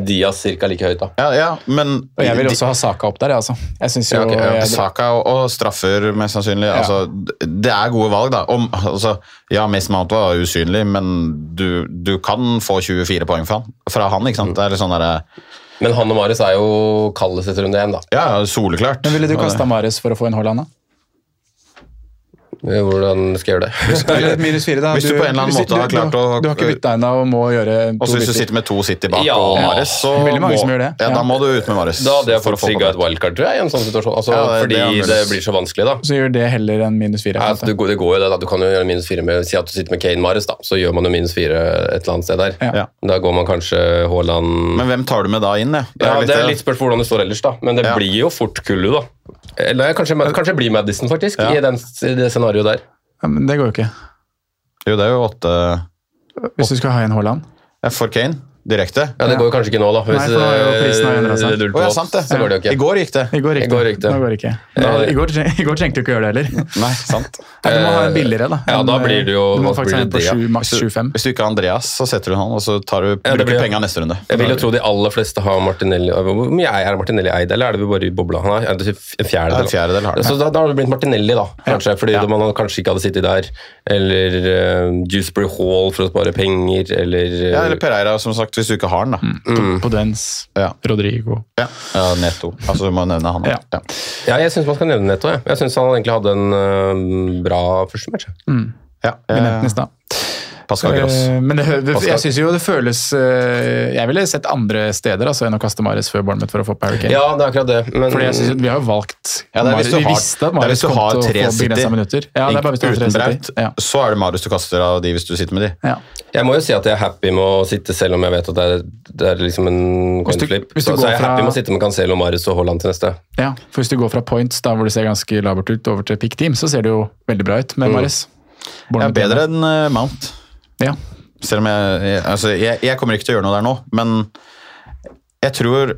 Diaz ca. like høyt. da.
Ja, ja, men
Og jeg vil også ha Saka opp der, altså. Jeg synes jo
Ja, okay, ja.
Saka og, og straffer, mest sannsynlig.
Ja.
Altså, det er gode valg, da. Om, altså, ja, Mace Mount var usynlig, men du, du kan få 24 poeng fra han. Fra han ikke sant? Det er litt sånn der,
Men han og Marius er jo Kalles etter runde én, da.
Ja, soleklart.
Men ville du kasta Marius for å få en Haaland, da?
Hvordan skal jeg gjøre det? <laughs>
Eller minus fire, da.
Hvis du på en eller annen måte har klart å-
Du har ikke bytta ennå og må gjøre to
Og hvis du sitter med to City bak
Ja.
og Mares, så
Veldig mange
må,
som gjør det.
Ja, da må du ut med Mares.
Da hadde jeg fått trigga et wildcard, tror jeg, i en sånn situasjon. Altså,
Ja, det-
fordi
det er
det, blir så vanskelig, da.
Så gjør det heller enn minus fire.
Ja, altså, det, går, det går jo det, da. Du kan jo gjøre minus fire med Si at du sitter med Kane Mares, da. Så gjør man jo minus fire et eller annet sted der.
Ja.
Da går man kanskje Haaland
Men hvem tar du med da inn? Ja,
Ja, det er litt spørsmål hvordan det står ellers, da. Men det
Ja.
blir jo fort kullet, da. Eller kanskje, kanskje blir Madison, faktisk,
Ja.
i, den, i det scenarioet der.
Ja, men det går jo ikke.
Jo, det er jo åtte
Hvis du skal ha en Haaland.
for Kane direkte.
Ja, Det går jo kanskje ikke nå, da.
Nei, for nå er jo prisen har endret seg.
eh,
Å ja, sant det.
så går det jo
I går gikk det.
I går gikk
I går gikk det.
Nå går det ikke. Da,
Eh,
i, går, I går trengte du ikke gjøre det heller.
Nei, sant. <laughs>
Nei, du må ha en billigere, da.
Ja, da blir det jo-
Du må faktisk ha en på 7, maks
Hvis du,
7-5.
hvis du ikke har Andreas, så setter du han, og så tar du,
Ja,
bruker
blir-
penga neste runde.
Jeg vil jo tro de aller fleste har Martinelli Hvor mye er Martinelli eid, eller er det bare i bobla? Han er, er det en fjerdedel.
En fjerdedel har det.
Så da, da har det blitt Martinelli, da, kanskje, fordi
Ja.
man kanskje ikke hadde sittet der. Eller uh, Dewsbury Hall for å spare penger, eller, uh,
Ja, eller Pereira, som sagt, hvis du ikke har den, da.
Mm.
Podens,
Ja.
Rodrigo.
Ja, ja Netto. Altså, du må nevne han.
Ja.
Ja.
Ja, jeg syns man skal nevne Netto. Jeg, jeg syns han egentlig hadde en uh, bra første match.
Ja,
Vi nevnte
Pascal Gross.
Eh, Men det, det,
Pascal.
jeg syns jo det føles eh, Jeg ville sett andre steder altså, enn å kaste Mares før Bournemouth for å få Parry Kane.
Ja, det er akkurat det. Men
Fordi jeg synes, Vi har jo valgt
Ja, det er hvis du har, Vi
visste at Marius kom til å få begrensa minutter. Ja, det er bare hvis du har tre
Braut,
Ja.
så er det Marius du kaster av de hvis du sitter med de.
Ja.
jeg må jo si at jeg er happy med å sitte, selv om jeg vet at det er, det er liksom en
Hvis
coin flip.
hvis du
Så, så jeg er
fra-
happy med å sitte med Cancelo, Marius og Haaland til neste.
ja, for Hvis du går fra points, da hvor det ser ganske labert ut, over til pick team, så ser det jo veldig bra ut
Mm.
med Mares.
Ja, bedre enn eh, Mount.
Ja.
Selv om jeg, jeg, altså, jeg Jeg kommer ikke til å gjøre noe der nå, men jeg tror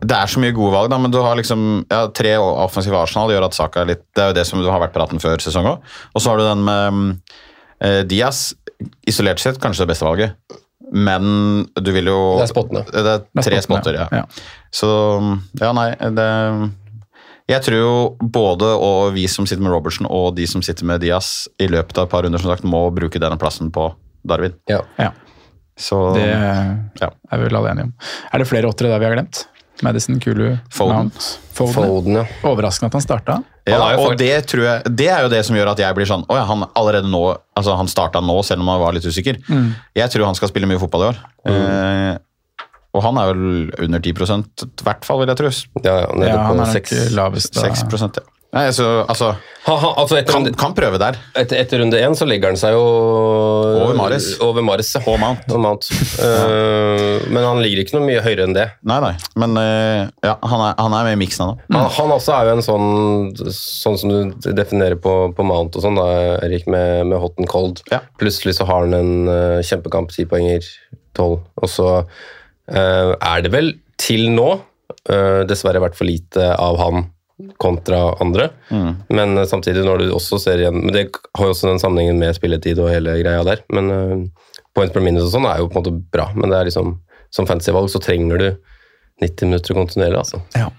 det er så mye gode valg, da, men du har liksom ja, tre offensive Arsenal gjør at Saka er litt Det er jo det som du har vært praten før sesong òg. Og så har du den med eh, Diaz. Isolert sett kanskje det beste valget, men du vil jo
Det er spottene.
Det er
Det er
tre
spottene,
spotter, ja.
ja.
Så ja, nei det Jeg tror jo både og vi som sitter med Robertson og de som sitter med Diaz i løpet av et par runder som sagt, må bruke denne plassen på Darwin.
Ja.
Ja,
Så
det
ja.
er vi vel alle enige om. Er det flere åttere der vi har glemt? Madison, Kulu,
Foden.
Foden.
Foden, ja.
Overraskende at han starta.
Ja, og det, tror jeg, det er jo det som gjør at jeg blir sånn Å ja, han allerede nå altså Han starta nå, selv om han var litt usikker.
Mm.
Jeg tror han skal spille mye fotball i år. Eh, og han er vel under 10% i hvert fall, vil jeg tro.
Ja, ja, nede
Ja, han
på
er nok lavest.
6 ja. Nei, så, altså
Ha, ha, altså etter,
kan, kan prøve der.
etter, etter runde én så legger han seg jo
Over Maris
Over Mahrez, ja.
Og Mount.
Og Mount. uh, <laughs> men han ligger ikke noe mye høyere enn det.
Nei, nei. Men uh, ja, han er, han er med i miksen ennå.
Han, han også er jo en sånn Sånn som du definerer på, på Mount og sånn, da, Erik, med, med hot and cold.
Ja.
Plutselig så har han en uh, kjempekamp, ti poenger, tolv. Og så er det vel til nå dessverre vært for lite av han kontra andre. Men eh, samtidig, når du også ser igjen Men det har jo også den sammenhengen med spilletid og hele greia der. Men uh, points per minute og sånn er jo på en måte bra, men det er liksom som fantasyvalg så trenger du 90 minutter kontinuerlig, altså.
Ja.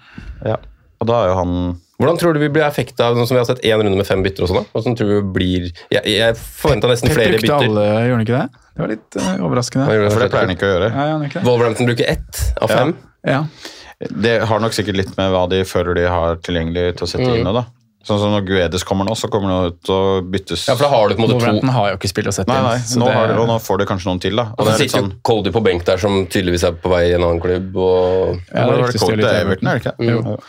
Ja. Og da er jo han
Hvordan tror du vi blir effekta av sånn som vi har sett én runde med fem bytter og sånn? da? Hvordan tror du vi blir Jeg, jeg forventa nesten
Pep
flere
brukte
bytter.
alle, gjorde han ikke det? Det var litt uh, overraskende.
Det,
For det pleier han ikke å gjøre.
Ja, ja, ikke?
Wolverhampton bruker ett av fem.
Ja.
Det har nok sikkert litt med hva de føler de har tilgjengelig til å sette inn da. Sånn som når Guedes kommer nå, så kommer han ut og byttes.
Ja, for da har du på en måte to
har jo ikke spill å sette
Nei,
inn.
nei,
så
nå
det-
har, og nå får du kanskje noen til, da.
Og
Og
så
er
sitter
sånn
jo Cody på benk der, som tydeligvis er på vei i en annen klubb. Og
Ja, det
Var
det jo
Cole
litt
Everton, er det ikke?
Mm. Jo,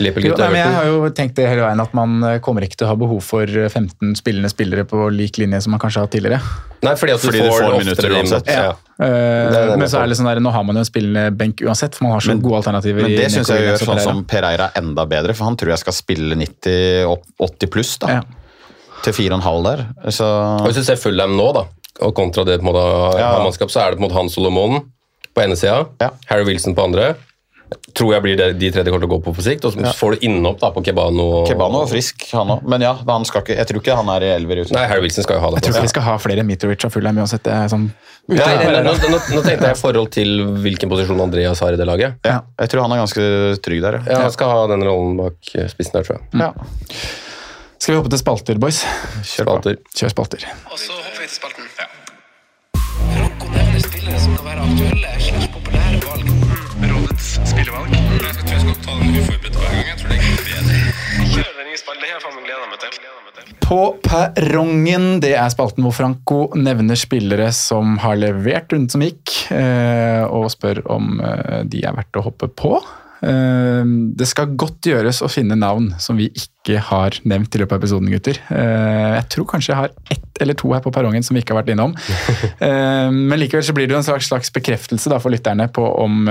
Liverpool-gutt
nei, men jeg har jo tenkt det hele veien at man eh, kommer ikke til å ha behov for eh, 15 spillende spillere på lik linje som man kanskje har hatt tidligere.
Nei, fordi at du
Fordi du
får,
får minutter uansett.
Ja. Ja. Er
men så er det sånn der, nå har man jo en spillende benk uansett, for man har så
Men-
gode alternativer.
Men det syns jeg gjør sånn som Pereira enda bedre, for han tror jeg skal spille 90, opp- 80 pluss, da.
Ja.
Til 4,5 der. Så
Og Hvis du ser dem nå, da, og kontra det på en måte
Ja.
mannskap, så er det på en måte han Solomon på ene sida,
Ja.
Harry Wilson på andre, tror jeg blir det, de tre de kommer til å gå på på sikt. Og så får du innhopp da på Kebano.
Kebano var frisk, han òg. Men ja, han skal ikke, jeg tror ikke han er i elver Uten.
Nei, Harry Wilson skal jo ha det.
Jeg tror ikke vi skal ha flere Mitrovic og Fulham uansett. Det er sånn
nå, nå, nå tenkte jeg i forhold til hvilken posisjon Andreas har i det laget.
Ja, jeg tror han er ganske trygg der.
Ja, Han skal ha den rollen bak eh, spissen der, tror jeg.
Ja.
Skal vi hoppe til spalter, boys?
Kjør Spalter.
Kjør spalter.
Og så hopper vi til spalten. Franco nevner spillere som kan være aktuelle spillevalg. Jeg tror jeg skal ta den uforberedt hver gang. Jeg tror det er bedre. Spalten. Det har jeg faen meg gleda meg til.
På perrongen, det er spalten hvor Franco nevner spillere som har levert runden som gikk, eh, og spør om eh, de er verdt å hoppe på. Eh, Det skal godt gjøres å finne navn som vi ikke har nevnt i løpet av episoden, gutter. Eh, Jeg tror kanskje jeg har ett eller to her på perrongen som vi ikke har vært innom. <laughs> Eh, Men likevel så blir det jo en slags, slags bekreftelse for lytterne på om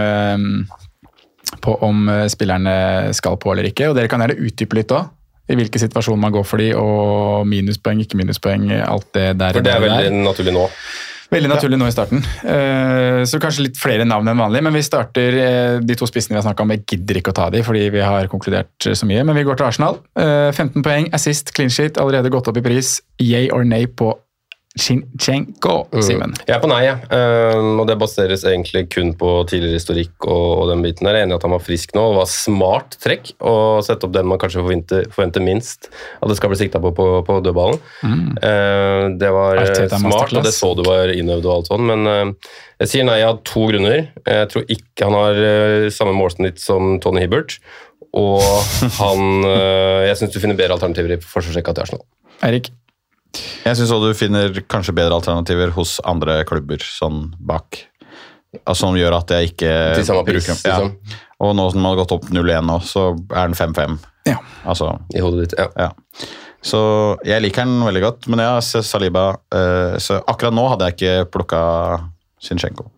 på om eh, spillerne skal på eller ikke. Og dere kan gjerne utdype litt òg. I hvilke situasjoner man går for de, og minuspoeng, ikke minuspoeng, alt det der.
For det er
der.
veldig naturlig nå.
Veldig naturlig nå i starten. Eh, Så kanskje litt flere navn enn vanlig, men vi starter eh, de to spissene vi har snakka om. Jeg gidder ikke å ta de, fordi vi har konkludert så mye, men vi går til Arsenal. Eh, 15 poeng, assist, clean sheet, allerede gått opp i pris. Yay or nay på Chinchenko, Simen.
Jeg er på nei, jeg. Um, og det baseres egentlig kun på tidligere historikk og, og den biten der. Jeg er enig i at han var frisk nå, og var smart trekk å sette opp den man kanskje forventer, forventer minst at det skal bli sikta på på, på dødballen. Uh, det var
Arteta
smart,
masterclass.
og det så du var innøvd og alt sånn, men uh, jeg sier nei av to grunner. Jeg tror ikke han har uh, samme målsnitt som Tony Hibbert, og han Jeg syns du finner bedre alternativer i forsvarsrekka til Arsenal.
Eirik?
Jeg syns du finner kanskje bedre alternativer hos andre klubber sånn bak. Altså, som gjør at jeg ikke
Til samme pris,
bruker ja.
liksom.
Og nå som den har gått opp 0-1 nå, så er den 5-5.
Ja.
Altså,
I hodet ditt, ja.
ja. Så jeg liker den veldig godt, men ja, har Saliba eh, Så akkurat nå hadde jeg ikke plukka Zinchenko.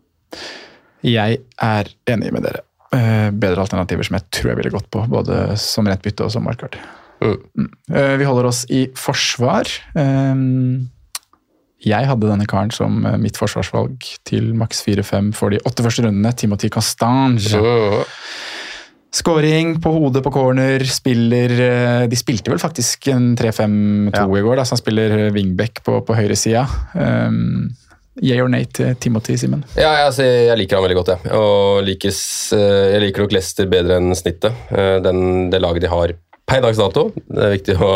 Jeg er enig med dere. Eh, Bedre alternativer som jeg tror jeg ville gått på, både som rent bytte og som wildcard. Mm. Eh, Vi holder oss i forsvar. Eh, Jeg hadde denne karen som eh, mitt forsvarsvalg til maks 4-5 for de åtte første rundene. Timothy Castange. Skåring på hodet på corner, spiller eh, De spilte vel faktisk en 3-5-2 i går, da, så han spiller wingback på, på høyresida. Um, Yeah or nay til Timothy, Simen?
Ja, jeg, altså, jeg liker han veldig godt, jeg. Og likes, jeg liker nok Leicester bedre enn snittet. Den, det laget de har per dags dato. Det er viktig å,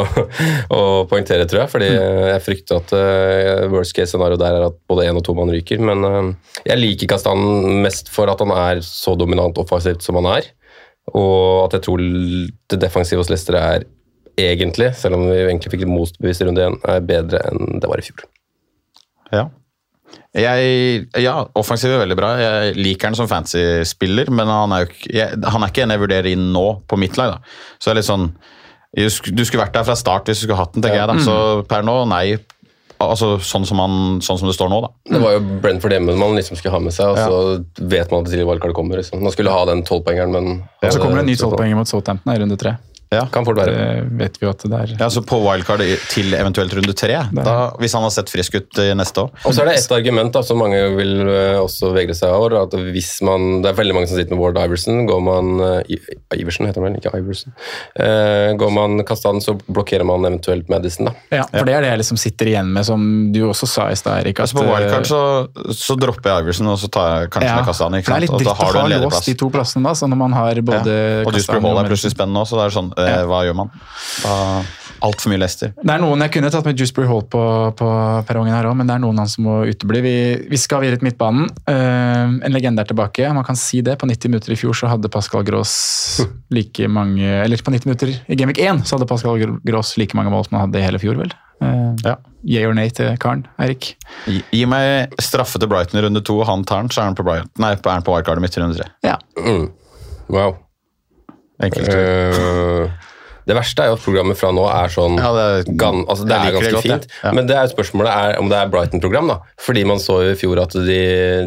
å poengtere, tror jeg. fordi jeg frykter at eh, worst case scenario der er at både én og to mann ryker. Men eh, jeg liker Kastan mest for at han er så dominant offensivt som han er. Og at jeg tror det defensive hos Leicester er egentlig, selv om vi egentlig fikk motbevist motbevis i runde én, er bedre enn det var i fjor.
Ja. Jeg, ja, offensiv er veldig bra. Jeg liker han som fancy-spiller, men han er jo jeg, han er ikke en jeg vurderer inn nå på mitt lag. da. Så det er litt sånn, Du skulle vært der fra start hvis du skulle hatt den, tenker
Ja.
jeg. da.
Mm.
Så per nå, nei. Altså sånn som, han, sånn som det står nå, da.
Det var jo Brentford hjemme man liksom skulle ha med seg, og så vet man at tidlig wildcard kommer. Liksom. Man skulle ha den tolvpoengeren, men
Og så kommer det en ny tolvpoenger mot Southampton i runde tre.
Kan fort være.
Det vet vi jo at det er.
Ja, så På wildcard til eventuelt runde tre, da, hvis han har sett frisk ut i neste år.
Og så er det ett argument da, som mange vil eh, også vegre seg over. at hvis man, Det er veldig mange som sitter med Ward Iverson. Går man eh, Iverson heter han vel, ikke Iverson. Eh, går man Kastan, så blokkerer man eventuelt Madison. da.
Ja, for det er det jeg liksom sitter igjen med, som du også sa i stad, Erik. at,
Altså På wildcard
eh,
så, så dropper jeg Iverson, og så tar jeg kanskje
ja,
med Ikke
sant? Det er litt dritt å ha låst de to plassene, da, så når man har både
ja. Og
Kazan
Dewsbury Hall er
Madison.
plutselig spennende også, så det er sånn, eh, hva gjør man? Altfor mye Leicester.
Det er noen jeg kunne tatt med Dewsbury Hall på, på perrongen her òg, men det er noen han som må utebli. Vi, vi skal videre til midtbanen. Uh, en legende er tilbake. Man kan si det. På 90 minutter i fjor så hadde Pascal Gross <laughs> like mange Eller på 90 minutter i Gamvik 1 så hadde Pascal Gross like mange mål som han hadde i hele fjor, vel. Uh, Yay or nay til karen, Eirik?
Gi, gi meg straffe til Brighton i runde to, og han tar den, så er han på, Brighton, nei, er han på wildcardet mitt i runde tre.
Ja.
Mm. Wow.
Enkelt.
Eh, det verste er jo at programmet fra nå er sånn
Ja, det
gan, altså det er ganske
godt,
fint.
ja.
Men det er spørsmålet er om det er Brighton-program. da. Fordi man så i fjor at de,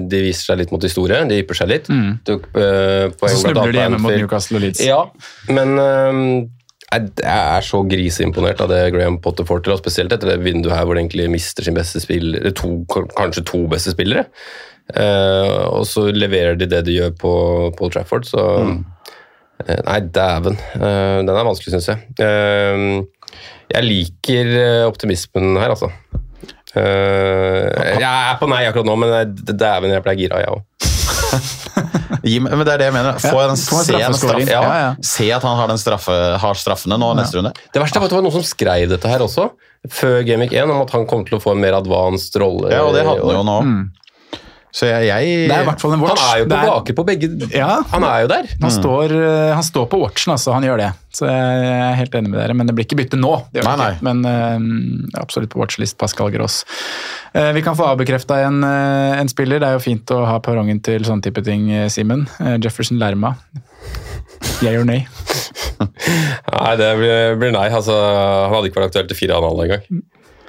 de viser seg litt mot de store. De ypper seg litt.
Mm.
Tok, uh,
Så snubler de hjemme mot Newcastle og Leeds.
Ja, men uh, jeg er så griseimponert av det Graham Potter får til, og spesielt etter det vinduet her hvor de egentlig mister sin beste spiller, to, kanskje to beste spillere. Eh, og så leverer de det de gjør på Paul Trafford, så eh, Nei, dæven. Eh, den er vanskelig, syns jeg. Eh, jeg liker eh, optimismen her, altså. Eh, jeg er på nei akkurat nå, men dæven, jeg ble gira, jeg òg.
Men det er det jeg mener. Få en,
ja,
se, en straff, ja,
Ja, ja.
se at han har, den straffe, har straffene nå neste runde.
Det verste var at det var noen som skrev dette her også, før Gamic 1, om at han kom til å få en mer advanced rolle.
Ja, og det hadde han jo nå. Så jeg, jeg
Det er i hvert fall en watch.
Han er jo på baker på begge
Ja.
Han er jo der.
Han, står, eh, han står på watchen, altså. Han gjør det. Så jeg er helt enig med dere. Men det blir ikke bytte nå. Det gjør
Nei,
ikke. Men uh, absolutt på watchlist Pascal Gross. Uh, vi kan få avbekrefta en, uh, en spiller. Det er jo fint å ha perrongen til sånne type ting, Simen. Jefferson Lerma. Yeah or nay? <laughs>
Nei, det blir, blir nei. Altså, han hadde ikke vært aktuell til 4,5 engang.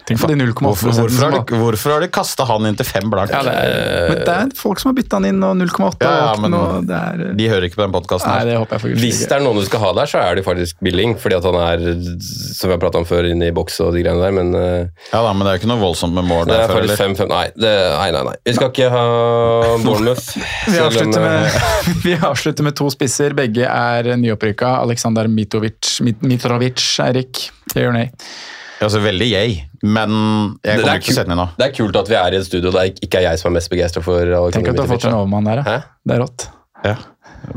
Tenk på de 0,8
Hvorfor, hvorfor, har de, hvorfor har de kasta han inn til fem blank?
ja, det er, Men det er folk som har bytta han inn, og 0,8
Ja, ja, men
og det er,
De hører ikke på den podkasten
Nei, det
Hvis det er noen du skal ha der, så er det faktisk Billing. Fordi at han er, som vi har prata om før, inne i boks og de greiene der. Men eh,
Ja da, men det er jo ikke noe voldsomt med mål der
er
før, eller?
5-5. Nei, det, nei, nei, nei. Vi skal ikke ha <laughs> Bournemouth.
Vi avslutter, med, <laughs> vi avslutter med to spisser. Begge er nyopprykka. Aleksandr Mitrovic, Mit- Mitrovic, Eirik. Yeah or nay?
Altså, veldig yay, men jeg kommer
er
ikke til å sette den nå.
Det er kult at vi er i et studio der ikke er jeg som er mest begeistra for Alexander
Tenk at du har fått en overmann der,
Hæ?
ja. Det er rått.
Ja.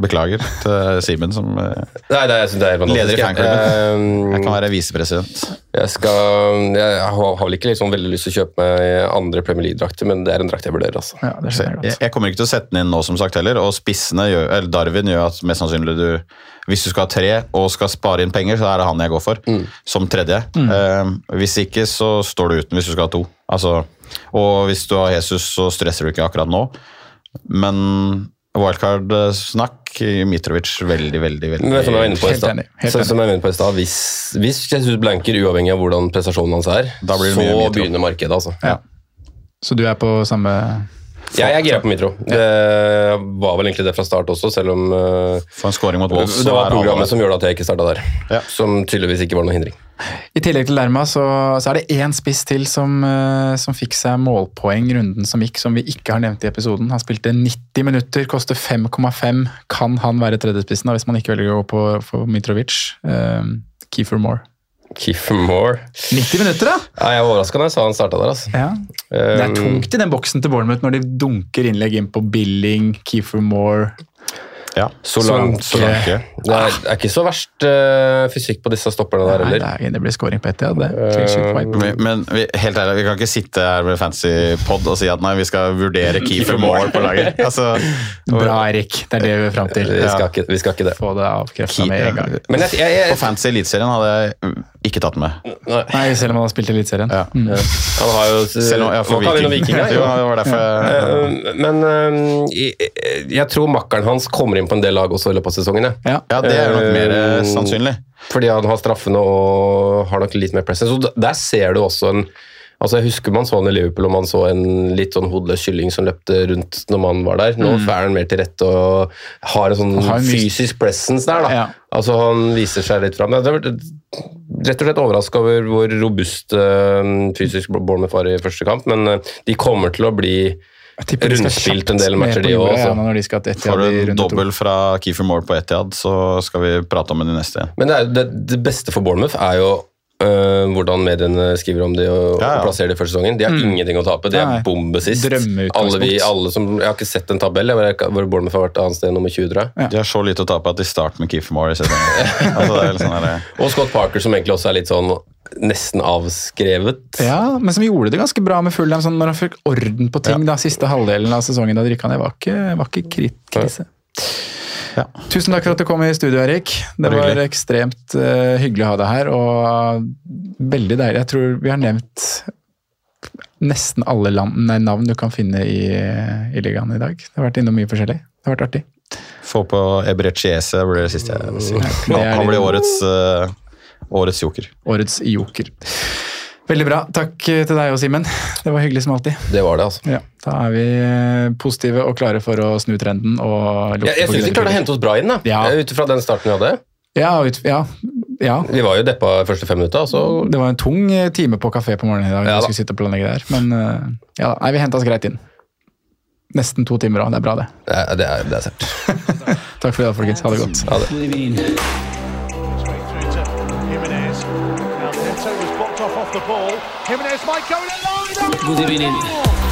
Beklager til Simen, som eh,
Nei, det, jeg synes det er helt
leder i fanklubben.
Eh,
Jeg kan være visepresident.
Jeg skal Jeg har vel ikke liksom veldig lyst til å kjøpe meg andre Premier League-drakter, men det er en drakt jeg vurderer, altså.
Ja, jeg
Jeg, kommer ikke til å sette den inn nå, som sagt, heller. Og spissene gjør, eller Darwin gjør at mest sannsynlig du Hvis du skal ha tre og skal spare inn penger, så er det han jeg går for. Som tredje. Eh, hvis ikke, så står du uten hvis du skal ha to. Altså, og hvis du har Jesus, så stresser du ikke akkurat nå. Men wildcard-snakk Mitrovic veldig, veldig, veldig
Men som jeg var inne på i stad, hvis, hvis Jesus blanker uavhengig av hvordan prestasjonen hans er,
Da blir det
så begynner markedet, altså.
Ja. Så du er på samme
Jeg er gira på Mitro. Det var vel egentlig det fra start også, selv om eh,
For en scoring mot Wolves.
det var programmet som gjorde at jeg ikke starta der.
Ja.
Som tydeligvis ikke var noen hindring.
I tillegg til Lerma så, så er det én spiss til som, eh, som fikk seg målpoeng runden som gikk, som vi ikke har nevnt i episoden. Han spilte 90 minutter, koster 5,5. Kan han være tredjespissen da, hvis man ikke velger å gå på på Mitrovic? Uh, Keefer Moore.
Kiefer Moore
90 minutter, da!
ja, Jeg var overraska da jeg sa han starta der. altså.
Ja. Det er
Um,
tungt i den boksen til Bournemouth når de dunker innlegg inn på Billing, Keefer Moore
Ja.
Solanke.
Solanke.
Det er, er ikke så verst uh, fysikk på disse stopperne der
Nei,
heller.
det, er, det blir scoring på ett, ja. Det. Clean.
Men, men vi, helt ærlig, vi kan ikke sitte her med fancy pod og si at nei, vi skal vurdere <laughs> Keefer Moore på laget. Altså, <laughs>
Bra, Erik. Det er det vi er fram til.
Vi skal, ikke, vi skal ikke det.
Få det avkrefta med en gang.
Men jeg, jeg,
På
jeg,
fancy Eliteserien hadde jeg ikke tatt den med.
nei,
Nei, selv om han har spilt Eliteserien.
Ja.
Mm.
han har jo
Selv om, ja, for Viking.
Viking her. <laughs>
Jo, det var derfor ja.
Eh, Men eh, jeg, jeg tror makkeren hans kommer inn på en del lag også i løpet av sesongen.
Ja.
Ja, det er nok mer Eh, sannsynlig.
Fordi han har straffene og har nok litt mer presence. Så der ser du også en Altså Jeg husker man så han i Liverpool og man så en litt sånn hodeløs kylling som løpte rundt når man var der. Nå er han mer til rette og har en sånn
har en
fysisk presence der. da.
Ja.
Altså Han viser seg litt fram. Jeg har rett og slett overraska over hvor robust eh, fysisk Bournemouth var i første kamp, men eh, de kommer til å bli Rundspilt en del matcher, de
òg.
også.
ja, når de skal til
Får du en dobbel fra Keefer Moore på Etiad, så skal vi prate om det i neste.
Men det, er, det, det beste for Bournemouth er jo øh, hvordan mediene skriver om de og,
Ja, ja.
og plasserer de første sesongen. De har ingenting å tape. De er bombe sist. Alle vi, alle som, jeg har ikke sett en tabell jeg, hvor Bournemouth har vært annet sted nummer 20, tror jeg.
De har så lite å tape at de starter med Keefer Moore i sesongen. <laughs> altså, sånn
Og Scott Parker, som egentlig også er litt sånn nesten avskrevet.
Ja, men som gjorde det ganske bra med Fulham sånn når han fikk orden på ting da, siste halvdelen av sesongen. da drikka han. ned. Var ikke, var ikke krise.
Ja.
Tusen takk for at du kom i studio, Erik. Det var,
var
ekstremt uh, hyggelig å ha deg her, og veldig deilig. Jeg tror vi har nevnt nesten alle land, nei, navn du kan finne i, i ligaen i dag. Det har vært innom mye forskjellig. Det har vært artig.
Få på Ebrecciese, blir det siste jeg vil si.
Det
Han blir årets, eh, årets joker.
Årets joker. Veldig bra. Takk eh, til deg og Simen. Det var hyggelig som alltid.
Det var det, altså.
Ja, da er vi eh, positive og klare for å snu trenden. og lukte
Jeg, jeg syns de klarte å hente oss bra inn, da.
Ja.
Ut fra den starten vi hadde.
Ja, ut, ja, ja.
Vi var jo deppa de første fem minutta, så
Det var en tung eh, time på kafé på morgenen i dag.
Ja
da. vi skulle sitte og planlegge der. Men eh, ja, nei, vi henta oss greit inn. nesten to timer òg. Det er bra, det.
Det er, det er, det er sært. <laughs>
Takk for i dag, folkens. Ha det godt.
Ha det.
Jimenez might go in line.
God evening.